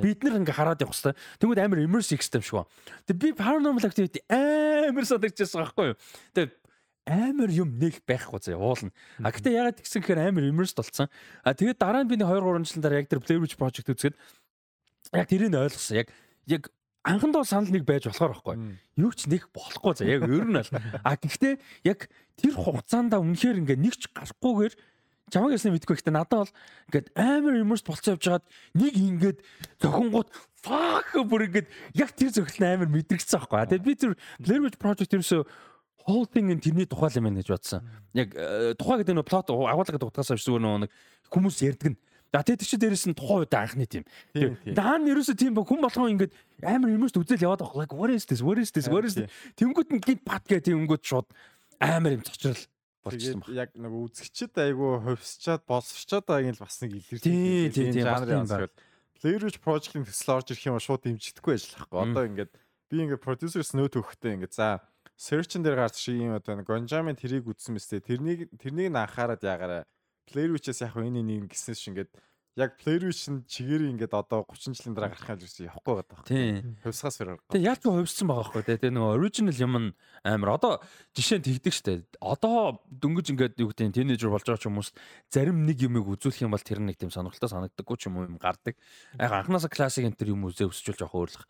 бид нар ингээ хараад явах хэрэгтэй. Тэгвэл амар immersive system ба тэг би paranormal activity амар санагдчихсан байхгүй юу? Тэг амар юм нэг байхгүй заа уулна. А гэтээ ягаад тэгсэн гэхээр амар immersed болсон. А тэгээд дараа нь би нэг 2 3 жилийн дараа яг тэр Blair Witch Project үзгээд яг тэрийг ойлгосон. Яг яг анхандаа санал нэг байж болохоор байхгүй. Юу ч нэг болохгүй за яг ер нь бол. А гэхдээ яг тэр хугацаанд үнэхээр ингээ нэг ч гарахгүйгээр чамаг ясны мэдгүй гэхдээ надад бол ингээд амар immersed болцоо явж хагаад нэг ингээд зохингууд fuck бүр ингээд яг тэр зохилт амар мэдрэгцсэн байхгүй. Тэгээд би тэр Witch Project ерөөсөө whole thing нь тэрний тухай юм байна гэж бодсон. Яг э, тухай гэдэг нь плот агуулга гэдэг утгаас биш зүгээр нэг хүмүүс ярьдаг нь За тэгээд чи дээрэс нь тухайн үед анхны тийм. Даа нь ерөөсөө тийм хүн болгоо ингээд амар юмш үзэл яваад байгаа. What is this? What is this? What is this? Тэнгүүд нь гинт бат гэх тэнгүүд шууд амар юм цочрол болчихсон баг. Яг нэг үзэгчд айгу хувьсчаад боловсчаад байгааг л бас нэг илэрдэг. Тийм тийм жанр юм. Players Project-ийн төсөл орж ирэх юм шууд дэмжихгүй ажиллахгүй. Одоо ингээд би ингээд продюсерс нөт өгөхтэй ингээд за search-ын дээр гарч шиг юм одоо Gonjamin тэрийг үзсэн мэт тэрнийг тэрнийг анхаарад яагараа Player Witch-ээс яг энэ нэг гиснээс ш ингээд яг Player Witch-ын чигээрээ ингээд одоо 30 жилийн дараа гарах юм гэсэн явахгүй байгаа даа. Тийм. Хувьсгаас фэр. Тэгээ яаж ч хувьссан байгаа байхгүй тий. Тэгээ нөгөө original юм нь амар одоо жишээ нь тэгдэг штэ. Одоо дөнгөж ингээд юу гэдэг тинейжер болж байгаа ч хүмүүс зарим нэг юмыг үзүүлэх юм бол тэр нэг тийм сонирхолтой санагддаггүй ч юм уу юм гардаг. Яг анханасаа классик энэ төр юм үзээ өсчүүлж явах өөрлөх.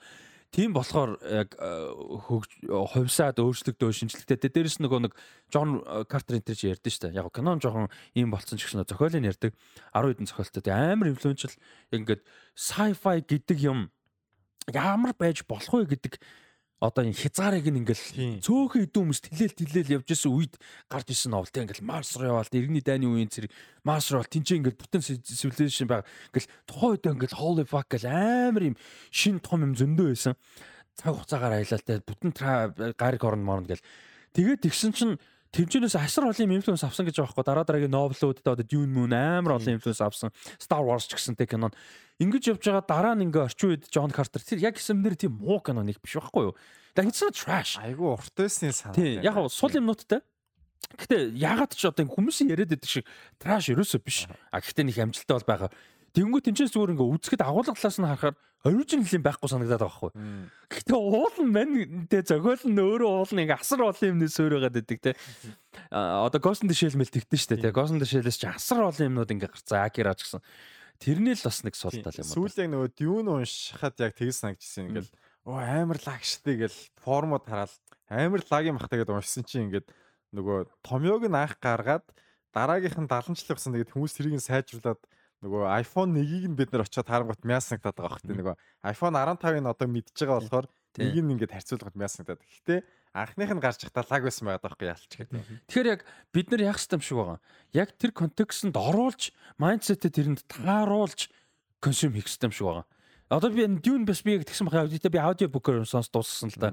Тийм болохоор яг хувьсаад өөрчлөгдөө шинжлэхтэй. Дээрээс нөгөө нэг Джон Картер энэ чи ярьдэн шүү дээ. Яг кинон жоохон ийм болцсон ч гэсэн зохиолыг ярьдаг 10 хэдэн зохиолтой. Амар инфлюеншл яг ингээд sci-fi гэдэг юм ямар байж болох вэ гэдэг одоо энэ хязгаарыг ингээл цөөхөн идэв хүмүүс тэлэл тэлэл явж исэн үед гарч исэн новел тэг ингээл Марс руу яваал иргэний дайны үеийн зэрэг Марс руу тэнцээ ингээл бүтэн civilization байгаа ингээл тухайн үед ингээл holy fuck гэл амар юм шин том юм зөндөө байсан. Цаг хугацаагаар аялал тэг бүтэн гариг орно морно гэл. Тэгээд тэгсэн чинь Тэмчнээс асар олон инфлюенс авсан гэж байгаа байхгүй. Дараа дараагийн новелуудад одоо Dune Moon амар олон инфлюенс авсан. Star Wars ч гэсэн тэг кинон ингэж явж байгаа дараа нь ингээ орчин үед John Carter тэр яг хэсэмнэр тийм муу кино нэг биш байхгүй юу? Not trash. Айгу урт байсны санаа тийм яг сул юмнуудтай. Гэтэ ягаад ч одоо хүмүүсийн яриад байдаг шиг траш ерөөсөө биш. А гэхдээ нэг амжилттай бол байгаа. Тэнгүү тэнцэн зүгээр ингээ үзэхэд агуулга талаас нь харахаар оригинал юм байхгүй санагдаад байгаа байхгүй. Гэхдээ уул нь мань тэ зохиол нь өөрөө уул нь ингээ асар олон юмнээс өөр байгаад байдаг те. Одоо Ghost in the Shell мэл тэгтэн штэ те. Ghost in the Shell-с ч асар олон юмнууд ингээ гарцаа Akira ч гэсэн. Тэрний л бас нэг сул тал юм байна. Сүүлийн нөгөө Dune уншихад яг тэгс санагдчихсэн ингээл оо амар лагштай гэл формод хараад амар лагийн махтай гэдээ уншсан чинь ингээд нөгөө томьёог нь анх гаргаад дараагийнх нь 70 жил явсан тэгээд хүмүүс тэрийг сайжруулад нөгөө iPhone 1-ийг нь бид нар очиод харангуут мясагтаад байгаа хөөхтэй нөгөө iPhone 15-ыг одоо мэдж байгаа болохоор нэг нь ингээд харьцуулахад мясагтаад. Гэхдээ анхных нь гарч ихтаа лаг байсан байгаа байхгүй ялч гэдэг. Тэгэхээр яг бид нар яах юм шиг байгаа. Яг тэр контекстэнд оруулж майндсетээ тэрэнд тааруулж консюм хийх юм шиг байгаа. Одоо би энэ Dune бас би тэгсэн бахаа би аудио букер сонс дууссан л да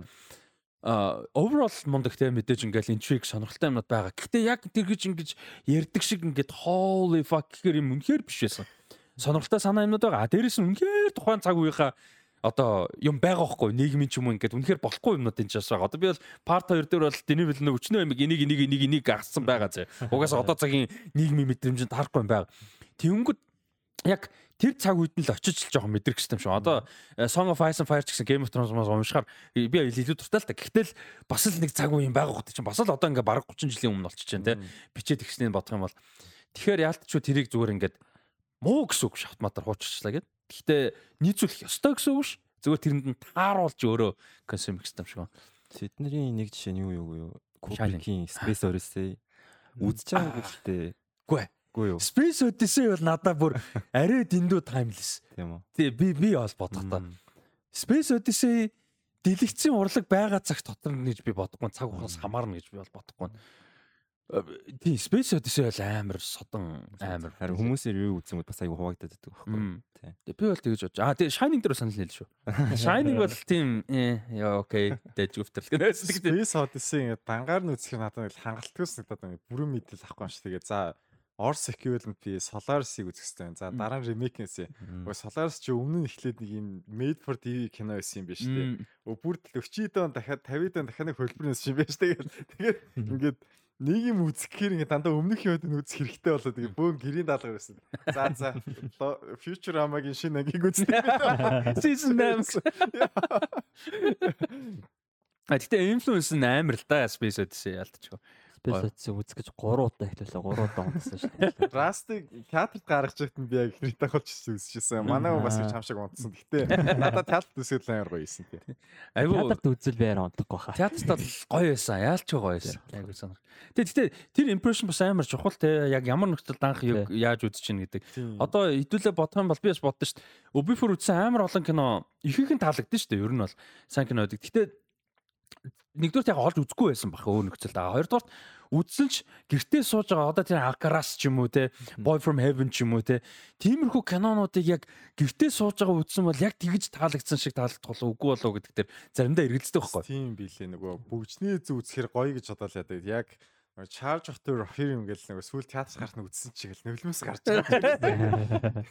а overall мундаг те мэдээж ингээл intrigue сонирхолтой юмнууд байгаа. Гэхдээ яг тэр гэж ингэж ярддаг шиг ингээд holy fuck гэхээр юм үнэхээр биш байсан. Сонирхолтой санаа юмнууд байгаа. Дээрээс нь үнэхээр тухайн цаг үеийнхаа одоо юм байгаа хгүй нийгмийн ч юм ингээд үнэхээр болохгүй юмнууд энэ ч байгаа. Одоо би бол part 2 дээр бол Дэни Вилнэ өчнөө юм энийг энийг энийг энийг гассан байгаа зэ. Угаасаа одоо цагийн нийгмийн мэдрэмжинд харахгүй юм байгаа. Тэнгүүд яг тэр цаг үед нь л очиж л жоохон мэдрэх систем шүү. Одоо э, Song of Ice and Fire гэсэн Game of Thrones-аас уншихаар би илүү дуртай л та. Гэхдээ л бас л нэг цаг үе юм байгаа хөт чинь бас л одоо ингээ бараг 30 жилийн өмнө болчихж байна те. Бичээд ихснээ бодох юм бол тэгэхээр яалтчгүй тэрийг зүгээр ингээд муу гэсэн үг шахтматар хуучирчлаа гэд. Гэхдээ нийцүүлэх ёстой гэсэн үг ш. Зүгээр тэрэнд нь тааруулж өөрөө консюм систем шиг байна. Тэдний нэг жишээ нь юу юу юу? Kubrick-ийн Space Odyssey байгаа гэхдээ Үгүй ээ Үгүй юу. Space Odyssey бол надад бүр арай дэндүү timeless. Тийм үү. Тий би би бол бодохдоо. Space Odyssey дэлгэцийн урлаг байгаа цагт дотор гэж би бодохгүй цаг ухаас хамаарна гэж би бол бодохгүй. Тийм Space Odyssey бол амар содон амар. Харин хүмүүсийн ревю үзсэн бас аягүй хуваагдаад байдаг байхгүй. Тийм. Би бол тэгэж бодож. Аа тийм Shining дээр санал нийл шүү. Shining бол тийм э яа окей. Дэж үфтэр. Space Odyssey ингээд дангаар нь үзэх надад хангалтгүй санагдаад байна. Бүрэн мэдээлэл авахгүй юм шиг. Тэгээ за Орс equivalent би Solaris-ыг үзэх байна. За дараа нь remake-нээс. Өө Solaris чи өмнө нь эхлээд нэг юм made for TV кино байсан юм биш үү? Өө бүр 40 дон дахиад 50 дон дахиад нэг хөлбөрнөөс юм биш тэгээд тэгээд ингээд нэг юм үзэх гэхээр ингээд дандаа өмнөх юмд нь үзэх хэрэгтэй болоод тэгээд бөөн гэрийн даалгавар байсан. За за Future Amaгийн шинэ ангийг үзтээ. Season 8. А тэгтээ influence нь амар л да Space Odyssey ялтчихв. Space үзэх гэж 3 удаа эхлүүлээ 3 удаа унтсан шүү дээ. Rust-ыг театрт гаргаж байхад нь би яг хэрэгтэй болж үзчихсэн. Манай хүн бас гэж хамшиг унтсан. Гэтэ надад театрт үзэл амар гоё исэн тий. Айгу театрт үзэл байр унтахгүй хаа. Театрт бол гоё байсан. Яалч гоё байсан. Айгу санах. Тэгээ гэтэ тэр impression бас амар чухал те. Яг ямар нөхцөлд анх яаж үзэж чинь гэдэг. Одоо хэдүүлээ бодох юм бол би бас боддоо шүү дээ. Өбифөр үзсэн амар олон кино ихэнх нь таалагдсан шүү дээ. Ер нь бол сайн кино байдаг. Гэтэ нэгдүгээр яг олж үзэхгүй байсан бах өөр нөхцөлд байгаа. Хоёрдугаар үзсэн ч гэртээ сууж байгаа одоо тэр Акарас ч юм уу те Boy from Heaven ч юм уу те тиймэрхүү кинонуудыг яг гэртээ сууж байгаа үзсэн бол яг тэгж таалагдсан шиг таалагдах болов үгүй болов гэдэг тэр заримдаа эргэлздэг байхгүй. Тийм билээ нөгөө бүгжний зүү үзэхэр гоё гэж бодоол яадаг. Яг Charge of the Rohirrim гэл нэг сүүл театрт гарах нь үзсэн чиг л нүглэмээс гарч байгаа.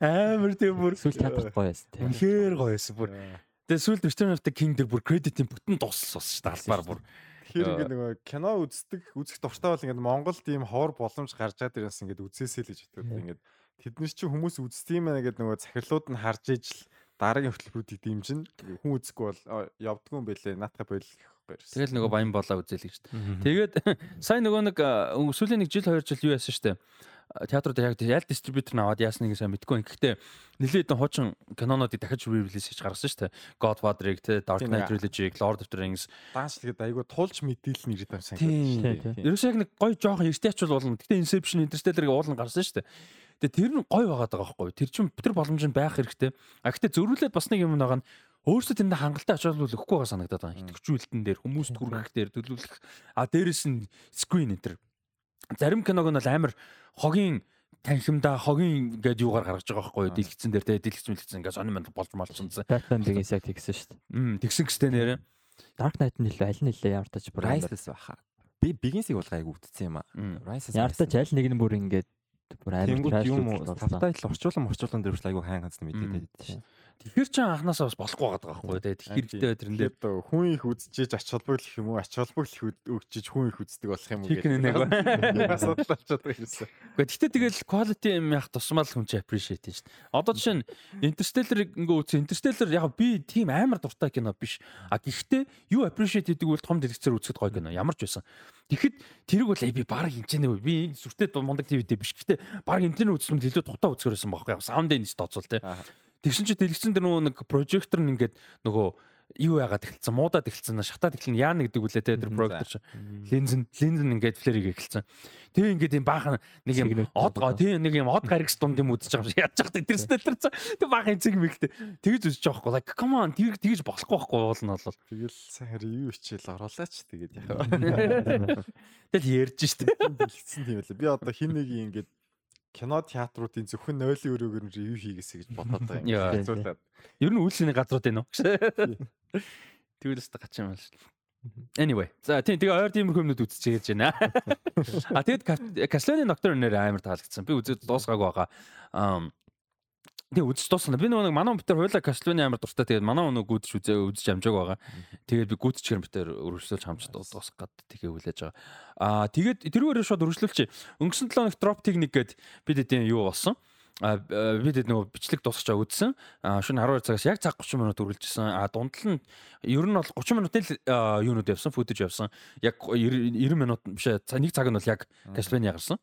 Амар тийм бүр сүүл театрт гоё байсан тийм. Үнэхээр гоё байсан бүр. Тэгээ сүүлд Return of the King дээр бүр кредитийн бүтэн дууссан шүү дээ албаар бүр. Тэгэхээр ингээд нөгөө кино үздэг үзэх дуртай бол ингээд Монголд ийм ховор боломж гарч байгаа дээрээс ингээд үзээсэй л гэж боддог. Ингээд тэднэр чинь хүмүүс үздэг юм байна гэдэг нөгөө захирлууд нь харж ижил дараагийн хөтөлбөрүүдийг дэмжин хүн үзэхгүй бол явдгүй юм бэлээ наатах бойл Тэгэл нөгөө баян болоо үзэл гэж. Тэгээд сайн нөгөө нэг сүүлийн нэг жил хоёр жил юу яасан штэ театрууд яг аль дистрибьютор наваад яасныг сайн мэдгүй. Гэхдээ нэлээд хуучин кинонуудыг дахиж re-release хийж гаргасан шүү дээ. Godfather-ыг те Dark Knight Trilogy-г Lord of the Rings дааш тэгээд айгүй тулж мэдээлэл нь ирээд байсан юм. Ерөөс яг нэг гоё жоохон эртээч бол болно. Гэхдээ Inception, Interstellar-ыг уулан гарсан шүү дээ. Тэгээ тэр нь гоё байгаад байгаа байхгүй. Тэр чинь тэр боломж нь байх хэрэгтэй. А гэхдээ зөрүүлээд бас нэг юм байгаа нь өөрсдөө тэнд хангалттай ач холбогдол өгөхгүй байгаа санагдаад байна. Итгэвчүүлэлтэн дээр хүмүүст хүргэх дээр төлөвлөх а дээрэс нь screen энэ. Зарим киног нь бол амар хогийн танхимдаа хогийн ингээд юугаар гаргаж байгаа байхгүй юу дэлгэцэн дээр те дэлгэц мэлгэцэн ингээд сонир манд болж малчсан. Batman Begins яг тэгсэн шүү дээ. Мм тэгсэн гэстэй нэрэ. Dark Knight нь нэлээ аль нэлээ ямартаж бүр Rises баха. Би Begins-ийг бол гайг үтцсэн юм аа. Rises ямартаж аль нэг нь бүр ингээд бүр амар юм уу тавтай л орчуулан орчуулан дээр айгу хайн ганц мэдээд байдаг шээ. Тэгэхээр ч анханасаа бас болохгүй байгаа байхгүй тий. Тэгэхээр тэрэн дээр хүн их үзчихэж ач холбогдол юм уу? Ач холбогдол өгчиж хүн их үздэг болох юм уу гэх нэг асуудал болчиход байгаа юмсан. Гэхдээ тэгэл quality юм яг тусмал хүн чи appreciate дээ. Одоо жишээ нь Interstellar ингээ үзсэн. Interstellar яг би тийм амар дуртай кино биш. А гэхдээ юу appreciate хийдэг бол том дэлгэцээр үзэхэд гоё кино. Ямар ч байсан. Тэгэхэд тэрийг бол би баг энэ нэ би энэ сүртэй мундаг ТV-тэй биш. Гэхдээ баг энэ үзсэн илүү дутаа үзгэр байсан байхгүй. Саунд энэ тооцвол тий. Тэгсэн чи дэлгэцэн дээр нөгөө нэг прожектор нь ингээд нөгөө юу яагаад эхэлсэн муудаад эхэлсэн шатаад эхэлнэ яана гэдэг үлээ те тэр прожектор чи. Линз нь линз нь ингээд флэрийг эхэлсэн. Тэг ингээд юм баахан нэг юм од тий нэг юм од гарагс дунд юм үзэж байгаа юм яаж яах тэр стеллер цаа тэг баахан эцэг мэгтэй тэгэж үзэж байгаа байхгүй like come on тэр тэгэж болохгүй байхгүй уул нь бол. Тэгэл сайн юу хичээл оруулаач тэгээд яхаа тэгэл ярьж штэ. Бэлгцэн тийм байлаа би одоо хин нэг ингээд кино театруудын зөвхөн нойлын өрөөгөр нь ревю хийгээсэй гэж бодоод байгаа юм. Зөвлөд. Ер нь үйлсний газрууд энэ үү? Тэгвэл өстө гач юм байна шүү. Anyway. За тийм тэгээ ойр тиймэрхүү юмнууд үзчихэж байна. А тэгэд Castlevania Nocturne нэр амар таалагдсан. Би үзээд дуусгаагүй байгаа. Тэгээ үзэж дуусна. Би нөгөө манай битэр хуйла Castlevania амар дуртай. Тэгээд манай өнөө гүйдэж үзээ үзэж амжааг байгаа. Тэгээд би гүйдэж битэр өргөжлүүлж хамж дуусгах гад тэгээ хүлээж байгаа. Аа тэгээд тэрүүгээр шууд өргөжлүүлчих. Өнгөрсөн 7 хоног drop technique гэд бид эдийн юу болсон? а бид нөгөө бичлэг дуусгачаа үзсэн. А шөнө 12 цагаас яг цаг 30 минут үргэлжсэн. А дундал нь ер нь бол 30 минутын юунууд явсан, футэж явсан. Яг 90 минут биш ээ. Нэг цаг нь бол яг Castlevania гарсан.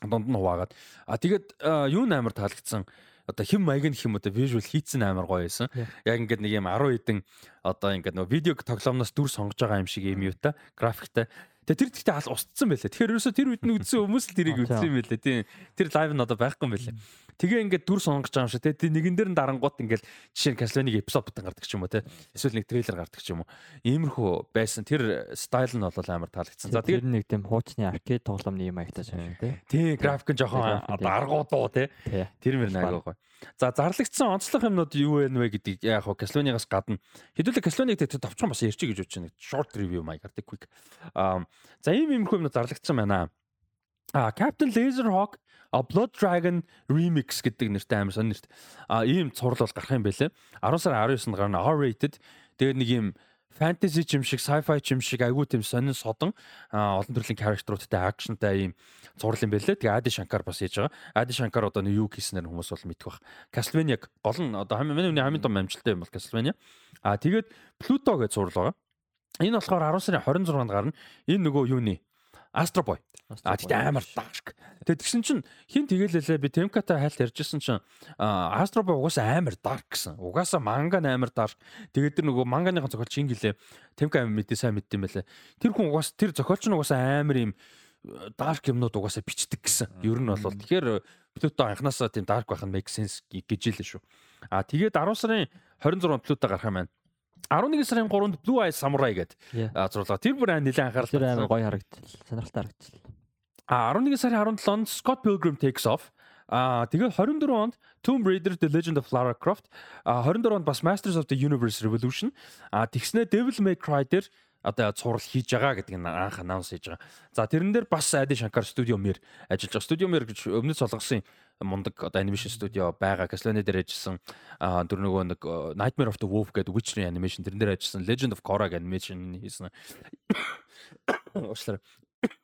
Дунд нь хуваагаад. А тэгээд юу нээр таалагдсан одоо хэм маяг нь хэм одоо visual хийцэн амар гоё байсан. Яг ингээд нэг юм 10 хэдэн одоо ингээд нөгөө видео тоглоомноос дүр сонгож байгаа юм шиг юм юу та графиктай. Тэгээ тэр тэгтээ хал устцсан байлаа. Тэгэхээр ерөөсө тэр үед нь үзсэн хүмүүс л тэрийг үзсэн юм байлаа. Тийм. Тэр лайв нь одоо байхгүй юм байлаа. Тэгээ ингээд дүр сонгож байгаа юм шиг тий. Нэгэн дээр нь дарангуут ингээд жишээ нь Castlevania-г эпизод бутан гардаг ч юм уу тий. Эсвэл нэг трейлер гардаг ч юм уу. Иймэрхүү байсан. Тэр стайл нь бол амар таалагдсан. За тэгээд нэг тийм хуучны аркейд тоглоомны юм аягтай юм тий. Тий, график нь жоохон аргуудуу тий. Тэр мөр нэг гоё. За зарлагдсан онцлог юмнууд юу вэ нвэ гэдэг яг хоо Castlevania-гаас гадна хэдүүлээ Castlevania гэдэг товчхон бас ярьчих гэж бодож байна. Short review маягаар тий quick. Аа за ийм иймэрхүү юмнууд зарлагдсан байна. А Captain Laserhawk А Blood Dragon Remix гэдэг нэртэй амар сонирт. А ийм цуврал бол гарах юм байлээ. 10 сарын 19-нд гарна R-rated. Тэгээд нэг юм fantasy юм шиг, sci-fi юм шиг айгүй тийм сонин содон олон төрлийн character-уудтай акшнтай ийм цуврал юм байлээ. Тэгээ Ади Шанкар бас хийж байгаа. Ади Шанкар одоо юу хийснээр хүмүүс бол мэдэх бах. Castlevania гол нь одоо хамгийн хамгийн том амжилттай юм бол Castlevania. А тэгээд Pluto гэж цуврал байгаа. Энэ болохоор 10 сарын 26-нд гарна. Энэ нөгөө юуны Astro Boy. А тэгтээ амар dark. Тэгээ тэгсэн чинь хин тэгэлээлээ би Темкатай хайлт ярьжсэн чинь Astro Boy угаасаа амар dark гэсэн. Угаасаа манга амар dark. Тэгээд тэр нөгөө манганыхан зохиолч ингэлээ Темка амар мэдээ сайн мэддэм байлаа. Тэр хүн угаасаа тэр зохиолч нь угаасаа амар юм dark юмнууд угаасаа бичдэг гэсэн. Ер нь бол тэгэхээр Pluto анханасаа тийм dark байх нь make sense гэж хэлээ шүү. А тэгээд 10 сарын 26-нд Pluto гарах юм байна. 11 сарын 3-нд Blue Eye Samurai гэдэг зурлаа. Тэр бүр нэлээд анхаарал тэр амар гоё харагдтал. Сонирхолтой харагдтал. А 11 сарын 17-нд Scott Pilgrim Takes Off. А тэгээд 24 онд Tomb Raider The Legend of Lara Croft. А 24 онд бас Masters of the Universe Revolution. А тэгснэ Devil May Cry дээр одоо цуврал хийж байгаа гэдэг нь анх анонс хийж байгаа. За тэрэн дээр бас Ади Шанкар студио мэр ажиллаж байгаа. Студио мэр гэж өмнөд солонгосын мундаг одоо анимашн студио байгаа. Castlevania дээр ажилласан тэр нөгөө нэг Nightmare of the Wolf гэдэг Witcher animation тэрэн дээр ажилласан. Legend of Korra animation хийсэн. Уучлаарай.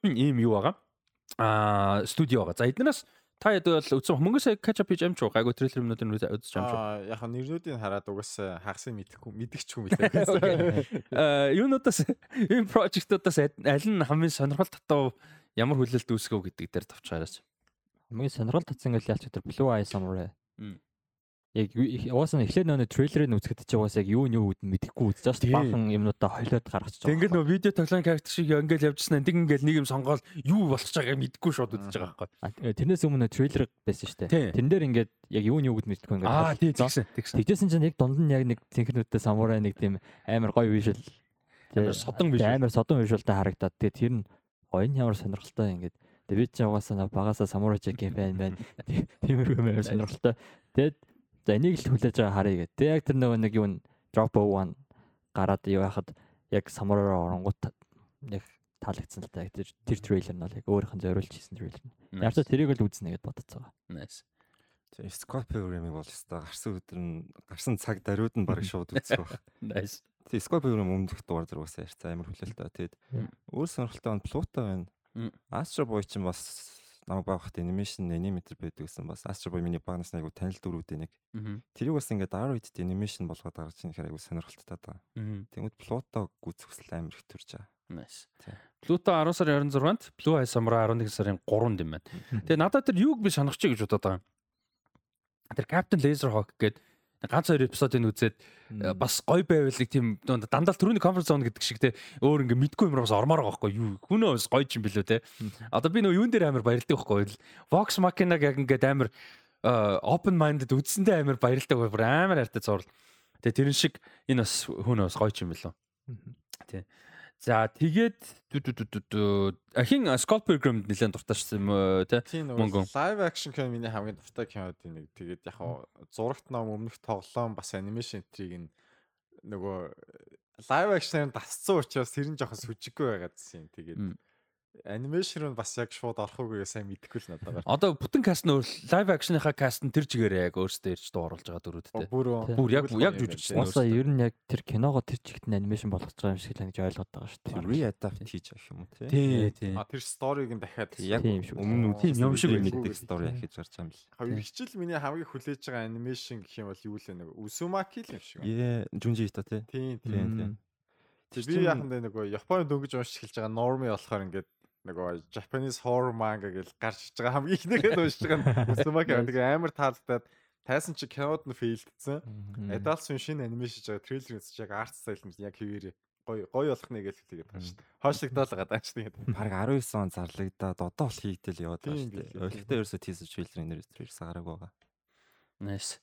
Ийм юу байгаа. Аа студио байгаа. За эднээс Та ядвал үтсэн мөнгөс catch up хийж амч уу? Гайгүй трейлер юмнуудыг үзэж амч уу? Аа яг нь нэрнүүдийг хараад угаасаа хагасыг мэдэхгүй мэдгч юм билээ. Аа юунуудаас энэ project-уудаас аль нь хамгийн сонирхол татав ямар хүлээлт үүсгөө гэдэг дээр товчгаараас. Хамгийн сонирхол татсан гэл ялч тэр Blue Eye Samurai. яг угаасаа эхлээд нөгөө трейлерыг үзэхэд чи угаасаа яг юу нь юу гэдээ мэдэхгүй үзэж байгаа шүү дээ. Баахан юмнуудаа хойлоод гаргачих жоох. Ингээл нөгөө видео тоглоом character шиг ингээл явжснаа нэг ингээл нэг юм сонгоод юу болчих байгааг мэдэхгүй шууд үзэж байгаа байхгүй. Тэрнээс өмнө трейлер байсан шүү дээ. Тэрэн дээр ингээд яг юу нь юу гэд мэдэхгүй ингээд. Аа тий тэгсэн. Тэгжсэн чинь яг дунд нь яг нэг цэнхнүүдтэй самурай нэг тийм амар гоё вижюал амар содон вижюал амар содон вижюалтай харагдаад тэгээ тэр нь гоё нь ямар сонирхолтой ингээд Тэгээ би ч угаасаа багасаа самурай жек фэн байна. Тиймэрхүү мээр сонирхолтой. Тэгээд За энийг л хүлээж байгаа харъя гэдэг. Тэг яг тэр нөгөө нэг юу drop 1 гараад юу яхад яг самурай оронгууд яг таалагдсан л та. Тэр тэр трейлер нь бол яг өөрийнх нь зориулж хийсэн трейлер нь. Яг ч тэрийг л үзнэ гэдээ бодож байгаа. Nice. Тэгээ Scope програмыг бол өстой гарсан өдөр нь гарсан цаг даруйд нь баг шууд үзэх баг. Nice. Тэгээ Scope програм өмнөх дугаар зэрэг бас ярьцаа амар хүлээлттэй. Тэгээд өөр сонирхолтой нь Pluto байна. Astro Boy ч бас намайг багт анимашн аниматор байдаг гэсэн бас Astro Boy миний багнаас айгу танил дөрүүдээ нэг. Тэрийг бас ингээд Android анимашн болгоод гаргаж ирэх хэрэг айгу сонирхолтой таа. Тэнгүүд Pluto гүц хүсэл амар их төрж байгаа. Nice. Pluto 10 сарын 26-нд, Blue Eye Samurai 11 сарын 3-нд юм байна. Тэгээ надад тэр юуг би сонирхож гэж бодоод байгаа. Тэр Captain Laserhawk гэдэг ганц хоёр эпизодыг үзээд э, бас гоё байвал нэг тийм дандаа түрүүний конференц зон гэдэг шиг те өөр ингээ мэдгүй юм бас ормоор байгаа байхгүй. Юу хүнөө бас гоё юм билүү те. Одоо би нөө юун дээр амар баярлдаг байхгүй Vox Machina-г яг ингээд амар open minded үзсэндээ амар баярлдаг бүр амар хайртай зурл тэгээ тэрэн шиг энэ бас хүнөө бас гоё юм билүү. Тий За тэгээд ахин Scott Pilgrim нэлээд дуртайшсан юм уу те мөнгө live action кино миний хамгийн дуртай кинодын нэг. Тэгээд яг зурагт ном өмнөх тоглоом бас анимашн энтриг нь нөгөө live action-аар дасцсан учраас тэр нь жоохон сүжиггүй байгаад гэсэн юм тэгээд анимашн руу бас яг шууд орох үгээ сайн мэдэхгүй л надад байна. Одоо бүтэн каст нь лайв акшныхаа каст нь тэр чигээрээ яг өөрсдөө ирж дууруулж байгаа дөрүүдтэй. Бүр яг яг жүжигчсэн. Уусаа ер нь яг тэр киногоо тэр чигт нь анимашн болгож байгаа юм шиг л гэж ойлгоод байгаа шүү дээ. Re-adapt хийж байгаа юм уу тий. Тий, тий. А тэр сториг нь дахиад яг өмнө нь тийм юм шиг мэддэг стори ахиж гарч байгаа юм л. Хоёр хичээл миний хамгийн хүлээж байгаа анимашн гэх юм бол юу л нэг Усумаки л юм шиг. Ээ, Junji Ito тий. Тий, тий. Би яхан дээр нөгөө Японы дөнгөж уншиж эхэлж байгаа норми болохоор ингээд нөгөө Japanese horror manga гэж гарч иж байгаа хамгийн ихнийгээ уншиж байгаа нь Uzumaki тэгээ амар таалагдаад тайсан чи кинод нь фейлдсэн. Adult Swim шинэ анимашн жаа трейлер үзэж яг арт стайл нь яг хэвээрээ гой гой болох нэг л хэлгээд байгаа шүү дээ. Хоошлогдоод байгаа даа шүү дээ. Бараг 19 он зарлагдаад одоо бол хийгдэл яваад байгаа шүү дээ. Ойлгохтой ерөөсөө тийсэж трейлерын нэр трейлер гараагүй байгаа. Nice.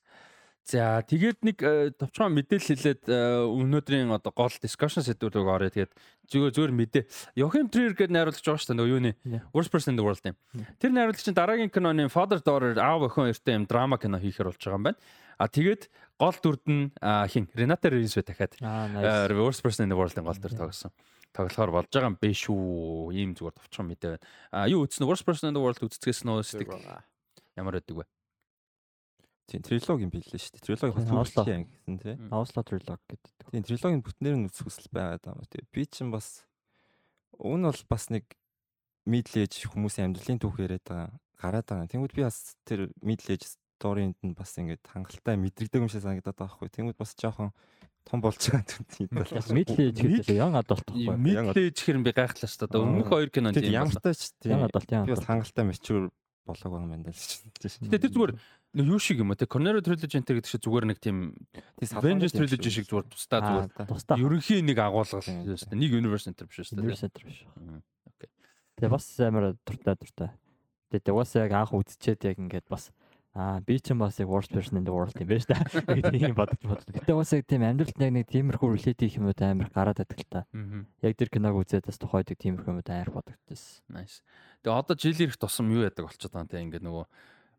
За тэгээд нэг э, товчхон мэдээлэл хэлээд э, өнөөдрийн одоо гол discussion сэдвүүрийг орё. Тэгээд зүгээр зүгээр мэдээ. Joachim Trier гэдэг найруулагч байгаа шүү дээ. Нөгөө юуны Worst Person in the World юм. Тэр найруулагч дараагийн киноны Father Daughter аав охин хоёртой юм драма кино хийхэр болж байгаа юм байна. А тэгээд гол дүрд нь хин Рейнс бай дахиад Worst Person in the World-ын гол дүр тоглосон тоглохоор болж байгаа юм бэ шүү. Ийм зүгээр товчхон мэдээ байна. А юу үзсэн Worst Person in the World нөө сэтгэл ямар байдаг вэ? Тийм трилоги юм билээ шүү дээ. Трилоги хослоо гэсэн тий. Осло трилог гэдэг. Тийм трилогийн бүтнээр нь үзэх хүсэл байгаад байгаа юм тий. Би чинь бас уг нь бол бас нэг middle age хүмүүсийн амьдралын түүх яриад байгаа гараад байгаа. Тэнгүүд би бас тэр middle age сторинд нь бас ингээд хангалттай мэдрэгдэг юм шиг санагдаад байгаа хгүй. Тэнгүүд бас жоохон том болж байгаа юм тийм. Middle age гэдэг young adult хгүй. Middle age хэрэг би гайхлаа шүү дээ. Өмнөх хоёр кинонд тийм. Ямартай ч тийм. Young adult young. Би бас хангалттай mature болоог байгаа юм байна л шүү дээ. Гэтэ тэр зүгээр юу шиг юм те? Cornero Trilogy Enter гэдэг шиг зүгээр нэг тийм Avengers Trilogy шиг зүгээр тусдаа зүгээр ерөнхийн нэг агуулгал нэг Universe Enter биш шүү дээ. Universe Enter биш. Окей. Тэгээ бас амар дуртай дуртай. Тэгээ уус яг анх үзчихэд яг ингээд бас Аа би ч бас яг worst person in the world юм байна шүү дээ. Тийм бодож бодлоо. Гэтэ бас яг тийм амьдралд яг нэг тиймэрхүү relate хийх юмуд амар гараад байдаг л та. Яг тэр киног үзээд бас тухайдаг тиймэрхүү юмуд амар бодогдчихсэн. Nice. Тэгээ одоо жил ирэх тусам юу яадаг болчиход байгаа юм те? Ингээд нөгөө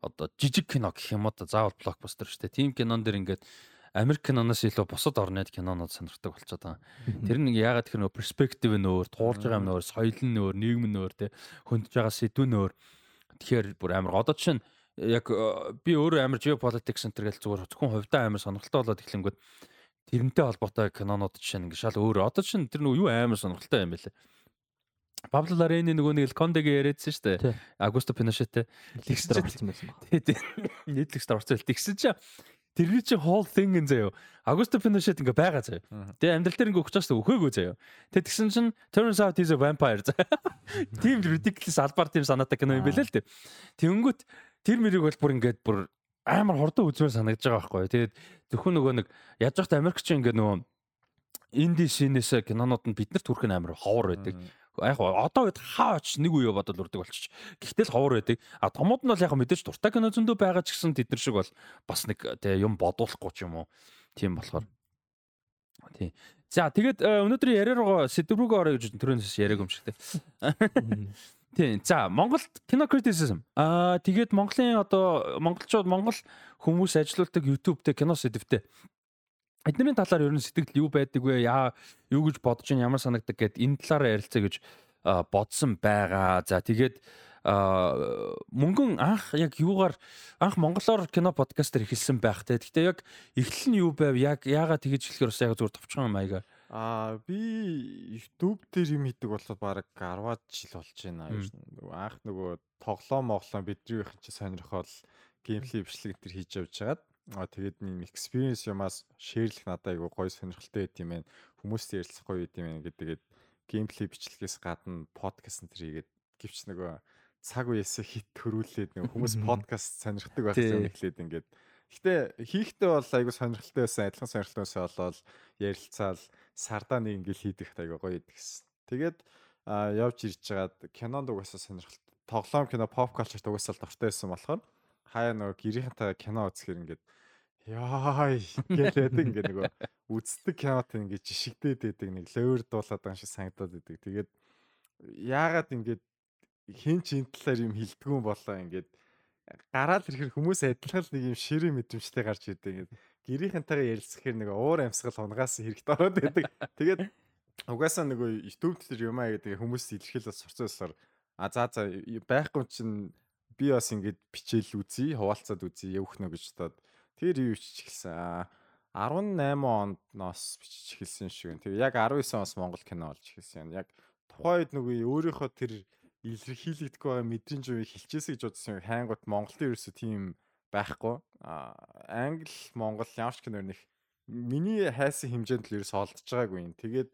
одоо жижиг кино гэх юм одоо заавал блокбастер шүү дээ. Тим кинон дэр ингээд Америк киноноос илүү бусад орны кинонууд сонирхдаг болчиход байгаа. Тэр нэг яагаад тэр нөө перспектив нь өөр, туулж байгаа юм өөр, соёл нь өөр, нийгэм нь өөр, тэ хөндөж байгаа сэдв нь өөр. Тэгэхээр бүр амар одоо чинь яг э, би өөрөө амар geopolitics center гэж зүгээр зөвхөн хувьдаа амар сонирхолтой болоод эхлэнгүүт тэрнтэй холбоотой кинонууд чинь ингээд шал өөр. Одоо чинь тэр нөгөө юу амар сонирхолтой юм бэ лээ Пабло Ларени нөгөө нэг Кондегийн яриадсан шүү дээ. Агусто Пиношеттэй. Тэгсэн чинь байсан баг. Тий. Нийтлэгчд орцол. Тэгсэн чинь тэрний чинь whole thing ин заяо. Агусто Пиношет ингээ байгаа заяо. Тэгээ амьдрал дээр ингээ өгч байгаа шүү өхөөгүй заяо. Тэгээ тэгсэн чинь turns out he's a vampire. Тим ridiculous албаар тим санаатай кино юм байлээ л дээ. Тэнгүүт тэр мэрийг бол бүр ингээд бүр амар хордон үзмээр санагдаж байгаа байхгүй. Тэгээд зөвхөн нөгөө нэг яаж яхад Америкч ингээд нөгөө инди шинээс кинонууд нь биднэрт хүрэх нь амар ховор байдаг. Яг одоо үед хаач нэг үе бодол үрдэг болчих. Гэхдээ л ховор байдаг. А томууд нь бол яг мэдээж дуртай кино зөндөө байгаа ч гэсэн тэд нар шиг бол бас нэг тий юм бодуулахгүй ч юм уу. Тийм болохоор. Тий. За тэгээд өнөөдрийн яриа руу сэдв рүүгээ орё гэж төрөөс яриаг юм шиг тий. Тийм. За Монголд кино criticism. Аа тэгээд Монголын одоо монголчууд монгол хүмүүс ажилуулдаг YouTube дээр кино сэдвтэй эднэрийн талаар ер нь сэтгэл юу байдаг вэ? Яа юу гэж бодож ин ямар санагдаг гэд энэ талаараа ярилцъя гэж бодсон байгаа. За тэгээд мөнгөн анх яг юугаар анх монголоор кино подкастер эхэлсэн байх те. Гэтэ яг эхлэл нь юу байв? Яг яагаад тэгэж хэлэхээр бас яг зүгээр товчхон маягаар. Аа би YouTube дээр юм хийдэг болоод баг 10-аад жил болж байна. Анх нөгөө тоглоом моглоом бидний их чи сонирхол геймплей бичлэг энэ хийж явж хагаад Аа тэгээд нэг experience юмас шеэрлэх надад айгу гоё сонирхолтой байт юм байна. Хүмүүстэй ярилцах гоё байт юм байна гэдэг. Геймплей бичлэгээс гадна подкаст энэ хийгээд гівч нөгөө цаг үеэсээ хит төрүүлээд нөгөө хүмүүс подкаст сонирхдаг байх юм эхлээд ингээд Гэтэ хийхдээ бол айгу сонирхолтой байсан, адилхан сонирхолтой байсан болол ярилцаал сардаа нэг ингээл хийдэг айгу гоё идэг гэсэн. Тэгээд явж ирж байгаад кинонд угаасаа сонирхолтой тоглоом кино pop culture угаасаа дуртай байсан болохоор хаяа нөгөө гэрийнхэнтэй кино үзэхээр ингээд яай гэлээд ингээд нөгөө үздэг кинот ингээд жишигдээд байдаг нэг ловер дуулаад байгаа шиг санагдаад байдаг. Тэгээд яагаад ингээд хин ч энэ талаар юм хилдэггүй болоо ингээд гараал ирэхэр хүмүүс адилхан нэг юм ширээ мэдрэмжтэй гарч идэг. Ингээд гэрийнхэнтэйгээ ярилцахаар нэг уур амьсгал унгаас хэрэгт ороод байдаг. Тэгээд угаасаа нөгөө YouTube дээр юм аа гэдэг хүмүүс илэрхийлэл сурцсан болохоор а за за байхгүй чинь би бас ингэж бичээл үзье, хуваалцаад үзье, явах нэ гэж бодоод тэр юу бичиж эхэлсэн. 18 онд ноос бичиж эхэлсэн шиг. Тэгээ яг 19 оноос Монгол кино болж эхэлсэн. Яг тухайн үед нөгөө өөрийнхөө тэр илэрхийлэгдэх байгаа мэдрэмж үеийг хилчээсэй гэж бодсон. Хайнгут Монголд ерөөсө тийм байхгүй. А англи Монгол ямар ч кино нэг миний хайсан хэмжээнд л ерөөсө олдож байгаагүй юм. Тэгээд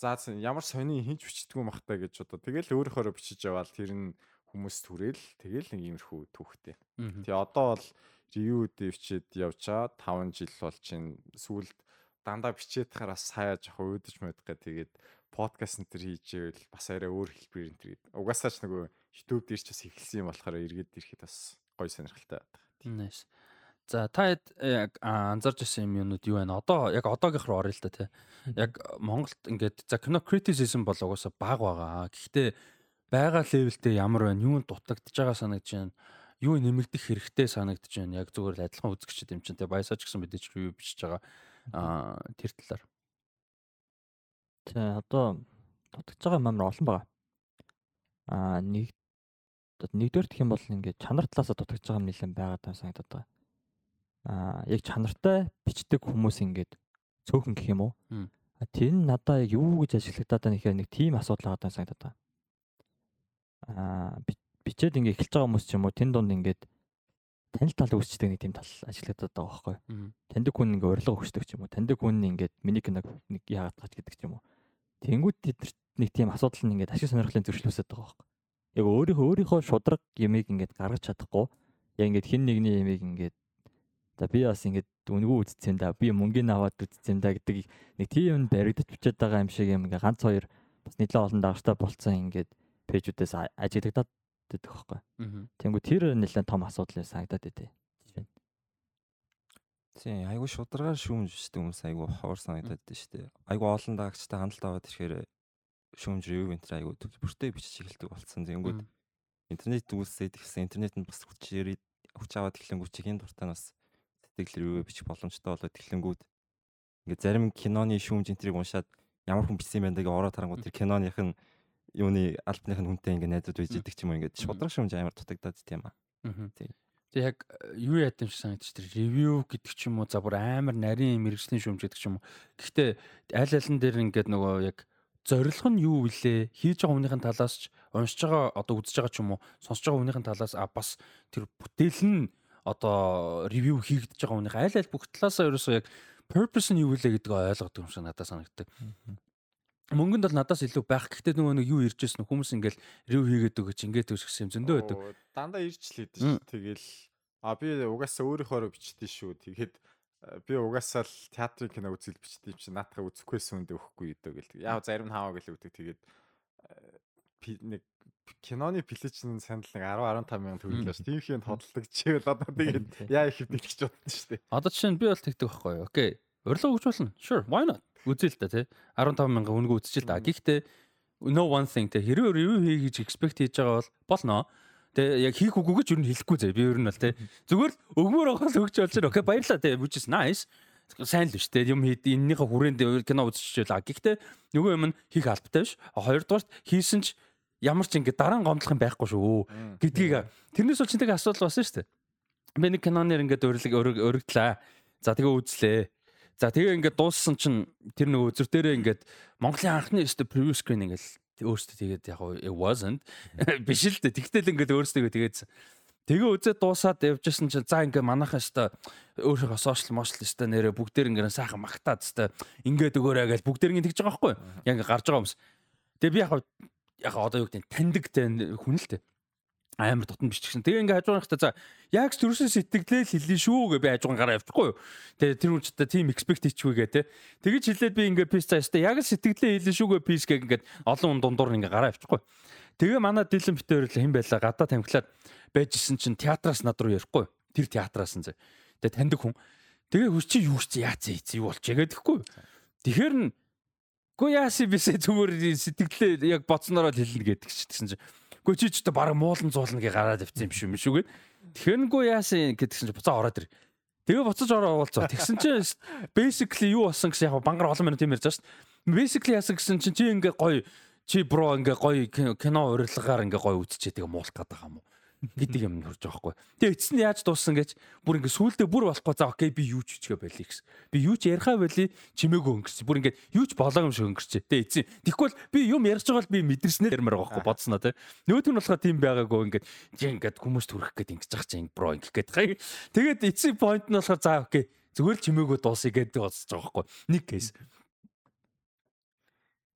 за ямар сони хинч бичдэггүй махтаа гэж бодоо. Тэгэл өөрөөхөөрөө бичиж яваал тэр нь хүмүүс түрээл тэгэл нэг иймэрхүү түүхтэй. Тэгээ одоо бол review дэвчээд явчаа 5 жил бол чинь сүүлд дандаа бичээд хараас хаяа жоохон өөдөж мэдгээ тэгээд подкаст энэ төр хийжээвэл бас арай өөр хэлбэр энэ төр. Угаасаа ч нөгөө YouTube дээр ч бас эхэлсэн юм болохоор эргээд ирэхэд бас гоё сонирхолтой байдаг. Nice. За та яг анзарч ирсэн юм юунууд юу байна? Одоо яг одоогийнх руу орё л да тий. Яг Монголд ингээд за кино criticism бол угаасаа баг байгаа. Гэхдээ байгаа левелдээ ямар байна, юунд дутагдж байгаа санагдаж байна, юу нэмэгдэх хэрэгтэй санагдаж байна. Яг зүгээр л адилхан үзэгчд юм чинь те баясаач гэсэн мэдээж рүү бичиж байгаа. Аа тэр талаар. За одоо дутагдж байгаа ямар олон байгаа. Аа нэг нэгдүгээр гэх юм бол ингээд чанар талаасаа дутагдж байгаа юм нэлээд байгаа таа санагдаад байгаа. Аа яг чанартай бичдэг хүмүүс ингээд цөөхөн гэх юм уу? Тэр нь надаа яг юу гэж ажиглагдаад байгаа нэхэр нэг тийм асуудал байгаа таа санагдаад байгаа аа бичээд ингээ эхэлж байгаа хүмүүс ч юм уу тэн донд ингээд танил тал үүсчдэг нэг тийм тал ажиглагдаад байгаа байхгүй. Таньдаг хүн ингээ урилга өгчдөг ч юм уу. Таньдаг хүн ингээд миний киног нэг яагаад тач гэдэг ч юм уу. Тэнгүүд тэд нэг тийм асуудал нь ингээд ашиг сонирхлын зөрчлөөсөд байгаа байхгүй. Яг өөрийнхөө өөрийнхөө шудраг ямиг ингээд гаргаж чадахгүй. Яг ингээд хин нэгний ямиг ингээд за би бас ингээд үнгүү үзсэн да. Би мөнгөний аваад үзсэн да гэдэг нэг тийм баригдаж бичээд байгаа юм шиг юм ингээд ганц хоёр бас нэлээд олон дагагчтай болцсон ингээд пэйжүүдээс ажиглагдаад байдаг байхгүй. Тэнгүү тэр нэлээд том асуудал санагдаад байдэ. Тийм айгу шударгаар шүүмж штэ хүмүүс айгу ховор санагдаад байна штэ. Айгу олон даагчтай хандлт аваад ирэхээр шүүмж ревю энэ айгу бүртээ бичиж эхэлдэг болсон. Тэнгүүд интернет үүсээд ихсэн интернетэнд бас хүч хүч аваад эхлэнгүүт чихийн дуртай нас сэтгэл ревю бичих боломжтой болоод эхлэнгүүд ингээд зарим киноны шүүмж энтрийг уншаад ямар хүн бичсэн юм бэ гэж ороод харангууд тэр киноных нь юуны альбных нь хүнтэй ингээ найзууд байж идэг ч юм уу ингээд шудраг шумж амар дутагдаад тийм аа. Тийм. Тэг яг э, юу яд юм шиг санагдчих тэр ревю гэдэг ч юм уу за бүр амар нарийн мэрэгжлийн шүмж гэдэг ч юм уу. Гэхдээ аль алин дээр ингээд нөгөө яг зорилго нь юу вүлээ хийж байгаа хүнийхэн талаас ч уншиж байгаа одоо үзэж байгаа ч юм уу сонсож байгаа хүнийхэн талаас а бас тэр бүтээл нь одоо ревю хийгдэж байгаа хүнийх аль аль бүх талаасаа ерөөсөө яг purpose нь юу вүлээ гэдгийг ойлгодог юм шиг надад санагддаг мөнгөнд бол надаас илүү байх. Гэхдээ нөгөө нэг юу ирж ирсэн хүмүүс ингээл рев хийгээд өгöch ингээд өгч гэсэн юм зөндөө байдаг. Дандаа ирж л хийдэж. Тэгэл А би угаасаа өөрийнхөө бичдэг шүү. Тэгээд би угаасаа л театрын кино үзэл бичдэг юм чи наатахаа үзэхгүйсэн үндэ өгөхгүй өдөө гэл. Яг зарим нь хаваа гэл өгдөг. Тэгээд нэг киноны плеч нь санд нэг 10 15 мянган төгрөг л ш. Тийм хин тодолдог чивэл одоо тэгээд яа их хэвдэлж бодсон шүү дээ. Одоо жишээ нь би бол тэгдэг байхгүй юу. Окей. Урилга өгч болно. Sure, why not? Үзээ л та тий. 15 мянган үнэгүй үзчихэл та. Гэхдээ no one thing тий. Хэрвээ юу хий гэж expect хийж байгаа бол болно. Тэгээ яг хийх үгүй гэж юу хэлэхгүй зэ. Би ер нь бол тий. Зүгээр л өгмөр байгаа л өгч болж байна. Окей, баярлалаа тий. Which is nice сайн л биш те юм хийд эннийхээ хүрээнд кино үзчихвэл гэхдээ нөгөө юм хийх албатай биш хоёрдугаарт хийсэн ч ямар ч ингэ дараа нь гомдлох юм байхгүй шүү гэдгийг тэрнээс бол чинтэйг асуудал басан шүү дээ би нэг киноноор ингээд уриг өргөдлөө за тэгээ үзлээ за тэгээ ингээд дууссан чинь тэр нөгөө үзэр дээрээ ингээд Монголын анхны өстө preview screen ингээд өөртөө тэгээд яг it wasn't. Биш л дээ. Тэгтэл ингээд өөртөө тэгээд. Тэгээ үзээд дуусаад явжсэн чинь за ингээ манайхан өстө өөрийнхөө сошиал мошлол өстө нэрэ бүгдээр ингээ сайхан магтаад өстө ингээд өгөөрэй гэж бүгдээр ингээ тэгж байгаа байхгүй. Яг гарч байгаа юмс. Тэгээ би яг яг одоо юу гэдэг таньдаг хүн л дээ амар дотн биччихсэн. Тэгээ ингээ хажуугаар хта за яг төрөөсөө сэтгэлээ хэлнэ шүү гэ би хажуугаар гараа явчихгүй юу. Тэгээ тэр хүн ч та тийм expect хийчихвэ гэ те. Тэгэж хэлээд би ингээ пис цааш та яг сэтгэлээ хэлнэ шүү гэ пис гэ ингээд олон дундуур ингээ гараа явчихгүй. Тэгээ манай дилэн битээр л хэн байла гадаа тамхилаад байжсэн чинь театраас над руу ярихгүй. Тэр театраас нь зэ. Тэгээ таньдаг хүн. Тэгээ хүч чи юу чи яац ийц юу болчих гэдэхгүй. Тэгэхээр нь Гү яаси бисээ зүгээр сэтгэлээ яг боцнороо хэлнэ гэдэг чи тэгсэн чинь. Гү чи ч бараг муулан зуулна гэ гараад авчихсан юм шүү юм шүүгээ. Тэгэхээр гү яаси гэдгсэн чи буцаа ороод ир. Тэгээ буцаж ороо уулзаа. Тэгсэн чинь basically юу болсон гэсэн яг бангар олон минут юм ярьж байгаа шүү. Basically яасан гэсэн чинь чи ингээ гоё чи бро ингээ гоё кино урилгаар ингээ гоё үзчихээ тэгээ муулах байгаа юм уу? Гэдэг юм хурж байгаа хгүй. Тэгээ эцэст нь яаж дууссан гэж бүр ингээ сүулдэ бүр болохгүй за окей би юу ч хийчихэ байли гэсэн. Би юу ч яриахаа байли чимээгүй өнгөрч. Бүр ингээ юу ч болоо юм шиг өнгөрч. Тэгээ эцэг. Тэгвэл би юм ярьж байгаа л би мэдэрснээр ярмаар байгаа хгүй бодсноо тий. Нөгөөт нь болохоор тийм байгаагүй ингээ чи ингээ хүмүүст хүрэх гээд ингэж байгаа чинь бро ингээ гээд хай. Тэгээд эцэг point нь болохоор за окей зүгээр л чимээгүй дуусъя гэдэг бодсож байгаа хгүй. Нэг кейс.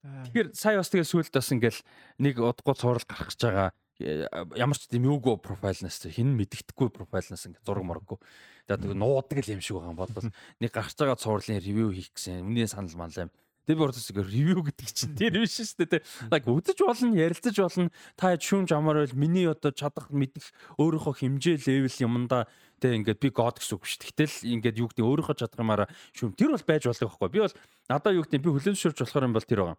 Тэгэхээр сая бас тэгээ сүулт бас ингээл нэг удахгүй цуврал гарах гэж байгаа ямар ч тийм юугүй профайлнаас хин мэддэхгүй профайлнаас ингээ зураг морггүй. Тэгээд нуудаг л юм шиг байгаа юм бодвол нэг гарч байгаа цувралын ревю хийх гэсэн өмнө санал манлаа юм. Тэр бүр төсөг ревю гэдэг чинь тэр биш шүү дээ. Like үдэж болно, ярилцаж болно. Та шүүмж амар байл миний одоо чадах мэдэх өөрийнхөө хэмжээ левел юмдаа тэг ингээд би год гэсэн үг шүү. Гэтэл ингээд юу гэдэг өөрийнхөө чадах юмараа шүүм тэр бол байж болох байхгүй. Би бол надаа юу гэдэг би зөвшөөрч болохоор юм бол тэр байгаа.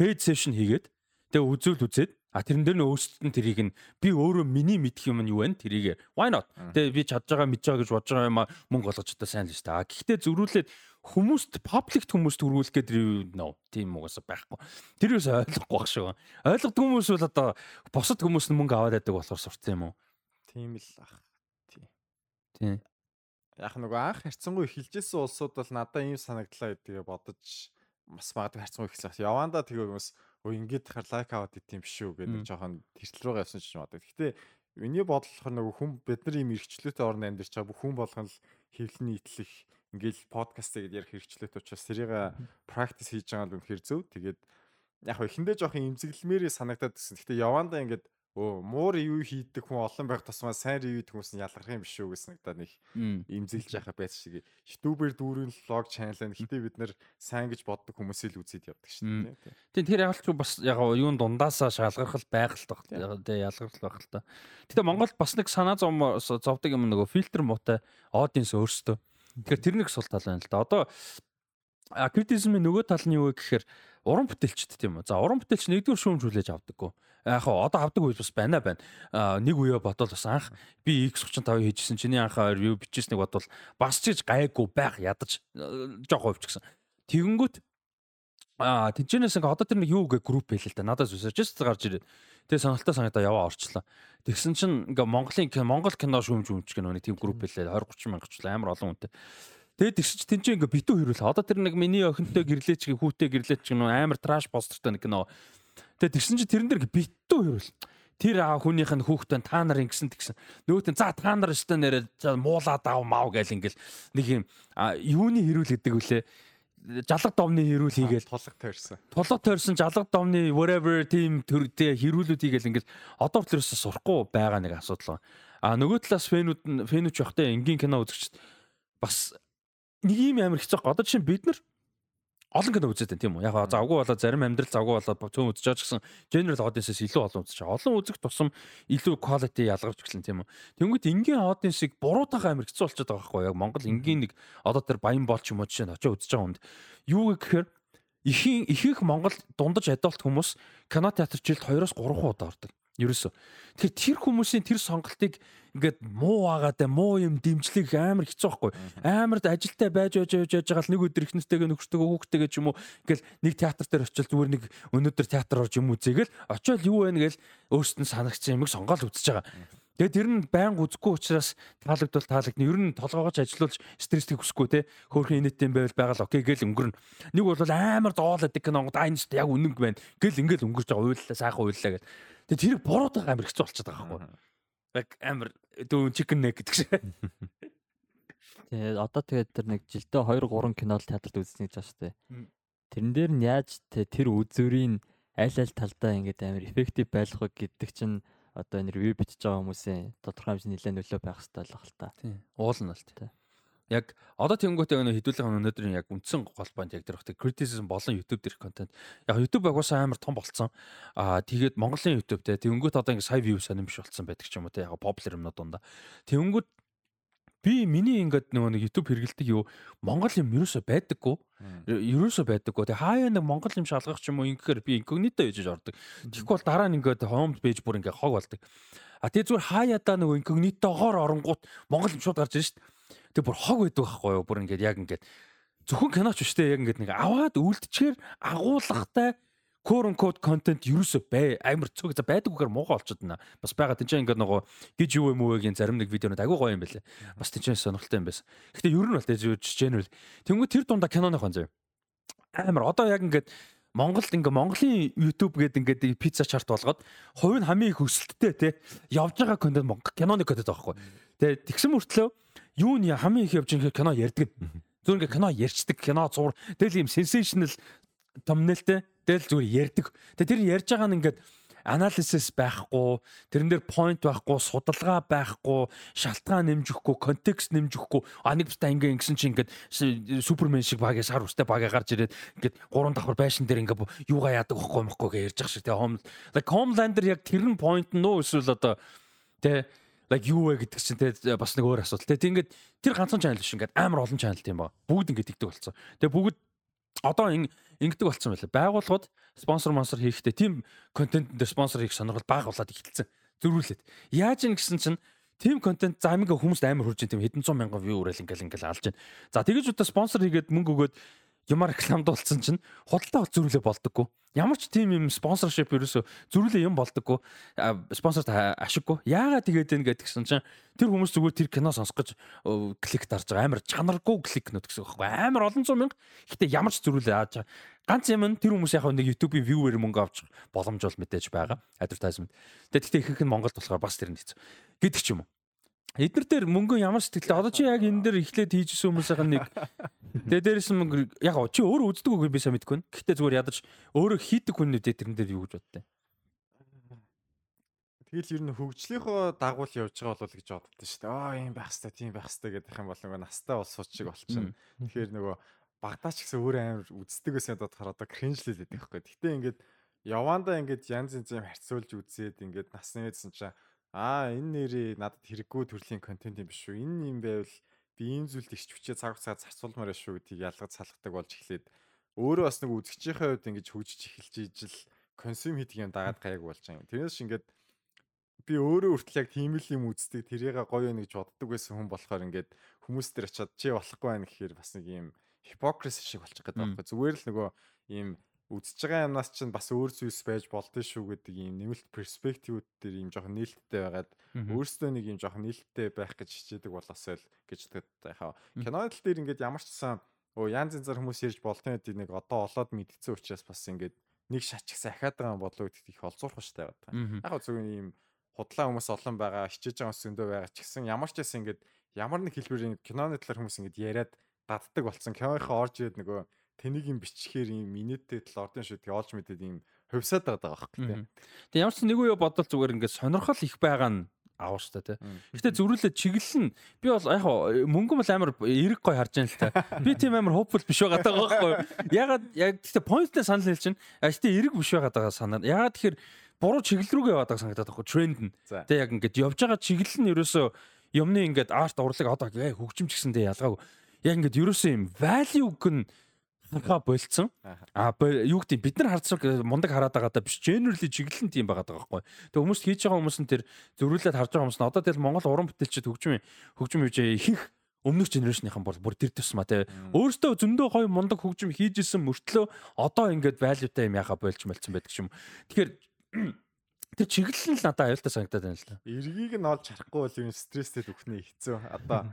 Page session хийгээд тэгээ үзүүл үзээд А тэрэн дээр нь өөрсдөд нь тэрийг нь би өөрөө миний мэдх юм нь юу вэ? Тэрийг why not? Тэгээ би чадж байгаа мэдж байгаа гэж бодож байгаа юм а мөнгө олгож одоо сайн л шүү дээ. Гэхдээ зөрүүлээд хүмүүст пабликт хүмүүст төрүүлэх гэдэг нөө тийм угаасаа байхгүй. Тэр юус ойлгохгүй байх шүү. Ойлгодог хүмүүс бол одоо босод хүмүүс нь мөнгө аваад байдаг болохоор сурцсан юм уу? Тийм л ах. Тийм. Тийм. Яг нөгөө анх харьцангуй эхэлжсэн улсууд бол надад ийм санагдлаа гэдгээ бодож бас магадгүй харьцангуй эхэлсэн. Яванда тэгээ хүмүүс өө ингээд тахаар лайк аваад ит юм шүү гэдэг жоохон тэртэл рүү явсан ч юм одоо. Гэхдээ миний бодлохоор нөгөө хүн бид нар ийм эрхчлөөтэй орнд амьдарч байгаа бүх хүн болгон л хэвлэн нийтлэх ингээл подкаст гэдэг ярих хэрэгчлээтэй учраас тэрийг практис хийж байгаа нь үнэхээр зөв. Тэгээд яг хөө эхэндээ жоохон имзэглэмээрээ санагдаад гэсэн. Гэхдээ явандаа ингээд өө муур ревю хийдэг хүн олон байх тусмаа сайн ревю хийдэг хүмүүс нь ялгарх юм биш үү гэсэн надад нэг имзэглэж яхаа байц шиг. YouTube-ээр дүүрэн влог чанал нь гэтээ бид нэр сайн гэж боддог хүмүүсийг л үзээд явдаг шин тийм тэр яг л бас яг юун дундаасаа шалгархал байх л тох тий ялгархал байх л та. Гэтэ Монголд бас нэг санаа зовдөг юм нөгөө фильтр муутай аудиенс өөрсдөө. Тэгэхээр тэр нэг сул тал байна л да. Одоо критизмын нөгөө тал нь юу вэ гэхээр уран бүтээлчд тийм үү. За уран бүтээлч нэгдүгээр шүүмж хүлээж авдаггүй яг хаа одоо авдаг үйл бас байна байна. Нэг үеэ бодвол бас анх би X35 хийжсэн чиний анхаа ревю бичсэнийг бодвол бас ч гайгүй байх ядаж жоох хувьч гисэн. Тэгэнгүүт аа тэнчнээс ингээ одоо тэр нэг юу гэ групп хэлээ л да. Надаас үсэж just гарч ирээд. Тэгээ сонголтоо санагдаа яваа орчлоо. Тэгсэн чинь ингээ Монголын Монгол кино шүүмж өмч гэнэ нэг тийм групп хэлээ 20 30 мянга ч амар олон хүнтэй. Тэгээд тэгсч тэн чинь ингээ битүү хэрүүл. Одоо тэр нэг миний охинтой гэрлээч хүүтэй гэрлээч гэнэ амар траш постертэй нэг кино Тэгээ тэгсэн чи тэрэн дээр битүү хэрүүл. Тэр хүнийх нь хүүхдэн та нар ингэсэн тэгсэн. Нөгөөтэн за та нар өстө нэрээ муулаад ав мав гэл ингээл нэг юм юуны хэрүүл гэдэг үлээ жалга домны хэрүүл хийгээл тулга тойрсон. Тулга тойрсон жалга домны whatever team төрдөө хэрүүлүүд хийгээл ингээл одоо хүртэл сурахгүй байгаа нэг асуудал байна. А нөгөө талаас фэнүүд нь фэнүүд ч явахтай энгийн кино үзэгчд бас нэг юм амар хэцүү. Одоо жишээ бид нар олон кино үзээд байна тийм үү. Яг завгүй болоо зарим амьдрал завгүй болоо цөөн үзэж байгаа гэсэн general audience-с илүү олон үзэж байгаа. Олон үзэх тусам илүү quality ялгарч эхэлнэ тийм үү. Тэнгүүт энгийн audience-ыг буруутахаа амар хэцүү болчиход байгаа байхгүй яг Монгол энгийн нэг одоо тэр баян бол ч юм уу жишээ нь очиж үзэж байгаа хүнд юу гэхээр ихийн ихэнх Монгол дундаж адуулт хүмүүс кино театр жилд 2-оос 3 удаа ордог. Ерөөсө. Тэгэхээр тэр хүмүүсийн тэр сонголтыг ингээд муу агаад муу юм дэмжлэх амар хэцүү байхгүй. Амар ажилтай байж байж байж байгаа л нэг өдөр их нэстэйгээ нөхөртөөгөө хүүхдтэйгээ ч юм уу ингээл нэг театр дээр очил зүгээр нэг өнөөдөр театр орж юм үзээгээл очиод юу вэ гээл өөрсдөд нь санагдсан юмыг сонгоод үзэж байгаа. Тэгээд тэр нь байнга үзэхгүй учраас таалагдвал таалагдна. Ер нь толгоогооч ажилуулж стрессийг хүсэхгүй те. Хөөрхөн инээдтэй байвал байгаал окей гэл өнгөрнө. Нэг бол амар зоолоод кино айн шүү дээ яг үнэнг байна. Гэл ингээл өнгөрч байгаа уйллаа сайхан уйллаа гэл. Тэгээд тэрийг бороод байгаа амар хэцүү болчиход байгаа байхгүй. Яг амар дөө chicken neck гэдэг шиг. Тэгээд одоо тэгээд тэр нэг жилдээ 2 3 кино л театрт үзсэн гэж байна шүү дээ. Тэрэн дээр нь яаж тэр үзүүрийн аль аль талдаа ингээд амар эффектив байх вэ гэдэг чинь одоо энэ ревю бичиж байгаа хүмүүсийн тодорхой хэмжээний нэлээд нөлөө байх хэрэгтэй болох л та. Тийм. Уул нь л тийм. Яг одоо тэнгуүтэй өнөө хідүүлэх өнөөдрийн яг үндсэн голбонд яг тэр ихтэй criticism болон YouTube дээрх контент. Яг YouTube агуулсан амар том болцсон. Аа тэгээд Монголын YouTube те тэнгуүт одоо ингэ сая view сонирм биш болцсон байдаг ч юм уу те яг popular юмнууд дундаа. Тэнгуүт би миний ингээд нөгөө нэг YouTube хэрэгэлдэг юу Монгол юм ерөөсөө байдаггүй. Ерөөсөө байдаггүй. Тэгээ хаяа нэг Монгол юм шалгах ч юм уу ингэхээр би инкогнито хийж ордог. Тэгэхгүй бол дараа нь ингээд home page бүр ингээд хог болдог. А тэгээ зүгээр хаяадаа нөгөө инкогнитогоор оронгууд Монгол юм шууд гарч ирж шít. Тэгээ бүр хог байдаг байхгүй юу? Бүр ингээд яг ингээд зөвхөн киноч биш те яг ингээд нэг аваад үлдчихээр агуулгатай quote unquote content ерөөсөө бай амар цөг за байдаг үгээр муухай болчиход байна. Бас байгаа тийч ингээд нөгөө гэж юу юм уу гэгийн зарим нэг видеонууд агүй гоё юм байлээ. Бас тийч сонирхолтой юм байсан. Гэтэ ер нь бол тэгж general. Тэнгүү тэр дундаа киноны хон зав. Амар одоо яг ингээд Монголд ингээ Монголын YouTube гэдэг ингээд пицца чарт болгоод хувь нь хамгийн их өсөлттэй те явж байгаа контент Монгол киноны контент байхгүй. Тэгээ тэгсэн мөртлөө юу нь хамгийн их явж байгаа кино ярьдаг. Зүгээр ингээ кино ярьцдаг, кино зур. Тэгэл ийм sensational thumbnailтэй Тэгэл зүгээр ярьдаг. Тэгээ тэр ярьж байгаа нь ингээд анализис байхгүй, тэрэн дээр point байхгүй, судалгаа байхгүй, шалтгаан нэмжихгүй, контекст нэмжихгүй. А нэг бистаа ингээ ингэсэн чинь ингээд супермен шиг багийн сар устай багийн гарч ирээд ингээд гурван давхар байшин дээр ингээ юугаа яадаг байхгүй мөхгүй гэж ярьж байгаа шиг. Тэгээ home like Homelander яг тэр нь point нөө эсвэл одоо тэгээ like юу вэ гэдэг чинь те бас нэг өөр асуудал те. Ингээд тэр ганцхан channel биш ингээд амар олон channel тийм ба. Бүгд ингээд тэгдэг болсон. Тэгээ бүгд одоо ингэдэг болцсон байлаа. Байгууллагууд спонсор монсор хийхдээ тийм контент дээр спонсор хийх сонирхол бага болоод эхэлсэн. Зөрүүлээд. Яаж ин гэсэн чинь тийм контент за аминга хүмүүст амар хурж ин тийм хэдэн зуун мянган view уурал ингээл ингээл алж байна. За тэгэж удаа спонсор хийгээд мөнгө өгөөд юмар рекламдуулсан чинь худалдаа зөрүүлээ болдоггүй. Ямар ч тийм юм спонсоршип ерөөсө зөрүүлээ юм болдоггүй. Спонсорт ашиггүй. Яагаад тэгээд энэ гэдгсэн чинь тэр хүмүүс зүгээр тэр кино сонсох гэж клик дарж байгаа. Амар чанаргүй кликнүүд гэсэн үг байхгүй. Амар олон зуун мянга. Гэтэ ямар ч зөрүүлээ ааж ганц юм нь тэр хүмүүс яг нэг YouTube-ийн viewer мөнгө авч боломж бол мэдээж байгаа. Advertisement. Тэгээд гэхдээ ихэнх нь Монголд болохоор бас тэр нь хэцүү. Гэдэг ч юм уу. Эднэр дээр мөнгө ямар сэтгэлээ одоо чи яг энэ дээр эхлээд хийжсэн хүмүүсийн нэг тэгээ дээрээс нь яг чи өөрөө үздэг үгүй би сайн мэдэхгүй байна. Гэхдээ зүгээр ядаж өөрөө хийдэг хүнүүдэд тэрэн дээр юу гэж боддیں۔ Тэгэл ер нь хөгжлийнхөө дагуул явж байгаа болов гэж боддоо шүү дээ. Аа юм байх хэвээр тийм байх хэвээр гэдэг юм бол нөгөө настай бол сууч шиг болчихно. Тэгэхээр нөгөө багтаач гэсэн өөрөө амар үздэг байсан бодохоор одоо кринжлээд байдаг байхгүй. Гэтэ ингээд явандаа ингээд янз янз юм харьцуулж үзээд ингээд насны эдсэн чинь Аа энэ нэрээ надад хэрэггүй төрлийн контент юм биш үү? Энэ юм байвал би ийм зүйлд ихч хүчээ цаг хугацаа зарцуулмаар шүү гэдгийг ялгаж салгадаг болж эхлээд өөрөө бас нэг үзэгчийнхээ хувьд ингэж хөгжиж эхэлж ижил консюм хийдэг юм дагаад гайг болж байгаа юм. Тэрнээс шингээд би өөрөө хүртэл яг тийм л юм үздэг тэрийг гоё нэг гэж боддог байсан хүн болохоор ингээд хүмүүс төр очиад чи болохгүй байх гэхээр бас нэг юм хипокриси шиг болчих гээд байгаа байхгүй. Зүгээр л нөгөө ийм үзэж байгаа юмнаас чинь бас өөр зүйлс байж болдсон шүү гэдэг ийм нэмэлт перспективүүд дээр ийм жоохон нээлттэй байгаад өөрсдөө нэг ийм жоохон нээлттэй байх гэж хичээдэг болоосоо л гэж тэгдэг яхаа. Кино тал дээр ингээд ямар ч сан оо янз янзар хүмүүс ярьж болтон гэдэг нэг одоо олоод мэдсэн учраас бас ингээд нэг шатчихсан ахаад байгаа болоо гэдэгт их олзуурах штэ байгаа. Яг зөв ийм худлаа хүмүүс олон байгаа, хичээж байгаа хүмүүс зөндөө байгаа ч гэсэн ямар ч байсан ингээд ямар нэг хэлбэрийн киноны талаар хүмүүс ингээд яриад даддаг болсон. Киноныхоо орж ирээд нөгөө тэнийг юм биччихээр юм минуттэй тал ордон шүү тэгээ олж мэдээд юм хувьсаад байгаа байхгүй тийм. Тэгээ ямар ч нэг үе бодол зүгээр ингээд сонирхол их байгаа нь аваа штэ тий. Гэтэ зөрүүлээд чиглэл нь би бол яг мөнгө бол амар эрэг гой харж байна л та. Би тийм амар hopeful биш байгаа даа байхгүй. Ягаад яг гэтэ pointтэй санал хэлж чинь. А гэтэ эрэг биш байгаа даа санаа. Ягаад тэгэхээр буруу чиглэл рүүгээ яваад байгаа санагдаад байхгүй тренд нь. Тэ яг ингээд явж байгаа чиглэл нь ерөөсөө юмны ингээд арт урлаг одоо хөгжимч гэсэндээ ялгаагүй. Яг ингээд ерөөсөө юм value гэн ханхаа болцсон. А юу гэдэг бид нар харцаг мундаг хараад байгаа даа биш generally чиглэл нь тийм байгаа даа байхгүй. Тэгээ хүмүүс хийж байгаа хүмүүс нь тэр зөрүүлээд харж байгаа хүмүүс нь одоо тэгэл Монгол уран бүтээлчид хөгжим хөгжим хийж ихэнх өмнөх генерашныхан бол бүр тэр тусмаа те өөртөө зөндөө гоё мундаг хөгжим хийж исэн мөртлөө одоо ингээд value-тай юм яхаа болж мэлцэн байдаг юм. Тэгэхээр тэр чиглэл нь надад аюултай санагдаад байна л да. Эргийг нь олж харахгүй бол юм стресстэй төхний хэцүү. Одоо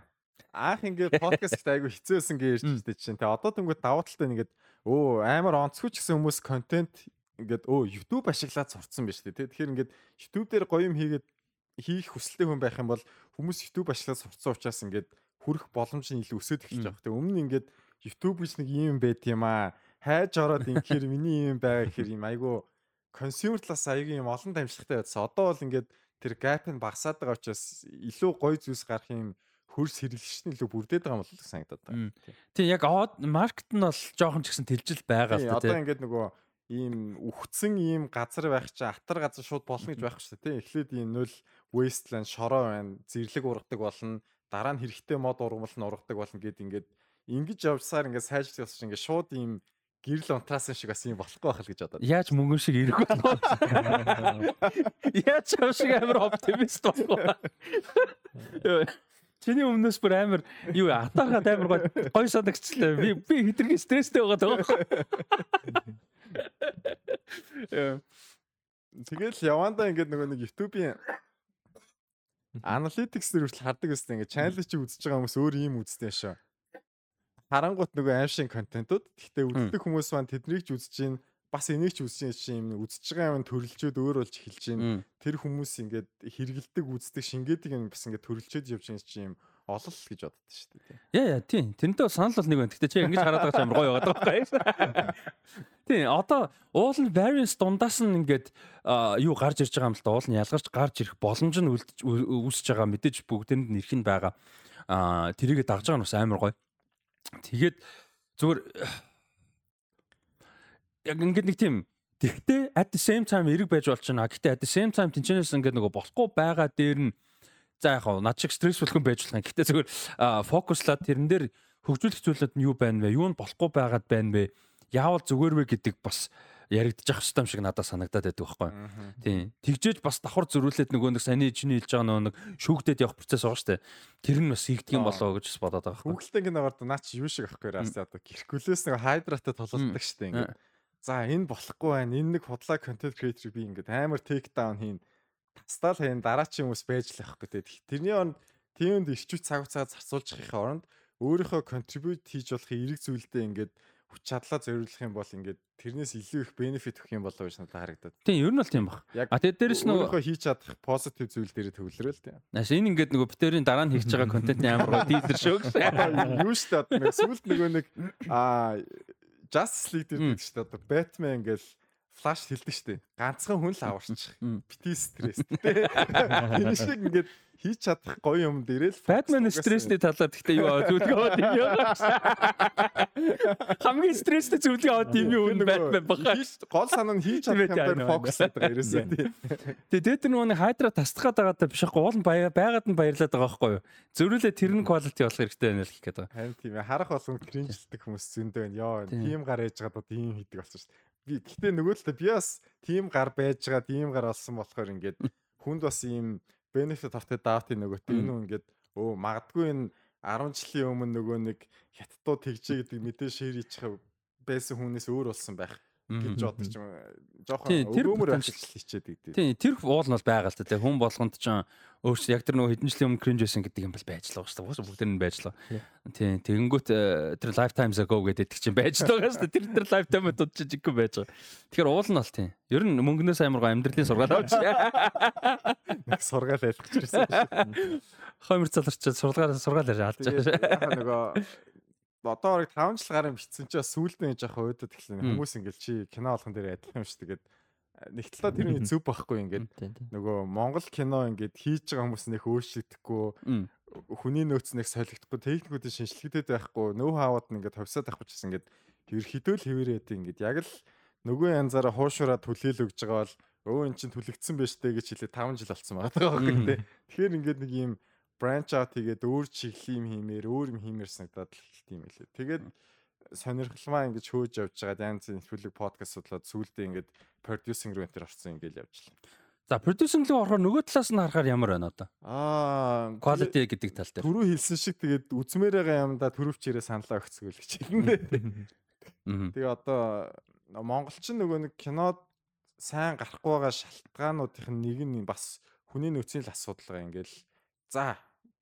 анх ингээд подкаст айгу хэцүүсэн гэж ярьж байсан чинь. Тэгээ одоо тэнгууд давуу талтай нэгэд өө амар онцгүй ч гэсэн хүмүүс контент ингээд өө YouTube ашиглаад сурцсан байж тээ. Тэгэхээр ингээд YouTube дээр гоё юм хийгээд хийх хүсэлтэй хүн байх юм бол хүмүүс YouTube ашиглаад сурцсан учраас ингээд хүрэх боломж нь илүү өсөд эхэлж байгаа. Тэгээ өмнө нь ингээд YouTube гэж нэг юм байт юм аа. Хайж ороод инхээр миний юм байгаа гэхээр юм айгу консюмер талаас аягийн юм олон дамжлагтай байсан. Одоо бол ингээд тэр gap нь багасаад байгаа учраас илүү гоё зүйлс гарах юм хөрс хэрэглэгч нь илүү бүрдээд байгаа юм бол санагдаад байна. Тийм яг маркет нь бол жоохон ч гэсэн тэлжил байгаа л та тийм. Одоо ингээд нөгөө ийм үхсэн ийм газар байх чинь атар газар шууд болно гэж байхгүй шүү дээ тийм. Эхлээд ийм нөл wasteland шороо байна. Зэрлэг ургадаг болно. Дараа нь хэрэгтэй мод ургамал нь ургадаг болно гэд ингээд ингэж явсаар ингээд болсон чинь ингээд шууд ийм гэрэл унтраасан шиг бас юм болохгүй байх л гэж бодоод. Яаж мөнгөн шиг ирэх вэ? Яаж чам шиг амар оптимист болох вэ? Чиний өмнөөс бүр амар юу атаахад амар гой гой санагчлаа. Би би хитрхи стресстэй байгаа даа. Тэгэл явандаа ингээд нөгөө нэг YouTube-ийн дээр хүртэл хардаг гэсэн ингээд channel чи үзэж байгаа хүмүүс өөр юм үздэг шээ харангуут нөгөө аимшиг контентууд. Гэхдээ үздэг хүмүүс маань тэднийг ч үзэж гин бас энийг ч үзэж юм үзэж байгаа юм төрөлжөөд өөр болж эхэлж гин. Тэр хүмүүс ингээд хэрэгэлдэг үздэг шингээдэг юм бас ингээд төрөлжөөд явж байгаа чинь юм олол гэж боддог шүү дээ. Яа яа тийм. Тэрнтэй санал бол нэг байна. Гэтэ чи ингэж хараад байгаа ч амар гоё байгаа байхгүй. Тийм. Одоо уул нь variance дундаас нь ингээд юу гарч ирж байгаа юм л да. Уул нь ялгарч гарч ирэх боломж нь үүсэж байгаа мэдээж бүгдэнд нь ирэх нь байгаа. Аа тэрийгэ дагж байгаа нь бас амар гоё. Тэгээд зүгээр яг ингээд нэг тийм Тэгтээ at the same time эрэг байж болчихно. Гэхдээ at the same time тэнчнээс ингээд нөгөө болохгүй байгаа дээр нь за яг над шиг стрессфул хүн байж болох юм. Гэхдээ зүгээр фокуслаад тэрэн дээр хөгжүүлэх зүйлүүд нь юу байна вэ? Юу нь болохгүй байгаад байна вэ? Яавал зүгээр вэ гэдэг бас яригдчих хэвчтэй юм шиг надад санагдаад байдаг байхгүй. Тийм. Тэгжээж бас давхар зөрүүлээд нөгөө нэг саний чиний хэлж байгаа нөгөө нэг шүүгдээд явах процесс байгаа дээ. Тэр нь бас хийгдэх юм болоо гэж бас бодоод байгаа байхгүй. Хүүхэлтэй гинэгээр наа чи юу шиг ахгүй раастай одоо гэрхгүлээс нэг хайдратаа тололдог дээ ингээд. За энэ болохгүй байна. Энэ нэг худлаа контент креатор би ингээд амар тейк даун хийн. Тастаал хийн дараачийн хүмүүс байж л байхгүй те. Тэрний он тиймд ирчүүц цаг хугацаа зарцуулж ихийнхээ оронд өөрийнхөө контрибьют хийж болох эерэг зүйлдээ ингээд хүч чадлаа зориулах юм бол ингээд тэрнээс илүү их бенефит өгөх юм болоо гэж надад харагдаад. Тийм, ер нь бол тийм баг. А тэгээд дээрэс нь өөрөө хийж чадах позитив зүйл дээр төвлөрөөл тийм. Нааш энэ ингээд нөгөө битэрийн дараа нь хийж байгаа контентын амар гоо тийзер шүү гэсэн. Юу шүү дээ. Нэг сүлд нөгөө нэг а Justice League гэдэг дээ. Одоо Batman гэл флаш хэлдэг шүү дээ. Ганцхан хүн л аварчих. Бити стресс. Тэр шиг ингээд хийж чадах гоё юм дээрээ л Batman стрессний талаар гэхдээ юу зөвлөгөө аваад юм яа. Хамгийн стресстэй зөвлөгөө аваад юм юу Batman баха. Гол санаа нь хийж чадах юм дээр фокус гэдэг ерөөсөө тий. Тэгээ дээд нэг хайдра тасдахад байгаа даа биш аахгүй уул байгаад нь баярлаад байгаа байхгүй юу. Зөрүүлээ тэр нь quality болох хэрэгтэй байна л гэх гээд байгаа. Харин тийм ээ харах болгонд кринжлдэг хүмүүс зөндөө байна. Йоо тийм гар ээж байгаа даа тийм хийдэг болсон шүү дээ. Би гэхдээ нөгөө л та би бас тийм гар байж байгаа тийм гар олсон болохоор ингээд хүнд бас ийм benefit автай даавтын нөгөөтэй энэ хүн ингээд өө магадгүй энэ 10 жилийн өмнө нөгөө нэг хятадууд тэгжээ гэдэг мэдээ шир хийчих байсан хүнээс өөр болсон байх гэж бодож юм. Жохон өгөөмөр ажиллаж хичээд гэдэг. Тийм, тэр уул нь бол байгаа л та тийм хүн болгонд ч өөрсдөө яг тэр нөгөө хэдэн жилийн өмнө cringe байсан гэдэг юм бол байж л байгаа шүү дээ. Бүгд нь байж л. Тийм, тэгэнгүүт э, тэр lifetimes ago гэдэг чинь байж л байгаа шүү дээ. Тэр тэр lifetime дууд чинь жиггүй байж байгаа. Тэгэхээр уул нь бол тийм. Ер нь мөнгнөөс амар гоо амьдралын сургаал авч. Нэг сургаал айлгч ирсэн шүү. Хоймор заларч сургаал сургаал ярьж алж байгаа. Нөгөө одоо орог 5 жил гарын бичсэн чи бас сүүлдээ жоох өөдөд эхлэн хүмүүс ингээл чи кино болгон дээр адилхан юм шүү тэгээд нэг талаа тэрний зөв байхгүй ингээд нөгөө Монгол кино ингээд хийж байгаа хүмүүс нэг өөрчлөгдөхгүй хүний нөөц нэг солигдохгүй техникүүдийн шинжилгээтэй байхгүй нөө нь ингээд ховсаад авах гэсэн ингээд ерхийдөө л хэвээрээд ингээд яг л нөгөө янзаараа хуушураа түлээл өгж байгаа бол өө эн чин түлэгдсэн байж тээ гэж хэлээ 5 жил болсон байгаа байхгүй тий. Тэгэхээр ингээд нэг юм branch out хийгээд өөр чиглэл юм хиймээр өөр юм хиймээр санагдаад л тийм хэлээ. Тэгээд сонирхолмаа ингэж хөөж явж байгаа янз бүрийн нэвтрүүлэг подкаст судлаад сүүлдээ ингээд продюсинг руу энтер орсон ингээд явж лээ. За продюсинг руу орохоор нөгөө талаас нь харахаар ямар байна одоо? Аа, quality гэдэг тал дээр. Түрүү хэлсэн шиг тэгээд үзмээр байгаа юмда төрөвчээрээ саналаа өгцгөл гэж хэлнэ. Тэгээ одоо монголчин нөгөө нэг кинод сайн гарахгүй байгаа шалтгаануудын нэг нь бас хүний нөөцийн л асуудал байгаа ингээл. За,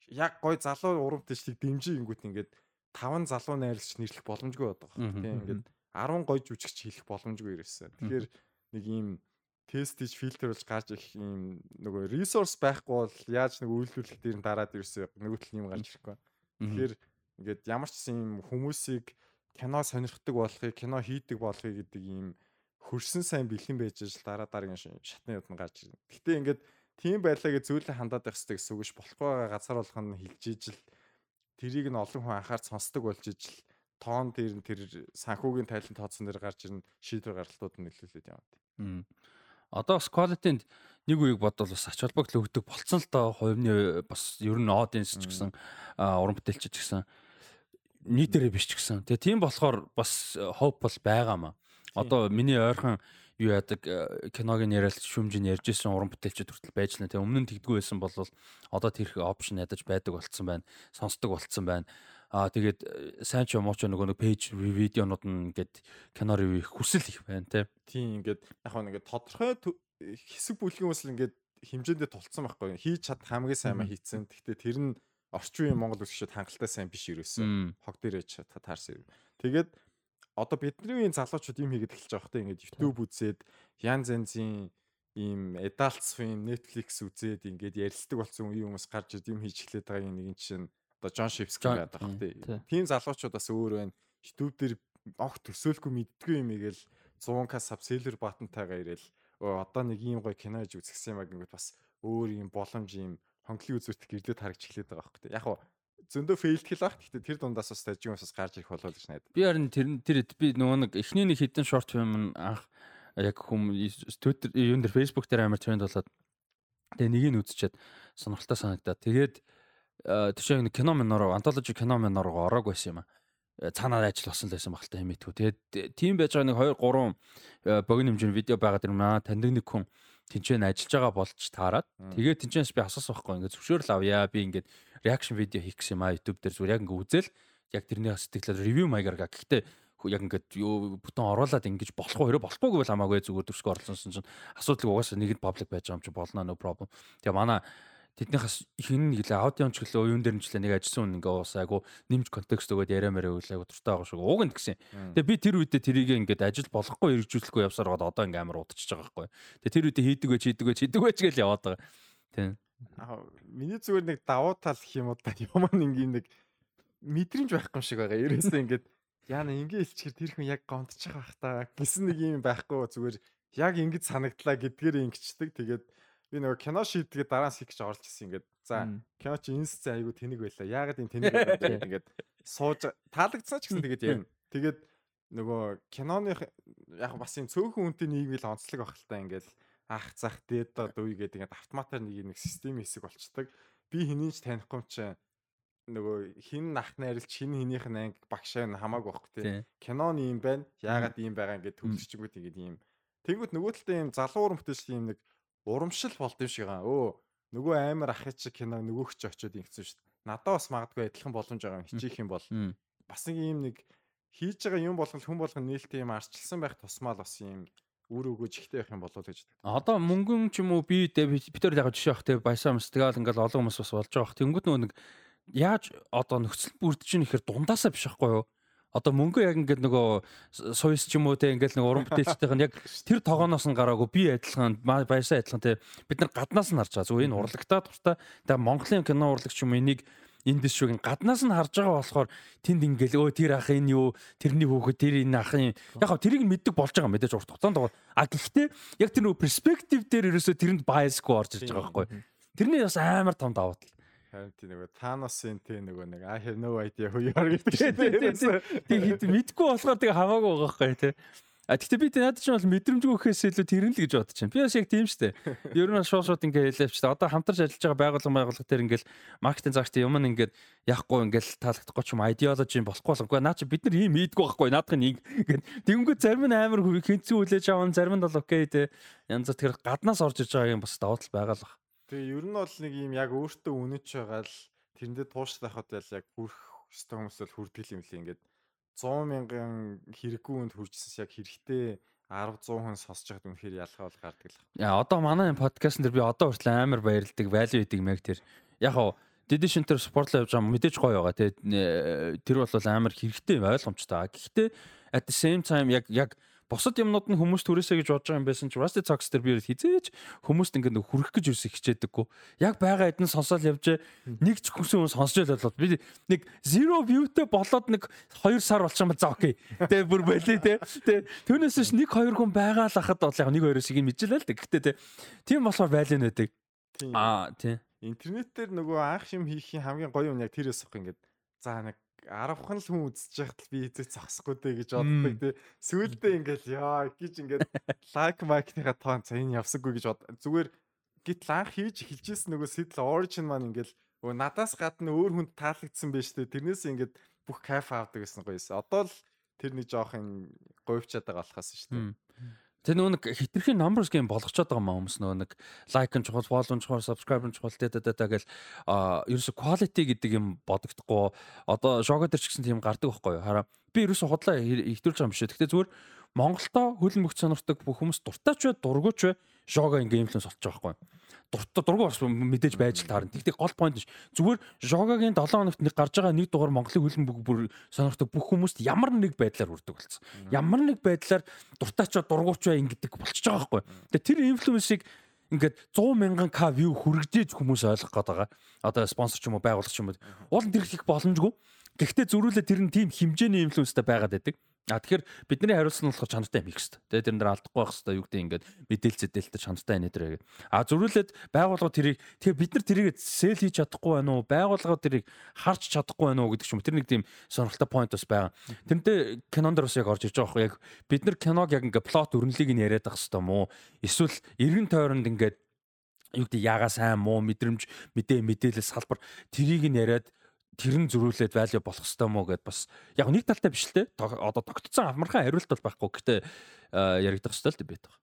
яг гой залуу урамтчдыг дэмжингүүт ингээд таван залуу найрлагч нэрлэх боломжгүй байдаг. Тийм ингээд 10 гой жүжигч хэлэх боломжгүй ирсэн. Тэгэхээр нэг ийм тест хийж фильтр болж гарч их ийм нөгөө ресурс байхгүй бол яаж нэг үйлдвэрлэх дээр нь дараад ирсэн нөгөө тал юм гарч ирэхгүй. Тэгэхээр ингээд ямар ч юм хүмүүсийг кино сонирхдаг болохыг, кино хийдэг болохыг гэдэг ийм хөрсөн сайн бэлэн байж аж дараа дараагийн шатны нь гарч ирнэ. Гэтэ ингээд тийм байлаа гэж зүйлээ хандаад байх хэрэгтэй гэсэн үг ш болохгүй байгаа газар болох нь хилж ижил тэрийг нь олон хүн анхаарч сонсдог болж ижил тоон дээр нь тэр санхүүгийн тайлан тооцсон дээр гарч ирнэ шийдвэр гаргалтууд нь нөлөөлөд яваад. Одоо бас quality-нд нэг үеиг бодвол бас ач холбогдол өгдөг болцсон л доо хувийн бас ер нь audience ч гэсэн уран бүтээлч ч гэсэн нийтээрээ биш ч гэсэн. Тэгээ тийм болохоор бас hope бол байгаамаа. Одоо миний ойрхон юу яадаг э, киногийн яриад шүмжин ярьж исэн уран бүтээлчд хүртэл байж лээ. Тэгээ өмнө нь тэгдэггүй байсан бол одоо тэр опшн ядаж байдаг болцсон байна. Сонсдог болцсон байна. Аа тэгээд сайн ч юм уу ч нөгөө нэг пэйж видеонууд нь ингээд кино ревю хүсэл их байна те. Тийм ингээд яг нэг ингээд тодорхой хэсэг бүлгийн хүмүүс л ингээд хэмжээндээ тулцсан байхгүй. Хийж чад хамгийн сайн маа хийцэн. Гэхдээ тэр нь орчин үеийн Монгол үсгчд хангалттай сайн биш ерөөсөн. Хог дээр яж таарсан. Тэгээд одоо бидний үеийн залуучууд юм хийгээд эхэлж байгаа хөөхтэй ингээд YouTube үзээд янз янзын ийм adult film Netflix үзээд ингээд ярилцдаг болсон үеийн хүмүүс гарч ид юм хийж эхлэх байгаа нэг нь чинь одоо Джон Шипский байдаг хөөхтэй. Тийм залуучууд бас өөр байна. YouTube дээр огт төсөөлгүй мэддгүй юм игээл 100к сабселлер батантайгаа ирээл одоо нэг ийм гоё кино хийж үзсэн юм аа гингүүд бас өөр юм боломж юм хонглын үзүүрт гэрдээ харагч эхлэх байгаа хөөхтэй. Яг нь зөндөө фейлдгэл баг. Гэхдээ тэр дундаас бас тажигнаас бас гарч ирэх болоо гэж найдаа. Би харин тэр тэр би нөгөө нэг эхний нэг хитэн шорт фильм анх яг хүм Twitter юун дээр Facebook дээр амар тренд болоод тэгээ нэг нь үзчихэд сонирхолтой санагдаад тэгээд тэр шиг нэг кино минороо антологи кино минороо ороог байсан юм а цаанаар ажил болсон л байсан багтал хэмээтгүү. Тэгээд тийм байж байгаа нэг 2 3 богино хэмжээний видео байгаа дэр маа таньдаг нэг хүн тэнцэн ажиллаж байгаа болж таарад. Тэгээд тэнцэнс би асуусан байхгүй ингээд зөвшөөрөл авъя. Би ингээд реакшн видео хийх гэсэн юм а YouTube дээр зүгээр яг ингээд үзэл яг тэрний сэтгэлээр ревю маягаар га. Гэхдээ яг ингээд юу бүтэн оруулаад ингэж болох уу хэрэг болохгүйг бол хамаагүй зүгээр төгсгөө орлонсон чинь асуудал угаасаа нэг нь паблик байж байгаа юм чи болно no problem. Тэгээ манай тэднийхээс хин нэг л аудио онцглоо юун дээр нчлээ нэг ажилласан хүн ингээ уусаа айгу нэмж контекст өгөөд яриа мэрэ өглөө айгу туртай байгаа шүү. Уг нь гэсэн. Тэгээ би тэр үедээ тэрийг ингээд ажил болохгүй хэрэгжүүлэхгүй явсаар гоод одоо ингээ амар удчихж байгаа байхгүй. Тэгээ тэр үедээ хийдэг байж хийдэг байж хийдэг байж гэж яваад байгаа. Тийм. Аа миний зүгээр нэг давуу тал гэх юм уу да юм ингээ нэг мэдрэмж байхгүй шиг байгаа. Ерөөсөө ингээд яана ингээ илчгэр тэр хүн яг гомдчих байх та гэсэн нэг юм байхгүй зүгээр яг ингэж санагдлаа гэдгээр ингэчдэг. Тэгээд би нөгөө кино шийдгээд дараа нь сикж орлож ирсэн ингээд. За кино чи энэ сцен айгу тэнэг байлаа. Яагаад энэ тэнэг байлаа ингээд сууж таалагдсан ч гэсэн тэгээд ярина. Тэгээд нөгөө киноны яг бас юм цөөхөн үнтэй нийгмэл онцлог багталтай ингээд ах зах дээд дуу гэдэг ингээд автоматар нэг нэг систем хэсэг болчдөг би хэнийг ч танихгүй ч нөгөө хин ах найрлч хин хинийх нь анги багшаа нь хамаагүй байхгүй тий. Киноны юм байна. Яагаад ийм байгаа ингээд төлөвчгүүд ингээд ийм. Тэнгүүт нөгөө талдаа ийм залуу уран бүтээлч ийм нэг урамшил болд юм шиг аа. Өө нөгөө амар ах чи кино нөгөөх чи очиод ингэсэн шүү дээ. Надаа бас магадгүй адилхан боломж байгаа юм хичээх юм бол бас нэг юм нэг хийж байгаа юм болгол хүн болгон нээлттэй юм арчилсан байх тусмаа л бас юм үр өгөөж ихтэй байх юм болов гэж. Одоо мөнгөн ч юм уу би битэр яг жишээ авах те баясаа юмс тэгэл ингээл олон хүмүүс бас болж байгаа. Тэнгүүд нөгөө нэг яаж одоо нөхцөл бүрдэж ийн ихээр дундаасаа биш байхгүй юу? Одоо мөнгө яг ингээд нөгөө суйс ч юм уу те ингээд нэг уран бүтээлчтэйх нь яг тэр тогооноос нь гараагүй би адилхан баясаа адилхан те бид нар гаднаас нь харж байгаа. Зүгээр энэ урлагтаа дуртай. Тэгээ Монголын кино урлагч юм энийг энэ дэшүүгийн гаднаас нь харж байгаа болохоор тэнд ингээл өө тэр ах энэ юу? Тэрний хүүхэд тэр энэ ах юм яг хав тэрийг мэддэг болж байгаа мэдээж урт хугацаанд байгаа. А гэхдээ яг тэр нөгөө перспектив дээр ерөөсөө тэрэнд байсгүй орж ирж байгаа байхгүй. Тэрний бас амар том давуу тал харин тийм нөгөө Таносын тийм нөгөө нэг I have no idea who you are гэдэг чинь тийм мэдгүй болохоор тэгээ хамаагүй байгаа байхгүй тий А тэгтээ би надад ч бол мэдрэмж өгөхөөс илүү тэрэн л гэж бодож байна. Би бас яг тийм шүү дээ. Ер нь шууд шууд ингээ хэлээвч. Одоо хамтарч ажиллаж байгаа байгууллага байгууллага дээр ингээл маркетинг загт юм ингээд яахгүй ингээл таалагдахгүй ч юм идеологи болохгүй болохгүй. Наа чи бид нар ийм ийдгүй байхгүй. Наадах нь ингээд тэгэнгүүт зарим нь амар хэнцүү хүлээж аван зарим нь бол окей те. Янз бүр тэр гаднаас орж иж байгаа юм бас давуу тал байгаа л баг. Тэгээ ер нь бол нэг ийм яг өөртөө үнэж байгаа л тэрэндээ тууштай хавтал яг хүрх өстой хүмүүс бол хүрдэг юм лээ ингээд 100 мянган хэрэггүй үнд хүрчсэн яг хэрэгтэй 10 100 хүн сонсож байгаад үнэхээр ялгаа бол гардаг л. Яа одоо манай подкастн дээр би одоо хүртэл амар баярлдаг, value идэг мэг тэр. Яг хоо Дэдэ шинтер спортлоо явж байгаа мэдээж гоё байгаа тий. Тэр бол амар хэрэгтэй ойлгомжтой. Гэхдээ at the same time яг яг бусад юмнууд нь хүмүүс түрээсэ гэж бодож байгаа юм байсан чи Rusty Talks дээр би хизээж хүмүүст ингээд хүрэх гэж юусе хичээдэггүй. Яг байгаа хэдэн сонсоод явж нэг ч хүсэн сонсож л болоод би нэг zero view-тэй болоод нэг 2 сар болчихсон ба за окей. Тэ бүр болий тэ. Тэ түүнээс ч нэг хоёр хүн байгаа л хахад бол яг нэг хоёроос ийг мэджилээ л дээ. Гэхдээ тэ тийм болохоор байлаа нэдэг. Аа тий. Интернет дээр нөгөө анх юм хийхийн хамгийн гоё юм яг тэрээс ах ингээд за нэг 10хан л хүн үзэж байхад би эзээ зогсохгүй дээ гэж боддог тий. Сүүлдээ ингээл яа гэж ингээд лайк майкныхаа тоон энэ явсаггүй гэж бод. Зүгээр гítл анх хийж эхэлжсэн нөгөө сэтэл origin маань ингээл өө надаас гадна өөр хүнд таалагдсан байж тээ. Тэрнээс ингээд бүх кайф авдаг гэсэн гоёсэн. Одоо л тэр нэг жоох говьчаад байгаа болохоос шүү дээ. Тэр нөгөө нэг хитрхийн numbers game болгочоод байгаа маа хүмүүс нөгөө нэг like нь чухал, follow чухал, subscribe нь чухал тэ тэ тэ гэл а ерөөсө quality гэдэг юм бодогдохгүй. Одоо шого дээр ч гэсэн тийм гардаг байхгүй юу? Хараа би ерөөсө худлаа ихтүүлж байгаа юм биш. Гэхдээ зүгээр Монголдо хөлн мөх сонирхдаг бүх хүмүүс дуртай ч бай, дургуйч бай, шого ингээл болчих жоохгүй дуртай дургу бас мэдээж байж л таарна. Тэгтээ гол point нь зүгээр Жогагийн 7 хоногт нэг гарч байгаа нэг дугаар Монголын хөлн бүр сонирхдаг бүх хүмүүст ямар нэг байдлаар хүрдэг болсон. Ямар нэг байдлаар дуртай ч дургуйч бай ингэдэг болчихж байгаа байхгүй. Тэгээ тэр инфлюенсийг ингээд 100 мянган к view хүрэгдээж хүмүүс ойлгох гээд байгаа. Одоо спонсор ч юм уу байгууллага ч юм уу. Уул тэр их боломжгүй. Гэхдээ зөрүүлээ тэр нь тийм хэмжээний инфлюенстэй байгаад байдаг. А тэгэхээр бидний хариулсан нь болохоор чанартай юм их хэвээр. Тэгээ тэрэн дээр алдахгүй байх хэвээр юу гэдэг ингээд мэдээлэл зэдэлтэй чанартай энэ дээр. А зөрүүлээд байгууллага тэрийг тэгээ бид нар тэрийг сэл хийж чадахгүй байна уу? Байгууллага тэрийг харж чадахгүй байна уу гэдэг юм. Тэр нэг тийм сонирхолтой point бас байгаа. Тэрнтэй кинон дээр бас яг орж ирж байгаа байхгүй яг бид нар киног яг ингээд плот өрнөлийг нь яриад ах хэвээр мó. Эсвэл эргэн тойронд ингээд юу гэдэг ягаа сайн муу мэдрэмж мэдээ мэдээлэл салбар тэрийг нь яриад тэр нь зөрүүлээд value болох хэвээр мó гэд бас яг нэг талтай биш л те одоо тогтцсон амархан хариулт бол байхгүй гэхдээ яригдах хэвээр л бит байгаа.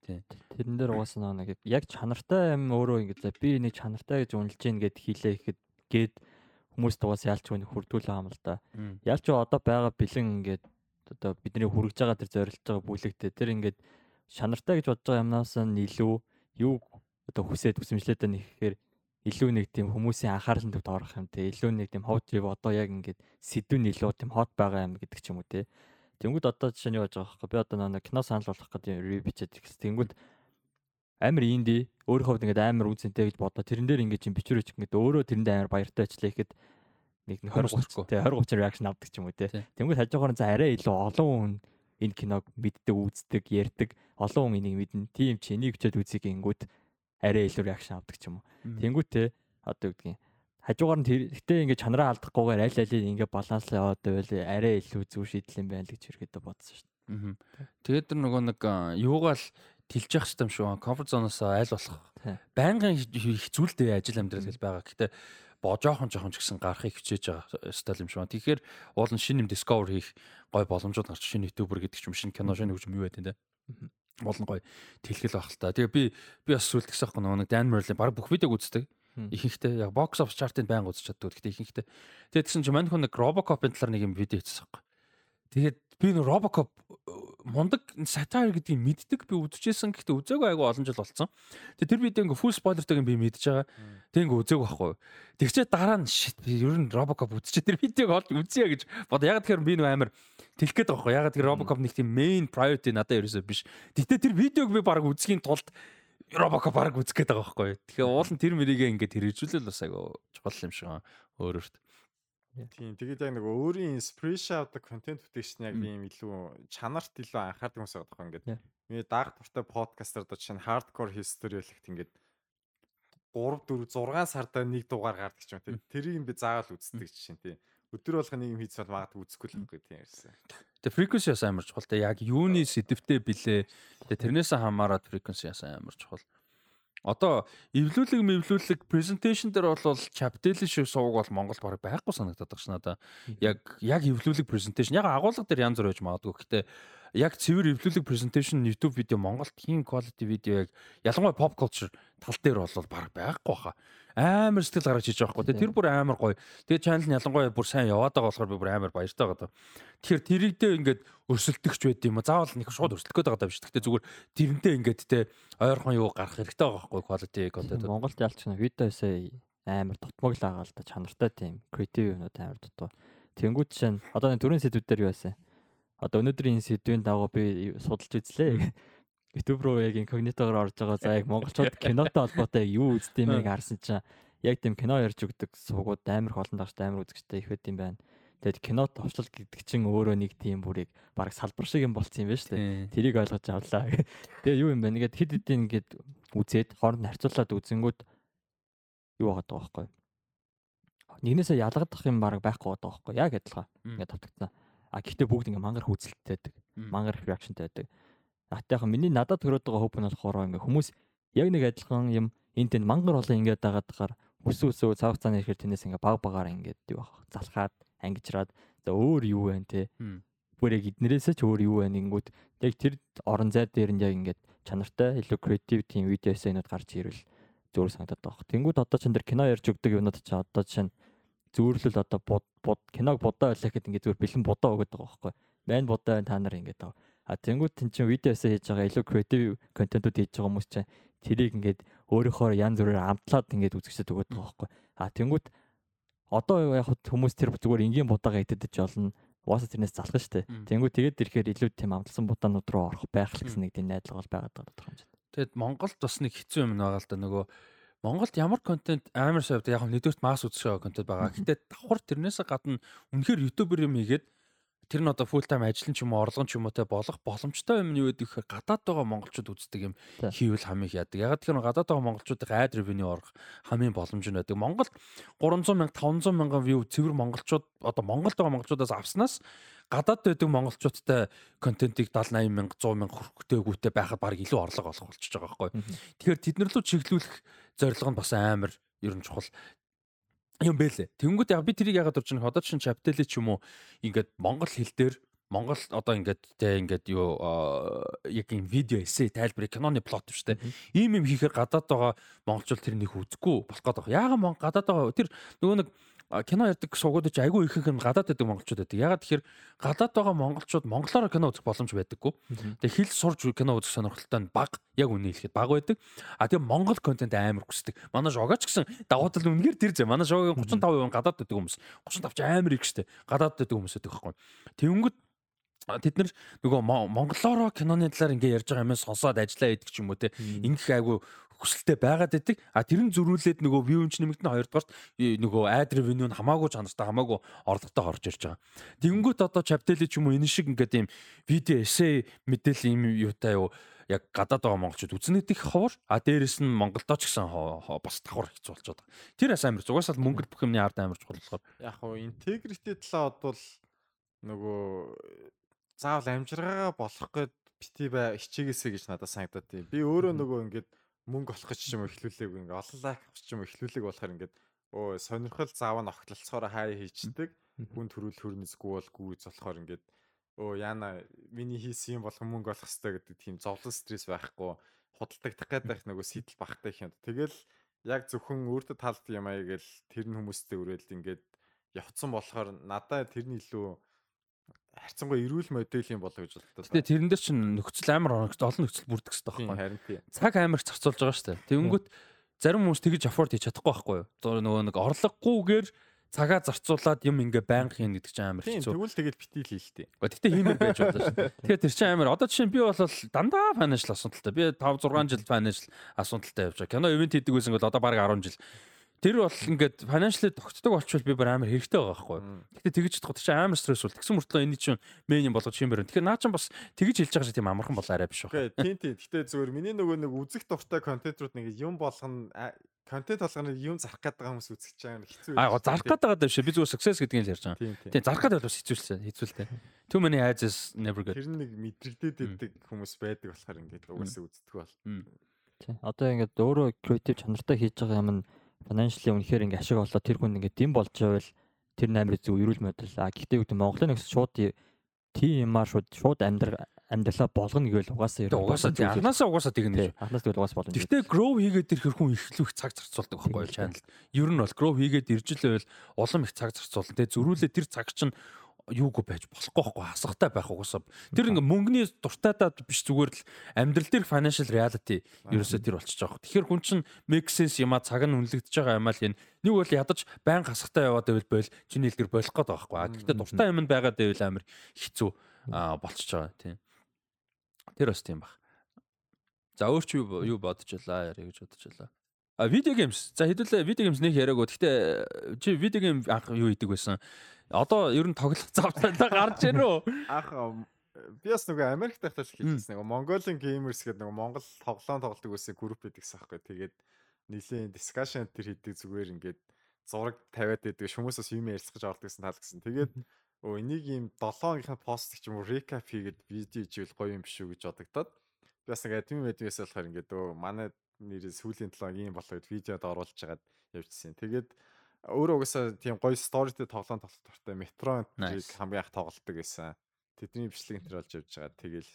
Тий. Тэрэн дээр угаасаа нэг яг чанартай юм өөрөө ингэж би нэг чанартай гэж үнэлж гин гэд хийлээ ихэд гээд хүмүүс тугаас ялч хүрдгүүл байгаа юм л да. Ялч одоо байгаа бэлэн ингээд одоо бидний хүрэж байгаа тэр зорилж байгаа бүлэгтээ тэр ингээд чанартай гэж бодож байгаа юмнаас нь илүү юу одоо хүсээд хүсэмжлээд байна гэхээр илүү нэг тийм хүмүүсийн анхаарал төвд орох юм те. Илүү нэг тийм hot trip одоо яг ингээд сэдвэн илүү тийм hot байгаа юм гэдэг ч юм уу те. Тэнгүүд одоо жишээ нь яаж байгаа байхгүй би одоо нэг кино санал болгох гэдэг review бичээд ирсэн. Тэнгүүд амар инди өөр хөвд ингээд амар үнцэнтэй гэж бодоо. Тэрэн дээр ингээд чинь бичвэрч ингээд өөрөө тэрэндээ амар баяртай ажиллая гэхэд нэг 20 30 те 20 30 reaction авдаг ч юм уу те. Тэнгүүд хажуухаар за арай илүү олон хүн энэ киног мэддэг, үздэг, ярьдаг, олон хүн энийг мэднэ. Тийм ч энийг хичээд үзье гингүүд арай илүү реакшн авдаг ч юм уу. Тэнгүүтээ одоо юу гэдгийг хажуугаар нь тэгтээ ингээд чанараа алдахгүйгээр аль алийг ингээд баланс яваад байвал арай илүү зүг шийдэл юм байна л гэж хэрэгэдэ бодсон шүү дээ. Тэгээд тэр нөгөө нэг юугаал тэлж явах юм шүү. Комфорт зоноос аль болох байнгын хэцүүлдэй ажил амьдрал гэж байгаа. Гэтэ боо жоохон ч гэсэн гарахыг хичээж байгаа стайл юм шиг байна. Тэгэхээр уул нь шинэ юм discover хийх гой боломжууд гарч шинэ ютубер гэдэг ч юм шинэ кино шинэ хөгжим юу байт энэ болно гоё тэлхэл байх л та. Тэгээ би би бас сүлд гэсэн хэрэг нэг Dan Merlin баг бүх видеог үздэг. Ихэнхдээ яг box office chart-ыг байнга үзэж чаддаг. Гэхдээ ихэнхдээ тэгээд тэгсэн чинь мань хүн нэг Robocop-ын талаар нэг юм видео хийсэн хэрэг. Тэгээд би нэг Robocop мундаг satire гэдгийг мэддэг би үзчихсэн гэхдээ үзээгүй айгу олон жил болсон. Тэгээ тэр видео ингээ full spoilerтэйг би мэдж байгаа. Тэг ингээ үзээгүй байхгүй. Тэгчээ дараа нь shit би ер нь Robocop үзчихээ тэр видеог олж үзье гэж бод яг тэгэхээр би нөө амар тэлэх гээд байгаа байхгүй. Яг тэр Robocop нэг тийм main priority надад ерөөсөө биш. Гэтэ тэр видеог би баг үзхийн тулд Робоко баг үзэх гээд байгаа байхгүй. Тэгэхээр уул нь тэр мэрийгээ ингээд хэрэгжүүлэл бас айгу чухал юм шиг өөрөөрт. Тийм тэгээд яг нөгөө өөрийн inspiration авдаг контент бүтээгч нь яг ийм илүү чанарт илүү анхаардаг хүмүүс байгаа байхгүй ингээд. Миний даах туртай подкастер доо чинь hardcore history хэлэхт ингээд 3 4 6 сардаа нэг дугаар гардаг ч юм тийм. Тэрийг би заавал үздэг чинь тийм. Өдөр болгоо нэг юм хийц бол магадгүй үзэхгүй л байхгүй тийм ярьсан. Тэгээ frequency бас амар чухал. Тэгээ яг юуны сэдвтэй билээ. Тэгээ тэрнээс хамаарат frequency бас амар чухал. Одоо эвлүүлэг мэвлүүлэг презентацийн дээр бол чаптели шиг сууг бол Монголд бараг байхгүй санагдаад байна ш надаа. Яг яг эвлүүлэг презентацийн яг агуулга дээр янз бүр байж магадгүй. Гэхдээ яг цэвэр эвлүүлэг презентацийн YouTube видео Монголд тийм quality видео яг ялангуяа pop culture тал дээр бол бараг байхгүй хаа. Амар сэтгэл гаргаж хийж байгаа байхгүй. Тэр бүр амар гоё. Тэгээ channel нь ялангуяа бүр сайн яваад байгаа болохоор би бүр амар баяртай байгаа. Тэгэхээр тэрийгдээ ингээд өрсөлдөгч байд юм. Заавал нэг шууд өрсөлдөх гээд байгаа даа биш. Гэхдээ зүгээр тэрнтэй ингээд те ойрхон юу гарах хэрэгтэй байгаа байхгүй quality content. Монголд ялч нэг видео эсэ амар дутмаг л байгаа л да чанартай тийм creative юмнууд амар дутуу. Тэнгүүд чинь одоо нэг дөрөв сэдвүүд дээр юу байсан? одоо өнөөдрийн энэ сэдвийн дагуу би судалж үзлээ. YouTube руу яг инкогнитогоор орж байгаа. За яг монголчууд кинотой холбоотой юу үздэг юмыг харсан чинь яг тийм кино ярьж өгдөг суугууд амар холон дагч амар үзэгчтэй их байт юм байна. Тэгэд кинот товчлол гэдэг чинь өөрөө нэг тийм бүрийг баг салбар шиг юм болцсон юм байна шүү дээ. Тэрийг ойлгож авлаа. Тэгээ юу юм бэ? Ингээд хэд хэдийн ингээд үзээд хооронд харьцуулаад үзэнгүүд юу байгаа даа байхгүй. Нэгнээсээ ялгадах юм баг байхгүй байгаа байхгүй. Яг адилхан. Ингээд тавтагцсан. А гэхдээ бүгд ингээ мангар хөөцөлттэй байдаг. Мангар реакшнтай байдаг. Атайхан миний надад төрөөд байгаа хөп нь болохоор ингээ хүмүүс яг нэг адилхан юм энэ тэнд мангар олон ингээд дагаадахаар өсөө өсөө цав цааны ихээр тэрнээс ингээ баг багаар ингээд юу бах залхаад ангижраад за өөр юу вэ те. Бүр яг эднэрээсээ ч өөр юу вэ нэггүүд яг тэр орон зай дээр нь яг ингээд чанартай илүү креатив тийм видео эсэнүүд гарч ирвэл зөөр санагдаад байгаа. Тэнгүүд одоо ч энэ кино ярьж өгдөг юмнууд ч одоо жишээ нь зөөрлөл одоо бод бод киног бодоо байлаа гэхэд ингээд зүгээр бэлэн бодоо өгöd байгаа байхгүй. Майн бодоо байна та нар ингээд аа. А тэнгууд тэн чин видеосоо хийж байгаа илүү креатив контентууд хийж байгаа хүмүүс чинь тэрийг ингээд өөрийнхөө янз бүрээр амтлаад ингээд үзэгчдэд өгöd байгаа байхгүй. А тэнгууд одоо яг хүмүүс тэр зүгээр энгийн будаага идэдэж олно. Уусаа тэрнээс залах штэ. Тэнгүүд тэгээд ирэхээр илүү тийм амтлсан будаанууд руу орох байх л гэсэн нэг тийм найдлага бол байгаад байгаа юм чинь. Тэгэд Монголд бас нэг хэцүү юм байгаа л да нөгөө Монголд ямар контент амар сайн яг нэгдүгürt масс үзэх контент байгаа. Гэтэ давхар тэрнээс гадна үнэхээр ютубер юм игээд тэр нь одоо full time ажил ч юм уу орлого ч юм уу те болох боломжтой юм юу гэдэг гадаад байгаа монголчууд үздэг юм хийвэл хамгийн их яадаг. Ягаад гэхээр гадаад байгаа монголчуудын ad revenue орох хамгийн боломж нь байдаг. Монголд 300 мянга 500 мянган view цэвэр монголчууд одоо Монголд байгаа монголчуудаас авснаас гадаад байдаг монголчуудтай контентийг 70 80 мянга 100 мянга хүртээгүүтэй байхад баг илүү орлого олох болчихж байгаа байхгүй. Тэгэхээр тэднэр лөө чиглүүлэх зорилго нь бас амар ер нь чухал юм бэлээ. Тэнгүүд яг би тэрийг ягаад орж байгаа одоо чинь чаптели ч юм уу ингээд монгол хэл дээр Монгол одоо ингээд те ингээд юу яг юм видео эссе тайлбарыг киноны плот биш те. Ийм юм хийхээр гадаад байгаа монголчууд тэрнийг үзэхгүй болох гэдэг. Яагаад гадаад байгаа тэр нөгөө нэг кино ярьдаг суугууд ч айгүй ихэнх нь гадаад байдаг монголчууд байдаг. Ягаад тэгэхээр гадаад байгаа монголчууд монголоор кино үзэх боломж байдаггүй. Тэгээ хэл сурж кино үзэх сонирхолтой нь бага. Яг үнэ хэлэхэд бага байдаг. А тэгээ монгол контент амар хүсдэг. Манай шогач гэсэн давуу тал үнэхээр тэр зэ. Манай шогийн 35% гадаад байдаг хүмүүс. 35 ч амар их штэ. Гадаад байдаг хүмүүс байдаг байхгүй. Тэнгүүд тэд нар нөгөө монголоор киноны талаар ингээ ярьж байгаа юмээс сонсоод ажиллаа идэх ч юм уу те ингэх айгу хүсэлтэй байгаад байдаг. А тэр нь зөрүүлээд нөгөө view-ч нэмэгдэн хоёрдугаарт нөгөө ad revenue нь хамаагүй чанартай хамаагүй орлоготой орж ирж байгаа. Тэгэнгүүт одоо Chaptel ч юм уу энэ шиг ингээд ийм видео эссе мэдээлэл ийм юутай юу яг гадаад байгаа монголчууд үзнэт их ховор а дээрэс нь Монголдоо ч гэсэн бас давхар хэцүү болчиход байгаа. Тэр бас амар зугаас л мөнгө бүх юмны ард амар чухал болохоор яг хуу integrity талаа бодвол нөгөө заавал амжиргаагаа болох гээд бити бай хичээгээсэй гэж надад санагдаад тийм. Би өөрөө нөгөө ингээд мөнгө олох гэж юм эхлүүлээг ингээ олон лайк авч юм эхлүүлээг болохоор ингээд өө сонирхол заавал огтлолцохоор хай хийчдэг хүн төрүүл хөрнөсгүй бол гүйц болохоор ингээд өө яана миний хийсэн юм болох мөнгө олох хэрэгтэй гэдэг тийм зовлон стресс байхгүй худалдагдах гэдэг нөгөө сэтэл багтай юм. Тэгэл яг зөвхөн өөртөө таалт юм аяа гэл тэр нь хүмүүстэй үрээлд ингээд явцсан болохоор надад тэрний илүү харьцангуй эрүүл модель юм болоо гэж бодлоо. Тэгээ тэрэн дээр чинь нөхцөл амар олон нөхцөл бүрдэх хэрэгтэй байхгүй. Харин тийм. Цаг амар зарцуулж байгаа шүү дээ. Тэнгүүт зарим хүмүүс тэгж аффорд хийж чадахгүй байхгүй юу? Одоо нөгөө нэг орлогогүйгээр цагаа зарцуулаад юм ингээ байнга хийн гэдэг чинь амар хэцүү. тэгвэл тэгэл битил хийлтэй. Гэхдээ хиймээр байж болно шүү. Тэгэхээр тэр чинь амар одоо жишээ нь би бол дандаа financial асуудалтай. Би 5 6 жил financial асуудалтай явж байгаа. Кино ивент хийдэг байсан бол одоо баг 10 жил. Тэр бол ингээд financially тогтдог болчихвол би бүр амар хэрэгтэй байгаа байхгүй. Гэхдээ тэгж чадах тэр чинь амар стрессфул. Тэгсэн мөртлөө энэ чинь мен юм болгож хиймээр. Тэгэхээр наа чинь бас тэгж хэлж байгаа шиг тийм амархан бол арай биш байна. Тийм тийм. Гэтэ зөвөр миний нөгөө нэг үзэх дуртай контентрууд нэг юм болгоно контент болгоно юм зарах гэдэг хүмүүс үзэж байгаа юм хэцүү. Аа зарах гэдэг байгаа дэвш. Би зүгээр success гэдгийг л ярьж байгаа. Тийм зарах гэдэг бол хэцүүлсэн. Хэцүүлтэй. Too many ads is never good. Тэр нэг мэдрэгдээд идэг хүмүүс байдаг болохоор ингээд угаасаа үздэг бол. Тийм. Одоо ингээд өөрөө креатив чанартай хийж байгаа юм нь financially үнэхээр ингээд ашиг олоод тэр хүн ингээд дэм болж байвал тэр намир зүг эрүүл мэндэл. А гэхдээ үүд Монголын нэгс шууд TMR шууд шууд амьдрал амьдралаа болгоно гэвэл угаасаа Тэгээ угаасаа тийм анханасаа угаасаа тэгнэ. Анханаас тэгвэл угаасаа болно. Гэхдээ grow хийгээд ирэх хүн ихлүүх цаг зарцуулдаг байхгүй юу channel. Ер нь бол grow хийгээд ирж лээвэл улам их цаг зарцуулна. Тэгээ зөрүүлээ тэр цаг чинь юугүй байж болохгүй байхгүй хасахтай байх угаасаа. Тэр ингээ мөнгөний дуртайдаа биш зүгээр л амьдрал дээр financial reality ерөөсөө тэр болчихж байгаа. Тэгэхээр хүн чинь make sense юм а цаг нь үнэлэгдэж байгаа юм а л энэ нэг бол ядаж байн хасахтай яваад байвал бойл чиний хэлдгэр болох гээд байгаа байхгүй. Гэхдээ дуртай юм байгаад байвал амар хэцүү болчихж байгаа тийм. Тэр бас тийм баг. За өөр чи юу бодож байлаа яриа гэж бодож байлаа. А видео геймс. За хэдүүлээ видео геймс нэг яриаггүй. Гэхдээ чи видео гейм анх юу хийдэг байсан? Одоо ер нь тоглох завтай гарч ирэн үү? Ах би бас нөгөө Америкт байхдаа л хийжсэн. Нөгөө Mongolian Gamers гэдэг нөгөө Монгол тоглоом тоглодог байсан групп байдагсан байхгүй. Тэгээд нилийн discussion тэр хийдэг зүгээр ингээд зураг тавиад байдаг хүмүүсээс юм ярилцгаж ордог гэсэн тал гэсэн. Тэгээд өө энийг ийм 7 хоногийн пост ч юм уу recap хийгээд видео хийвэл гоё юм биш үү гэж бодогдоод би бас нэг админ байдгаас болохоор ингээд өө манай нэрээ сүүлийн 7 хоногийн болоо гэд видеод оруулж хагаад явжсэн. Тэгээд өөрөө угаасаа тийм гоё сторитэй тоглоом тоглох дуртай метро хамгийн анх тоглолдог байсан. Тэдний бичлэг энэ төр болж явж байгаа. Тэгээл.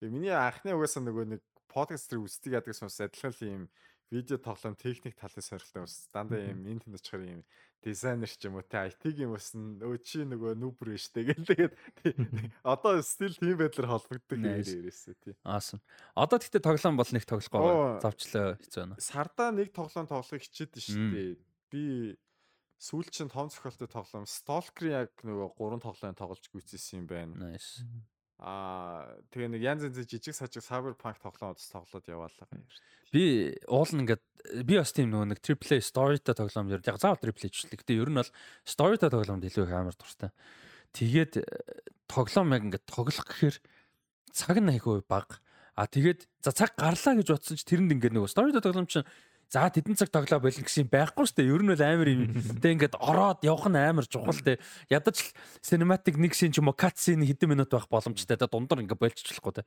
Тэгээ миний анхны угаасаа нөгөө нэг подкаст төр үздэг яадаг хүмүүс адилхан ийм видео тоглоом техник талын сонирхолтой ус дандаа энэ тэнд очихор ийм дизайнер ч юм уу те IT-ийн бас өө чи нөгөө нүбэр биш те гэл тэгээд одоо стил тийм байдлаар холбогддог ярьээсээ тий. Аасан. Одоо тэгтээ тоглоом бол нэг тоглохгүй завчлаа хэцүү байна. Сардаа нэг тоглоом тоглохыг хичээдэж штэ. Би сүүл чинь том зохиолтой тоглоом Stalker яг нөгөө гурван тоглоом тоглож гүйцээсэн юм байна. Nice. Аа тэгээ нэг янз янз жижиг сажиг Cyberpunk тоглоом удаас тоглоод яваалаа. Би уул нь ингээд би бас тийм нөгөө нэг AAA storyтэй тоглоом ер яг заавал AAA ч л гэхдээ ер нь бол storyтэй тоглоомд илүү их амар дуртай. Тэгээд тоглоом яг ингээд тоглох гэхээр цаг нь айгүй бага. А тэгээд за цаг гарлаа гэж бодсон ч тэрэнд ингээд нөгөө storyтэй тоглоом чинь За тэдэн цаг тоглоо болно гэсэн байхгүй шүү дээ. Ер нь бол амар юм. Тэ ингээд ороод явах нь амар чухал те. Ядаж л cinematic нэг шин ч юм уу cut scene хэдэн минут байх боломжтой. Тэ дундар ингээд болчихлохгүй те.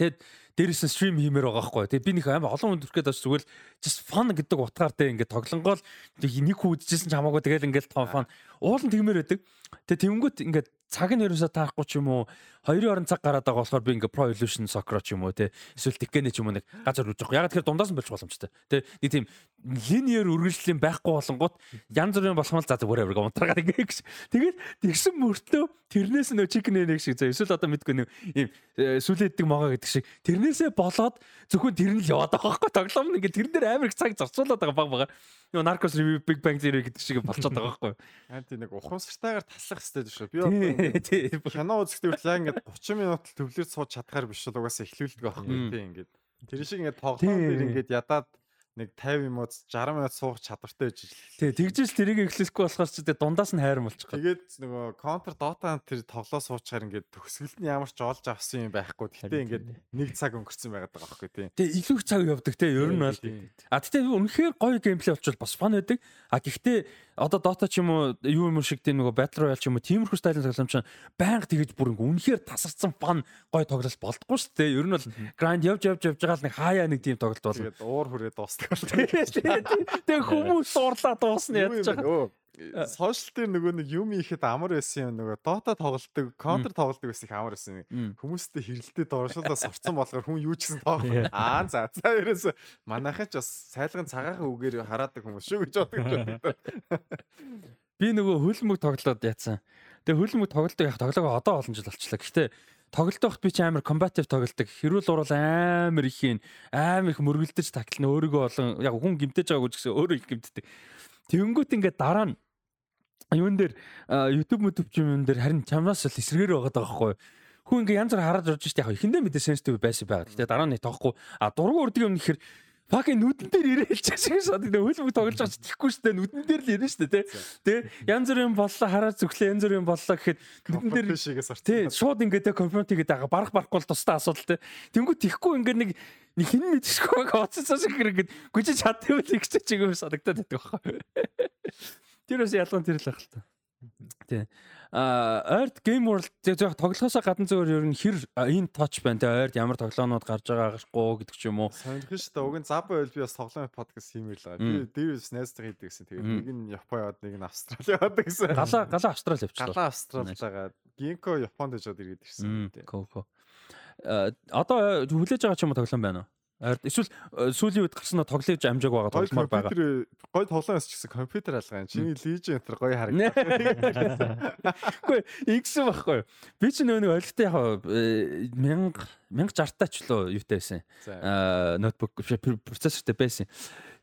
Тэгэд дээрээс нь стрим хиймээр байгаа байхгүй. Тэгээ би нэг амар олон хүн төрөхөд бас зүгээр just fun гэдэг утгаар те ингээд тоглонгоол нэг хүн үдчихсэн ч хамаагүй тэгэл ингээд том fun. Уул нь тэгмээр байдаг. Тэгээ тэнгүүт ингээд цаг нь ерөөсөө таахгүй ч юм уу хоёрын орон цаг гараад байгаа болохоор би ингээ Pro Evolution Soccer ч юм уу те эсвэл Tekken ч юм уу нэг газар үрж байгаа. Яг тэгэхээр дундаас нь болж боломжтой. Тэ нэг тийм линейр үргэлжлэлийн байхгүй болонгууд янз бүрийн болох нь л за whatever гэ унтраагаад ингээ гэж. Тэгээд тэгсэн мөртлөө тэрнээс нөө chicken нэг шиг за эсвэл одоо мэдгүй нэг ийм сүлээддэг могоо гэдэг шиг тэрнээсээ болоод зөвхөн тэр нь л яваад байгаа байхгүй тоглоом ингээ тэрэн дээр амар их цаг зарцуулаад байгаа баг бага. Юу Narcos Review Big Bang Theory гэдэг шиг болчиход байгаа байхгүй. Аа тийм нэг ухамсартайгаар таслах хэрэгтэй шүү. Би одоо кино үзэхдээ хүртэл ингээд 30 минут л төвлөрч сууж чадхаар биш л угаасаа эхлүүлдэг байхгүй тийм ингээд. Тэр шиг ингээд тоглоом дээр ингээд ядаад нэг 50 юм уу 60 минут суух чадвартай байж л. Тий, тэгжээс тэрийг эхлэхгүй болохоор ч тэгээ дундаас нь хайрам болчих. Тэгээд нөгөө counter dota тэр тоглоо суучаар ингээд төгсгөлд нь ямар ч олж авсан юм байхгүй. Гэтэ ингээд нэг цаг өнгөрцөн байгаад байгаа байхгүй тий. Тэгээ илүү их цаг явдаг тий. Ер нь бол. А тэгтээ үнэхээр гоё геймплей болчихвол бас фан байдаг. А гэхдээ одоо Dota ч юм уу юу юм шиг тийм нөгөө Battle Royale ч юм уу тиймэрхүү стайлын тоглоом чинь байнга тэгэж бүр ингээ үнэхээр тасарсан фан гоё тоглолт болдгоо шүү дээ. Ер нь бол grind явж явж явж байгаа л нэг хаяа нэг тийм тоглолт болно. Тэгээд уур хүрээ дуусдаг. Тэгээ хүмүүс уурлаа дуусна ядаж байгаа. Сошиал дээр нөгөө нэг юм ихэд амар байсан юм нөгөө Dota тоглолтог, Counter тоглолтог байсан их амар байсан. Хүмүүстэй хэрэлдээ доршуулаа сурцсан болохоор хүн юу ч гэсэн тоох. Аа за за ерөөс манайхаа ч бас сайлган цагаахан үгээр хараадаг хүмүүс шүү гэж боддог. Би нөгөө хөлмөг тоглоод яатсан. Тэгээ хөлмөг тоглолтог яг тоглоогоо одоо олон жил болчихлоо. Гэхдээ тоглолт байхад би ч амар combative тоглолдог. Хэрүүл урал амар их юм. Амар их мөргөлдөж таклна өөрийгөө олон яг хүн гимтэж байгаагүй ч гэсэн өөрөө их гимтдэг. Тэнгүүт ингээд дараа нь юун дээр YouTube YouTube юм дээр харин чамнаас л эсрэгээр байгаа даа байхгүй хүн ингээ янз бүр хараад урж штэ яг ихэндээ мэдээ sensitive байсан байгаа. Гэтэ дараа нь тоохгүй а дургу урдаг юм нэхэр Факи нүдэн дээр ирээл чашиг шат гэдэг хөлбөг тоглож байгаа ч тэхгүй шүү дээ нүдэн дээр л ирнэ шүү дээ тий. Янз бүрийн боллоо хараад зүглээ янз бүрийн боллоо гэхэд нүдэн дээр шигээс орч. Тий шууд ингээд конфронт хийгээд байгаа барах барахгүй бол тустай асуудал тий. Тэнгүү тэхгүй ингээд нэг хин мэдчихгүй оцсон шиг ингээд гүжиж чадсан үл их ч юм санагдаад байдаг байхгүй. Тэр бас ялган тэр л ах л та. Тий. А ойрд Game World яг тоглохоосоо гадна зөвөр ер нь хэр энэ touch байна те ойрд ямар тоглоомнууд гарч байгаа гашгүй гэдэг ч юм уу. Сонирхож шүү дээ. Уг нь зав байвал би бас тоглоом подкаст хиймээр л байгаа. Би дээрээс найзтай хийдэг гэсэн. Тэгээд нэг нь Япон яваад нэг нь Австрали яваад гэсэн. Галаа галаа Австрали явчихлаа. Галаа Австрали байгаа. Гинко Японд ижод ирээд ирсэн. Ко ко. А одоо хүлээж байгаа ч юм уу тоглоом байна уу? Эсвэл э, сүүлийн үед гарсан тоглож амжааг байгаа тогломоор байгаа. Тэр гой тоглоом яс ч гэсэн компьютер алгаа. Чиний Legion энэ гой харагдав. Үгүй X байхгүй. Би ч нөө нэг ойлгохтой яг 1000 1060 тач лөө юутай байсан. Аа ноутбук процессортэй байсан.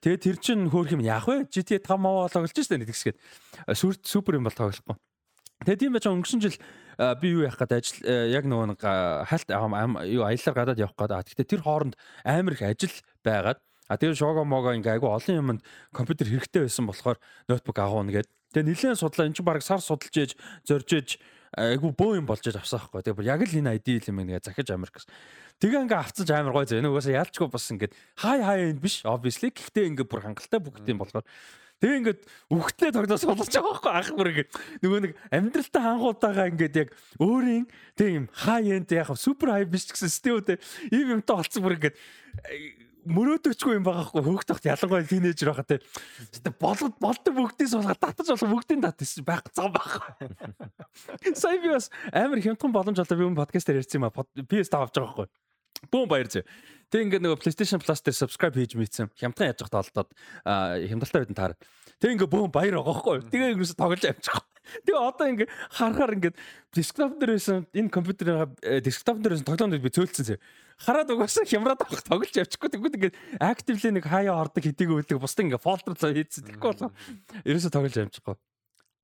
Тэгээд тэр чин хөөх юм яах вэ? GTA 5 маа тоглож штэ нэг тэгсгээд. Супер юм бол тоглохгүй. Тэгээд тийм байж өнгөрсөн жил би юу яах гээд ажил яг нөгөө нэг хальт юу аяллаар гадаад явах гээд. Гэхдээ тэр хооронд амар их ажил байгаад А тэр шого мого ингээ айгу олон юмд компьютер хэрэгтэй байсан болохоор ноутбук авах нэгээд. Тэгээ нэлээд судлаа эн чинь баг сар судалж ээж зорж ээж айгу бөө юм болж авсан байхгүй. Тэгээ яг л энэ ID юм ингээ захиж гэсэн. Тэгээ ингээ авцаж амар гой зэ. Энэ угаасаа яалчгүй бас ингээ хай хай биш obviously. Гэхдээ ингээ бүр хангалттай бүгд юм болохоор Тэгээ ингээд үхтлээ тогтоос суулгаж байгаа байхгүй ах бүр ингээд нөгөө нэг амьдралтай хангуудаагаа ингээд яг өөрийн тийм хай энд яг супер хай биш гэсэн стеутэй ийм юмтай олцсон бүр ингээд мөрөөдөгчгүй юм байгаа хгүй хөөх тогт ялангуяа тинейжер те. Гэтэ болоод болдог бүгдийг суулгаад татаж болох бүгдийг татаж байх зам баг. Сайн би бас амар хямдхан боломж олоо би өмнө подкаст дээр ярьсан юм а. PS5 авч байгаа хгүй. Бүүн баяр зөө. Тэг ингээд нөгөө PlayStation Plus дээр subscribe хийж мэдсэн. Хямдхан яаж явах талдаад хямдалтай байдан таар. Тэг ингээд бүүн баяр байгаа хгүй. Тэгээ юусэн тоглож амжих. Тэгээ одоо ингээд харахаар ингээд desktop дээр байсан энэ компьютерийн desktop дээр байсан тоглоомд би цөөлцсөн зэ. Хараад угаасаа хямраад авах тоглож явчихгүй тэгвэл ингээд actively нэг хаяа ордог хэдийг өлөг бусдын ингээд folder цаа хийцэн. Тэгэхгүй болоо. Ерөөсө тоглож амжихгүй.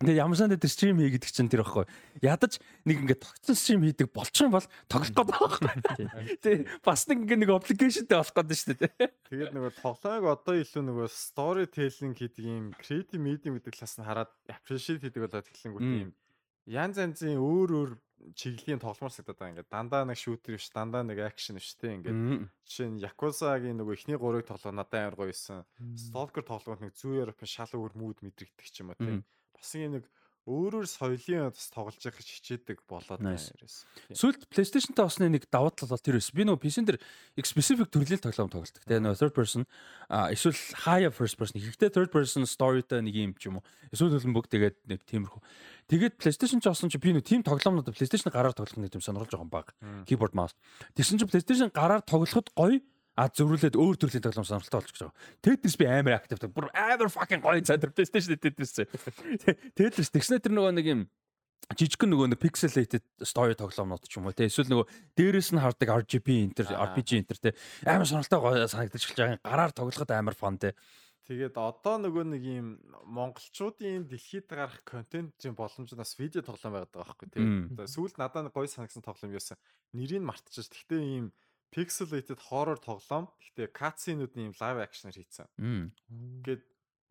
Тэгээ ямар санд дээр стрим хий гэдэг чинь тэр байхгүй. Ядаж нэг ингээд тогтсон стрим хийдэг болчих юм бол тоглох гээд байгаа байхгүй. Тий. Бас нэг ингээд нэг аппликейшнтэй болох гээд шүү дээ. Тэгээд нөгөө тоглоомыг одоо илүү нөгөө story telling хийдэг юм creative medium гэдэг талаас нь хараад appreciate хийдэг болоод эхлэнгүүт юм янз янзын өөр өөр чиглэлийн тоглоомор сагдаад байгаа ингээд дандаа нэг шүүтер биш дандаа нэг акшн биш те ингээд жишээ нь Yakuza-гийн нөгөө ихний гурыг тоглоо надад амар гоё байсан. Stalker тоглоомд нэг зүү Европын шал өөр мууд мэдрэгдэх ч юм уу те бас нэг өөрөөр соёлын бас тоглож явах хичээдэг болоод байна ерөөс. Сүүлд PlayStation-тай усны нэг давуу тал бол тэр байсан. Би нөгөө PC-н дээр specific төрлийн тоглоом тоглолдог. Тэгээ нөгөө third person эсвэл higher first person ихтэй third person story-тай нэг юм ч юм уу. Эсвэл хөлбөмбөг тэгээд нэг тиймэрхүү. Тэгээд PlayStation ч осон чи би нөгөө team тоглоомнууд PlayStation гараар тоглох нэг юм сонирхолж байгаа юм баг. Keyboard mouse. Тэгсэн чи PlayStation гараар тоглоход гоё а зөрүүлээд өөр төрлийн тоглоом сонирхолтой болж байгаа. Tetris би амар актив. Бүр амар fucking гоё цаа PlayStation Tetris. Tetris тэгснэ тэр нөгөө нэг юм жижигхэн нөгөө нэг pixelated story тоглоомнууд ч юм уу те эсвэл нөгөө дээрэс нь хардаг RGB энтер RPG энтер те амар сонирхолтой гоё санагдаж эхэлж байгаа. Гараар тоглоход амар фан те. Тэгээд одоо нөгөө нэг юм монголчуудын дэлхийд гарах контентын боломжноос видео тоглоом байгаад байгаа байхгүй тийм. Сүүлд надад гоё санагсан тоглоом юусэн. Нэрийг мартчихсан. Гэхдээ ийм pixelated horror тоглоом. Гэхдээ cutscene-үүд нь live action-аар хийцэн. Ингээд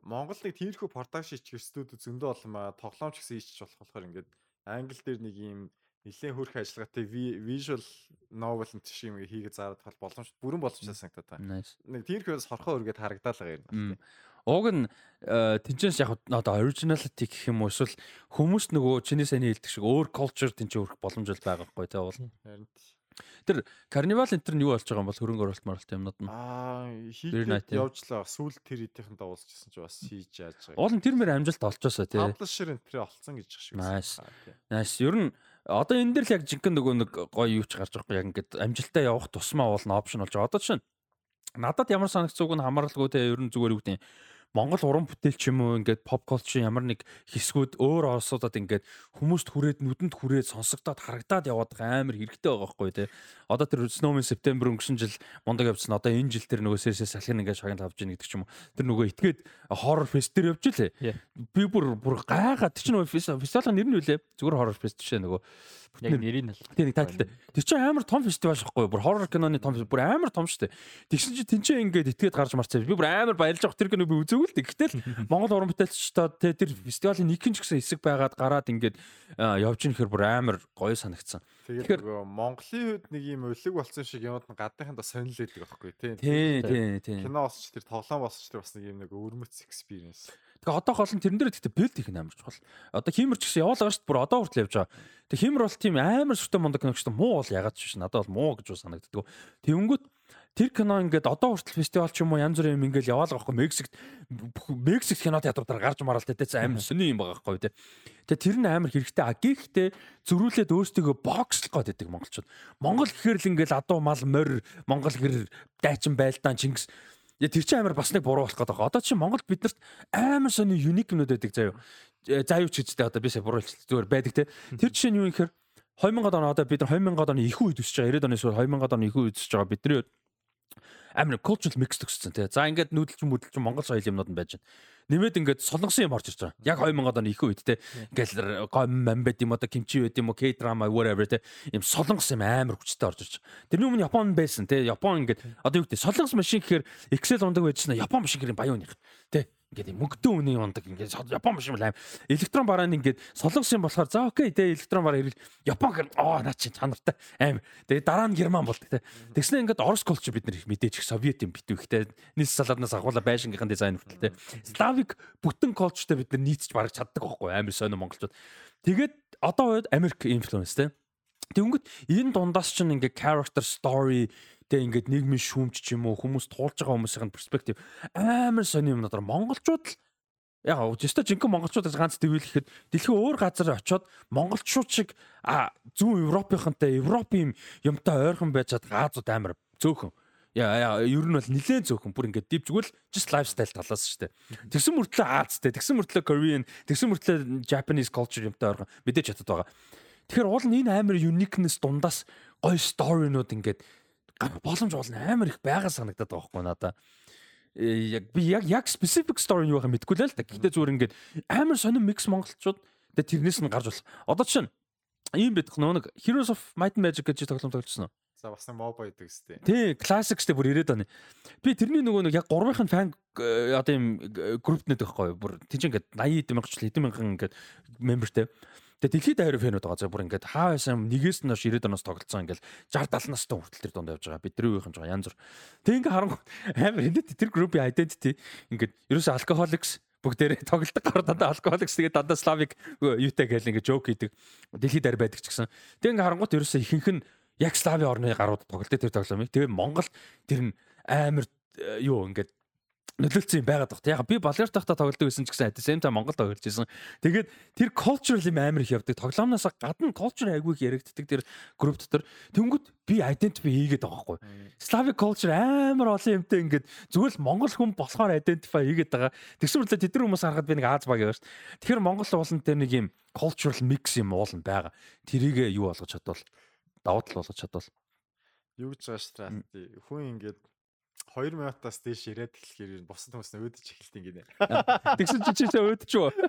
Монгол нэг тиймэрхүү production хийчих студиуд зөндөө олон маа тоглоомч гэсэн хийчих болох болохоор ингээд англи дээр нэг юм нэлээд хөрх ажиллагаатай visual novel шиг юм хийгээ заарах тал боломж бүрэн боломжтой санагдаад байна. Нэг тиймэрхүүс хорхоо өргөд байгаа юм байна. Уг нь э, тэнцэнс яг одоо originality гэх юм уу эсвэл хүмүүс нөгөө чиний сайн хэлдэг шиг өөр culture тэнцэн өрөх боломж байгаа байхгүй тий бол. Харин Тэр карнивал энэ төр нь юу болж байгаа юм бол хөрөнгө оруулалт маралт юмнууд нь. Аа хийгээд явжлаа. Сүүл тэр эдийнхэн дагуулчихсан чи бас хийж яаж байгаа. Уул нь тэр мэр амжилт олчоосоо тий. Энэ тэр олцсон гэж шиг байна. Nice. Ер нь одоо энэ дэр л яг жинхэнэ нөгөө нэг гоё юу ч гарч байгаа яг ингээд амжилтаа явах тусмаа бол н опшн болж байгаа. Одоо чинь надад ямар санагцууг нь хамааралгүй те ер нь зүгээр үг тийм Монгол уран бүтээл ч юм уу ингээд pop culture ямар нэг хэсгүүд өөр орсуудад ингээд хүмүүст хүрээд нүдэнд хүрээд сонсогдоод харагдаад яваад амар хэрэгтэй байгаа байхгүй тий. Одоо тэр Snowman September өнгөрсөн жил мундаг явжсан. Одоо энэ жил тэр нөгөө сэсэс салхин ингээд шагнал авч ийн гэдэг ч юм уу. Тэр нөгөө итгээд horror fest дээр явж илээ. Би бүр бүр гайхаад тэр чинь фестивалийн нэр нь үлээ. Зүгээр horror fest шээ нөгөө Яг нэрийг нь л. Тийм нэг тайлтай. Тэр чинь амар том фестивал шахгүй бүр хоррор киноны том бүр амар том штэ. Тэгсэн чи тэнцээ ингээд итгээд гарч марцаа. Би бүр амар баярлж авах тэр кино би үзээгүй л дээ. Гэтэл Монгол уран бүтээлчдод те тэр фестивалийн нэгэн ч гэсэн хэсэг байгаад гараад ингээд явж ийн гэхэр бүр амар гоё санагдсан. Тэгэхээр Монголын хувьд нэг юм өлөг болсон шиг юмуд нь гадныхандаа сонирл байдаг байхгүй тий. Тий, тий, тий. Кино болсч тэр тоглоом болсч тэр бас нэг юм нэг өвөрмөц experience. Тэгээ одоо гол нь тэрэн дээр гэхдээ бэлт их амар чухал. Одоо химэр ч гэсэн яваалаа шүү дээ. Бүр одоо хүртэл явж байгаа. Тэгээ химэр бол тийм амар сүртэй мундаг кино ч гэсэн муу бол ягаад ч биш. Надад бол муу гэж санагддаг. Тэнгүүт тэр кино ингээд одоо хүртэл фестивал ч юм уу янз бүрийн юм ингээд яваалаа байхгүй Мексикт Мексик кино театруудаар гарч мараал тэ амар сони юм байгаа байхгүй тэ. Тэгээ тэр нь амар хэрэгтэй. А гэхдээ зөрүүлээд өөрсдөө бокслох гээд байдаг монголчууд. Монгол гэхэр л ингээд адуу мал морь Монгол гэр дайчин байлдаан Чингис Я тэр чинь амар бас нэг буруу болох гэдэг. Одоо чинь Монголд биднэрт амар сони юник юмнууд байдаг заяа. За юу ч гэжтэй одоо би сая буруу хэлчихлээ зүгээр байдаг те. Тэр жишээ нь юу гэхээр 2000 он одоо бид нар 2000 оны их үед үсэж байгаа 90 оны сүүр 2000 оны их үед үсэж байгаа бидний амар cultural mix төгссөн тий. За ингээд нүүдэлч мөдөлч Монгол соёл юмнууд нь байж байна. Нэмээд ингээд солонгосын юм орж ирж байгаа. Яг 2000 оны их үед тий. Ингээд гом мам байд юм одоо кимчи байд юм уу K drama whatever тий. Им солонгос юм амар хүчтэй орж ирж байгаа. Тэрний өмнө Япон байсан тий. Япон ингээд одоо юу гэдэг солонгос машин гэхээр Excel ундаг байжсэн Япон машин гэрийн баяуных тий ингээд мөнгөдөө үний ундаг ингээд Япон биш юм аим. Электрон барааны ингээд солонгос юм болохоор за окей тэ электрон бараа ирэл. Япон гэр оо наа чи чанартай. Аим. Тэгээ дараа нь герман болдог тэ. Тэгснэ ингээд орос колч бид нар их мэдээж их совет юм битүү ихтэй нийс салааднаас агуулга байшингийнхэн дизайн хүртэл тэ. Славик бүтэн колчтой бид нар нийцж бараг чаддаг байхгүй амар сонио монголчууд. Тэгээд одоо үед Америк инфлюенс тэ. Тэнгөт энэ дундаас ч ингээ character story Тэ ингээд нийгмийн шүүмж ч юм уу хүмүүс туулж байгаа хүмүүсийн перспектив амар сони юм надаар монголчууд л яг өчтөө жинхэнэ монголчуудаас ганц төвлөхэд дэлхийн өөр газар очиод монголчууд шиг зүүн европынхантай европын юмтай ойрхон байж чад Газууд амар зөөхөн яа ер нь бол нилээн зөөхөн бүр ингээд дип зүгэл just lifestyle талаас шүү дээ. Тэгсэн мөртлөө Азтэй, тэгсэн мөртлөө Korean, тэгсэн мөртлөө Japanese culture юмтай ойрхон мэдээж чаддаг байгаа. Тэгэхээр уул нь энэ амар uniqueness дундаас гоё story-нууд ингээд боломж болно амар их байгаа санагдаад байгаа хгүй надаа. Э, яг би яг яг specific story юу байхаа мэдэхгүй л да. Гэхдээ зүгээр ингээд амар сонир mix монголчууд тэгээ тэрнээс нь гарч болох. Одоо чинь ийм байдаг нөө нэг Heroes of Might and Magic гэж тоглоом тоглосон уу? За бас нэг моб байдаг сте. Тий, classic штэ бүр 90-ад оны. Би тэрний нөгөө нэг яг 3-ын фан э, одоо ийм групп нэт байхгүй юу? Бүр тийч ингээд 80 эд мянгач хэдэн мянган ингээд мембертэй. Тэгээ дэлхийд даяар фэнүүд байгаа. Бүр ингээд хаа байсан нэгээс нь хойш 90 оноос тоглолцсон ингээд 60 70 настай хүртэл тэр дунд явж байгаа. Бидний үеийнхэн жоо янз бүр. Тэг ингээд харангуй амар энэ тэр группийн identity ингээд ерөөсөө alcoholics бүгдээрээ тоглолдог гар дандаа alcoholics тэгээ дандаа slavic юутай гэл ингээд joke хийдэг. Дэлхийд даяар байдаг ч гэсэн. Тэг ингээд харангуйт ерөөсөө ихэнх нь яг слави орны гарууд тоглолтой тэр тоглоомыг. Тэгээ Монгол тэр нь амар э, юу ингээд нөлөөлсөн юм байгаад багт. Яг би Болгар тахта тоглодог байсан ч гэсэн at the same time Монгол тоглож байсан. Тэгээд тэр cultural юм амар их явдаг. Тоглоомноос гадна culture айгүй их яригддаг тэр групп дотор. Тэнгүүд би identify хийгээд байгаа байхгүй. Slavic culture амар олон юмтай ингээд зүгээр л Монгол хүн болохоор identify хийгээд байгаа. Тэгсэн мэт тэд нар хүмүүс харахад би нэг Аз баг яваа шүү. Тэгэхээр Монгол уулан дээр нэг юм cultural mix юм уулан байгаа. Тэрийг юу болгож чадвал давуу тал болгож чадвал юу гэж байгаа дээ. Хүн ингээд 2 минутаас дээш ирээд эхлэхээр босод хүмүүс өөдөж эхэлт ингэнэ. Тэгсэн чи чи өөдөж үү?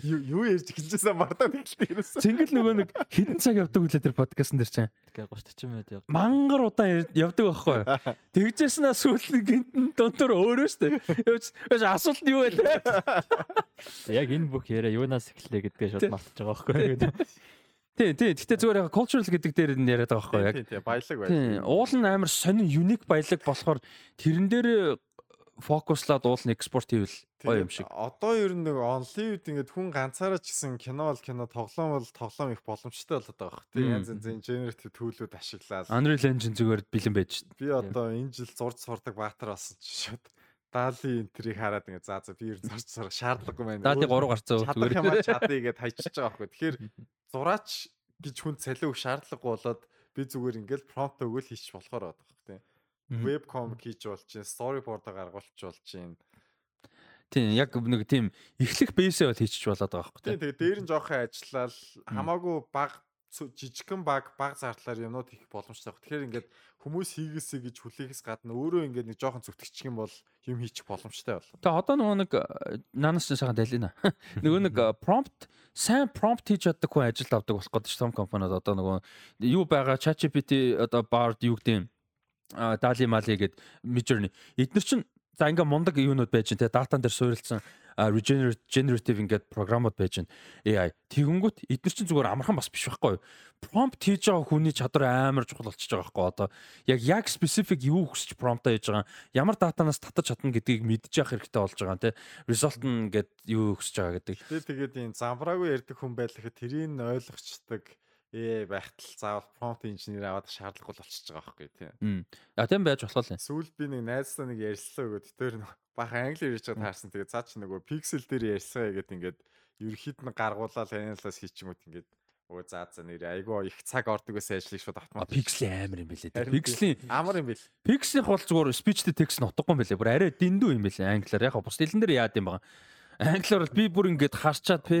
Юу юу ярьж эхэлжсэн мартаад эхэлт ерөөсөө. Цэнгэл нөгөө нэг хэдэн цаг явдаг үлээ тэр подкастн дээр чинь. Тэгээ 30 40 минут явдаг. Мангар удаан явдаг байхгүй? Тэгжээснээ сүүл гинтэн донтор өөрөө штэ. Яаж асуулт нь юу вэ? Яг энэ бүх яриа юунаас эхэллээ гэдгээ шууд мартаж байгаа байхгүй? Тий, тий. Гэтэ зүгээр яг cultural гэдэг дээр нь яриад байгаа байхгүй яг. Тий, тий, баялаг байна. Тий. Уул нь амар сонин unique баялаг болохоор тэрэн дээр фокуслаад уул нь экспорт хийвэл гоё юм шиг. Одоо ер нь нэг онлайн үед ингээд хүн ганцаараа ч гэсэн кино бол кино, тоглоом бол тоглоом их боломжтой болоод байгаа хэрэг. Тий, янз янзын generative төлөвлөд ашиглаад. Unreal Engine зүгээр бэлэн байж. Би одоо энэ жил зурж сурдаг баатар болсон ч шууд даалын энтрийг хараад ингээ за за би ер нь зарч сурах шаардлагагүй байна. Даалын 3 гарцаа зүгээр юм чадъя гэд хайчиж байгаа байхгүй. Тэгэхээр зураач гэж хүн цалин өгөх шаардлагагүй болоод би зүгээр ингээл промпт өгөөл хийчих болохоор байгаа байхгүй тийм. Веб комик хийж болж чинь, storyboard гаргуулж болж чинь. Тийм яг нэг тийм эхлэх бейсээ бол хийчих болоод байгаа байхгүй Тийм тэгээ дээр нь жоохон ажиллаад хамаагүй баг жижигхэн баг баг зардлаар юмнууд хийх боломжтой. Тэгэхээр ингээд хүмүүс хийгээсэй гэж хүлээхээс гадна өөрөө ингээд нэг жоохон зүтгэчих юм бол юм хийчих боломжтой бол. Тэгээ одоо нөгөө нэг наанаас ч сайхан далина. Нөгөө нэг prompt сайн prompt хийж чаддаг хүн ажилд авдаг болох гэдэг том компаниуд одоо нөгөө юу байгаа ChatGPT одоо Bard юу гэдэг юм Dali Mali гээд Midjourney эдгээр чинь за ингээ мундаг юунууд байж тэ датан дээр суурилсан regenerative ингээд програмууд байж байна. AI. Тэгэнгүүт эдгээр чинь зүгээр амархан бас биш байхгүй юу? Prompt хийж байгаа хүний чадвар амар чухал болчихж байгаа байхгүй одоо яг яг specific юу хүсч prompt хийж байгаа ямар датанаас татаж чадна гэдгийг мэдчих явах хэрэгтэй болж байгаа те result нь ингээд юу хүсэж байгаа гэдэг. Тэгээ тэгээд энэ замбраагүй ярьдаг хүн байх хэрэг тэрийг ойлгочдаг ээ байхтал заавал prompt engineer аваад шаардлагагүй болчихж байгаа байхгүй тийм. А тийм байж болох юм. Сүүлд би нэг найзтай нэг ярьслаа өгөөд тэр бахан англи ярьж байгаа таарсан. Тэгээ цаа чи нөгөө pixel дээр ярьсгаа гэдэг ингээд ерөөхдөө нь гаргуулаад таниалаас хийчихмүүд ингээд өө заа за нэр айгүй их цаг ордог гэсэн ажлыг шууд автомат. Pixel амар юм билээ. Pixel амар юм бил. Pixel бол зүгээр speech to text нутггүй юм билээ. Бүр арай дэндүү юм билээ англиар. Яг бус хэлэн дээр яад юм байгаа. Англиар би бүр ингээд харчаад пэ.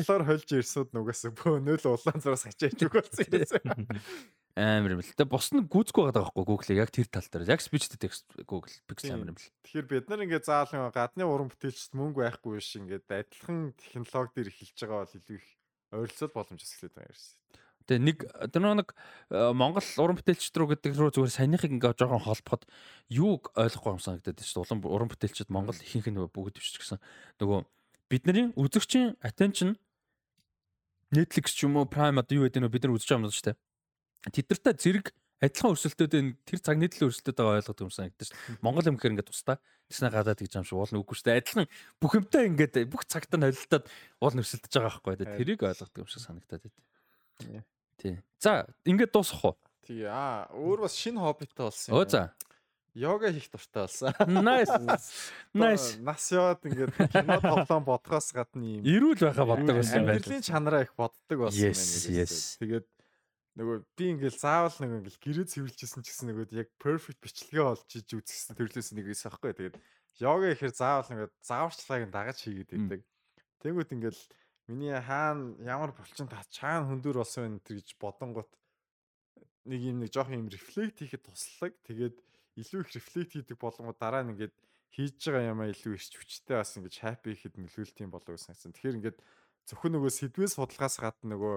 Монголоор хольж ирсүүд нүгээс бөөнөл улаан зураас хачаач үг болсон юм. Амар юм л. Тэгээ бус нь гүцгүй байгаа байхгүй Google-ийг яг тэр тал дээр. Яг speech to text Google Pixel амар юм л. Тэгэхээр бид нар ингээд заавал гадны уран бүтээлчд мөнгө байхгүй биш ингээд адилхан технологи дээр эхэлж байгаа бол илүү их ойролцоол боломж эсгэлээд байгаа юм. Тэгээ нэг тэр нэг э, Монгол уран бүтээлчд рүү гэдэг рүү зүгээр саяныхыг ингээ жоохон холбоход юуг ойлгохгүй юм санагдаад байна шүү. Улам уран бүтээлчд Монгол ихэнх нь бүгд биш гэсэн. Нөгөө бидний үзэгчийн attention Netflix ч юм уу Prime одоо юу гэдэг нь бид нар үзэж байгаа юм шүү дээ тэдэртэй зэрэг адилхан өрсөлдөд энэ тэр цаг нийтлэл өрсөлдөд байгаа ойлгоод юм санагдаж шүү. Монгол юм гэхээр ингээд тусдаа тэснэ гадаад гэж юм шиг уул нүггүй шүү дээ. Адилхан бүх юмтай ингээд бүх цагтаа холилдоод уул өрсөлдөж байгаа байхгүй. Тэрийг ойлгоод юм шиг санагдаад байд. Тий. За ингээд дуусах уу? Тий. Аа өөр бас шинэ хоббитой болсон юм. Оо за. Йога хийх дуртай болсон. Nice. Nice. Нас яваад ингээд кино тоглоом бодгоос гадна юм. Ирүүл байхаа боддог байсан байна. Амьдралын чанараа их боддог болсон юм байна. Тэгээд нөгөө би ингээл заавал нэг ингээл гэрээ цэвэрлжсэн ч гэсэн нөгөө яг perfect бичлэгээ олж иж үзсэн төрлөөс нэг эс аахгүй. Тэгээд йога ихээр заавал ингээд зааварчлагыг дагаж хийгээд байдаг. Тэнгүүт ингээл миний хаана ямар булчин та чаана хөндөр болсон вэ гэж бодонгот нэг юм нэг жоох юм рефлект хийхэд туслаг. Тэгээд илүү их рефлект хийдэг болгоо дараа нь ингээд хийж байгаа юмаа илүү ирч хүчтэй бас ингээд happy гэхэд нөлөөлт юм болоо гэсэн. Тэгэхээр ингээд зөвхөн нөгөө сэдвээс судалгаас гадна нөгөө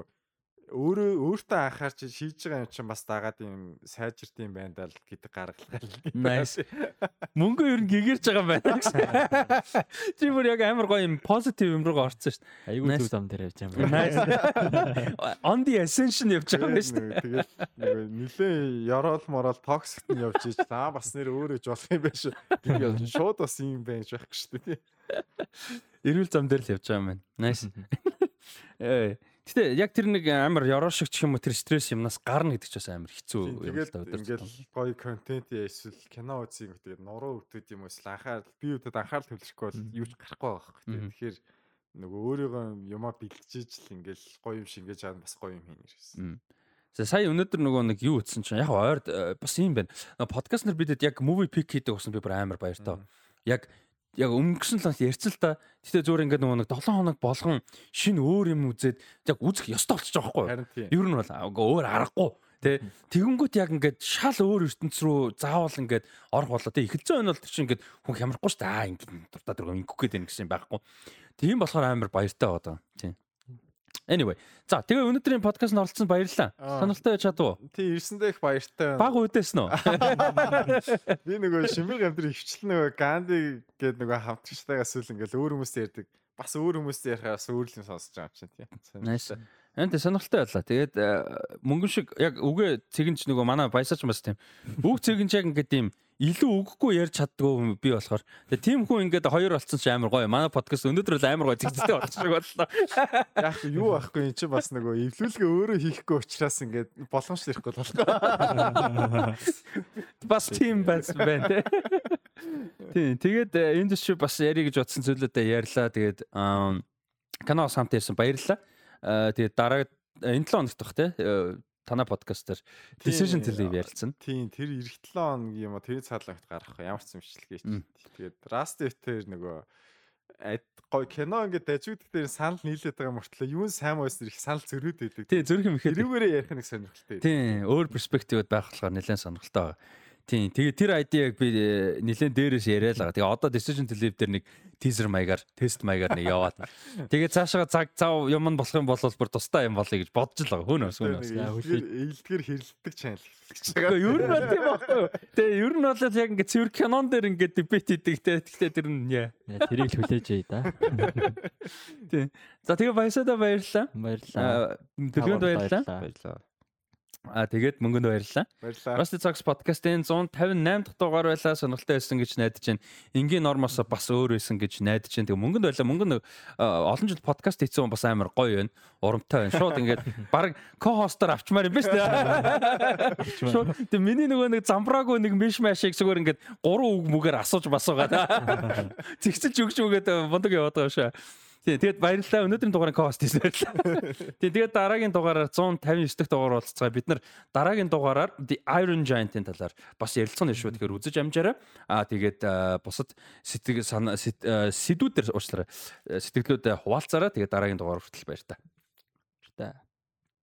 өөрөө өөртөө анхаарч шийдэж байгаа юм чинь бас дагаад юм сайжирт юм байна даа гэдэг гаргалгаа. Nice. Мөнгө ер нь гэгэрч байгаа юм байна гэсэн. Чи бүр яг амар гоё юм позитив юм руу орсон шүү дээ. Айгүй зүг зам дээр явж байгаа юм байна. On the ascension явж байгаа юм шүү дээ. Тэгээд нилээ ёроол морол токсикт нь явж иж аа бас нэр өөрөө ч болох юм байна шүү. Тэгээд шууд бас юм байж байх шүү дээ. Эрүүл зам дээр л явж байгаа юм байна. Nice. Ээ Гэтэ яг тэр нэг амар ёроошиг ч юм уу тэр стресс юмнаас гарна гэдэг ч бас амар хэцүү юм л да өдөр. Ингээл гоё контент эсвэл кино гэх тэгээд нуруу өгдөд юм эсвэл анхаарал би үүдэд анхаарал төвлөрөхгүй бол юу ч гарахгүй байгаа хэрэг. Тэгэхээр нөгөө өөрийгөө юмаа бэлтжиж л ингээл гоё юм шингээж байгаа бас гоё юм хийнэ гэсэн. За сая өнөөдөр нөгөө нэг юу утсан чинь яг ойр э, бас юм байна. Подкаст нар бидэд яг movie pick хийдэг болсон би бүр амар баяртай. Яг яг өнгөрсөн л ярьцал та. Гэтэ зөөр ингээд нөгөө нэг 7 хоног болгон шин өөр юм үзээд яг үзэх ёстой болчих жоохгүй. Ер нь бол өөр аргагүй. Тэ тэгэнгүүт яг ингээд шал өөр ертөнц рүү заавал ингээд орох болоо. Тэ эхэлсэн байна бол тэр чинь ингээд хүн хямрахгүй шүү дээ. Аа ингээд дуртаа дургаа ингэх гээд байна гэсэн байхгүй. Тийм болохоор амар баяртай байгаа. Тийм. Anyway. За тэгээ өнөөдрийн подкастт оролцсон баярлалаа. Сонирхолтой байж чадав уу? Тий, ирсэндээ их баяртай байна. Баг үдээсэн үү? Би нөгөө Шимбэг амдрын хөвчлэн нөгөө Ганди гэдэг нөгөө хамтгчтайгаас үл ингээл өөр хүмүүстэй ярьдаг. Бас өөр хүмүүстэй ярихаас өөр юм сонсож байгаа юм чинь тий. Nice. Энд сонирхолтой байлаа. Тэгээд э, мөнгөн шиг яг үгээ цэгэнч нөгөө манай баясаач бас тийм. Үг цэгэнч яг ингээд тийм илүү өгөхгүй ярьж чаддгүй би болохоор. Тийм хүн ингээд хоёр болцсон ч амар гоё. Манай подкаст өнөөдөр л амар гоё зэгцтэй болчих боллоо. Яг юу ахгүй эн чи бас нөгөө эвлүүлгээ өөрөө хийхгүй учраас ингээд боломжтой ирэхгүй болохгүй. Бас тийм байсан байна тий. Тийм. Тэгээд энэ дэш бас ярих гэж бодсон зүйлүүдээ ярьлаа. Тэгээд канал самт ирсэн баярлалаа. Тэгээд дараа энэ 7 хоногт бах тий танай подкастер decision tree ярилцсан. Тийм, тэр эх 7 хоног юм уу тэр цаалагт гарах ямар ч юмшилгээ ч. Тэгээд Rust дээр нөгөө гой кино ингээд дажигддаг дээр санал нийлээд байгаа мөртлөө юу сайн байсан их санал зөрөөд байдаг. Тий зөрөх юм ихэд. Тэрүүгээрээ ярих нэг сонирхолтой. Тий өөр перспективд байх болохоор нэлээд сонирхолтой байгаа. Тийм. Тэгээ тэр ID-г би э, нэлээд дээрээс яриа л байгаа. Тэгээ одоо decision to live дээр нэг teaser маягаар, тест маягаар нэг яваад. Тэгээ цаашаа цаг цав юм нь болох юм бол бүр тустай юм болъё гэж бодож л байгаа. Хөөнөөс хөөнөөс. Ээлдгэр хэрэлдэг channel. Гэхдээ ер нь бол тийм байхгүй. Тэгээ ер нь бол яг ингээд цэвэр кинон дээр ингээд дебет хийдэг те. Гэхдээ тэр нь яа. Тэрийг л хүлээжээ да. Тийм. За тэгээ баясаа баярлалаа. Баярлалаа. Төлөвөнд баярлалаа. Баярлалаа. А тэгээд мөнгөнд баярлалаа. Rusty Talks podcast-ийн 158 дахь дугаар байлаа сонирхолтой байсан гэж найдаж байна. Энгийн нормоос бас өөр байсан гэж найдаж байна. Тэгээ мөнгөнд баярлалаа. Мөнгөнд олон жил подкаст хийсэн бас амар гоё байна. Урамтай байна. Шууд ингээд баг ко-хостоор авчмаар юм ба шүү. Шууд тэгээ миний нөгөө нэг замбраагүй нэг миш машиг зүгээр ингээд гурван үг мүгээр асууж басуугаад зэгцэлж өгч өгөөд бундаг яваад байгаа шүү. Тийм тэгээд баярлалаа. Өнөөдрийн дугаарыг co-host хийсэн баярлалаа. Тийм тэгээд дараагийн дугаараар 159 дахь дугаар болцгоо. Бид нар дараагийн дугаараар The Iron Giant-ийн талаар бас ярилцсан нь шүү. Тэгэхээр үзэж амжаарай. Аа тэгээд бусад сэтгэл сэдвүүдээр уучлаарай. Сэтгэлдүүд хуваалцаарай. Тэгээд дараагийн дугаар хүртэл баяр та. Баяр та.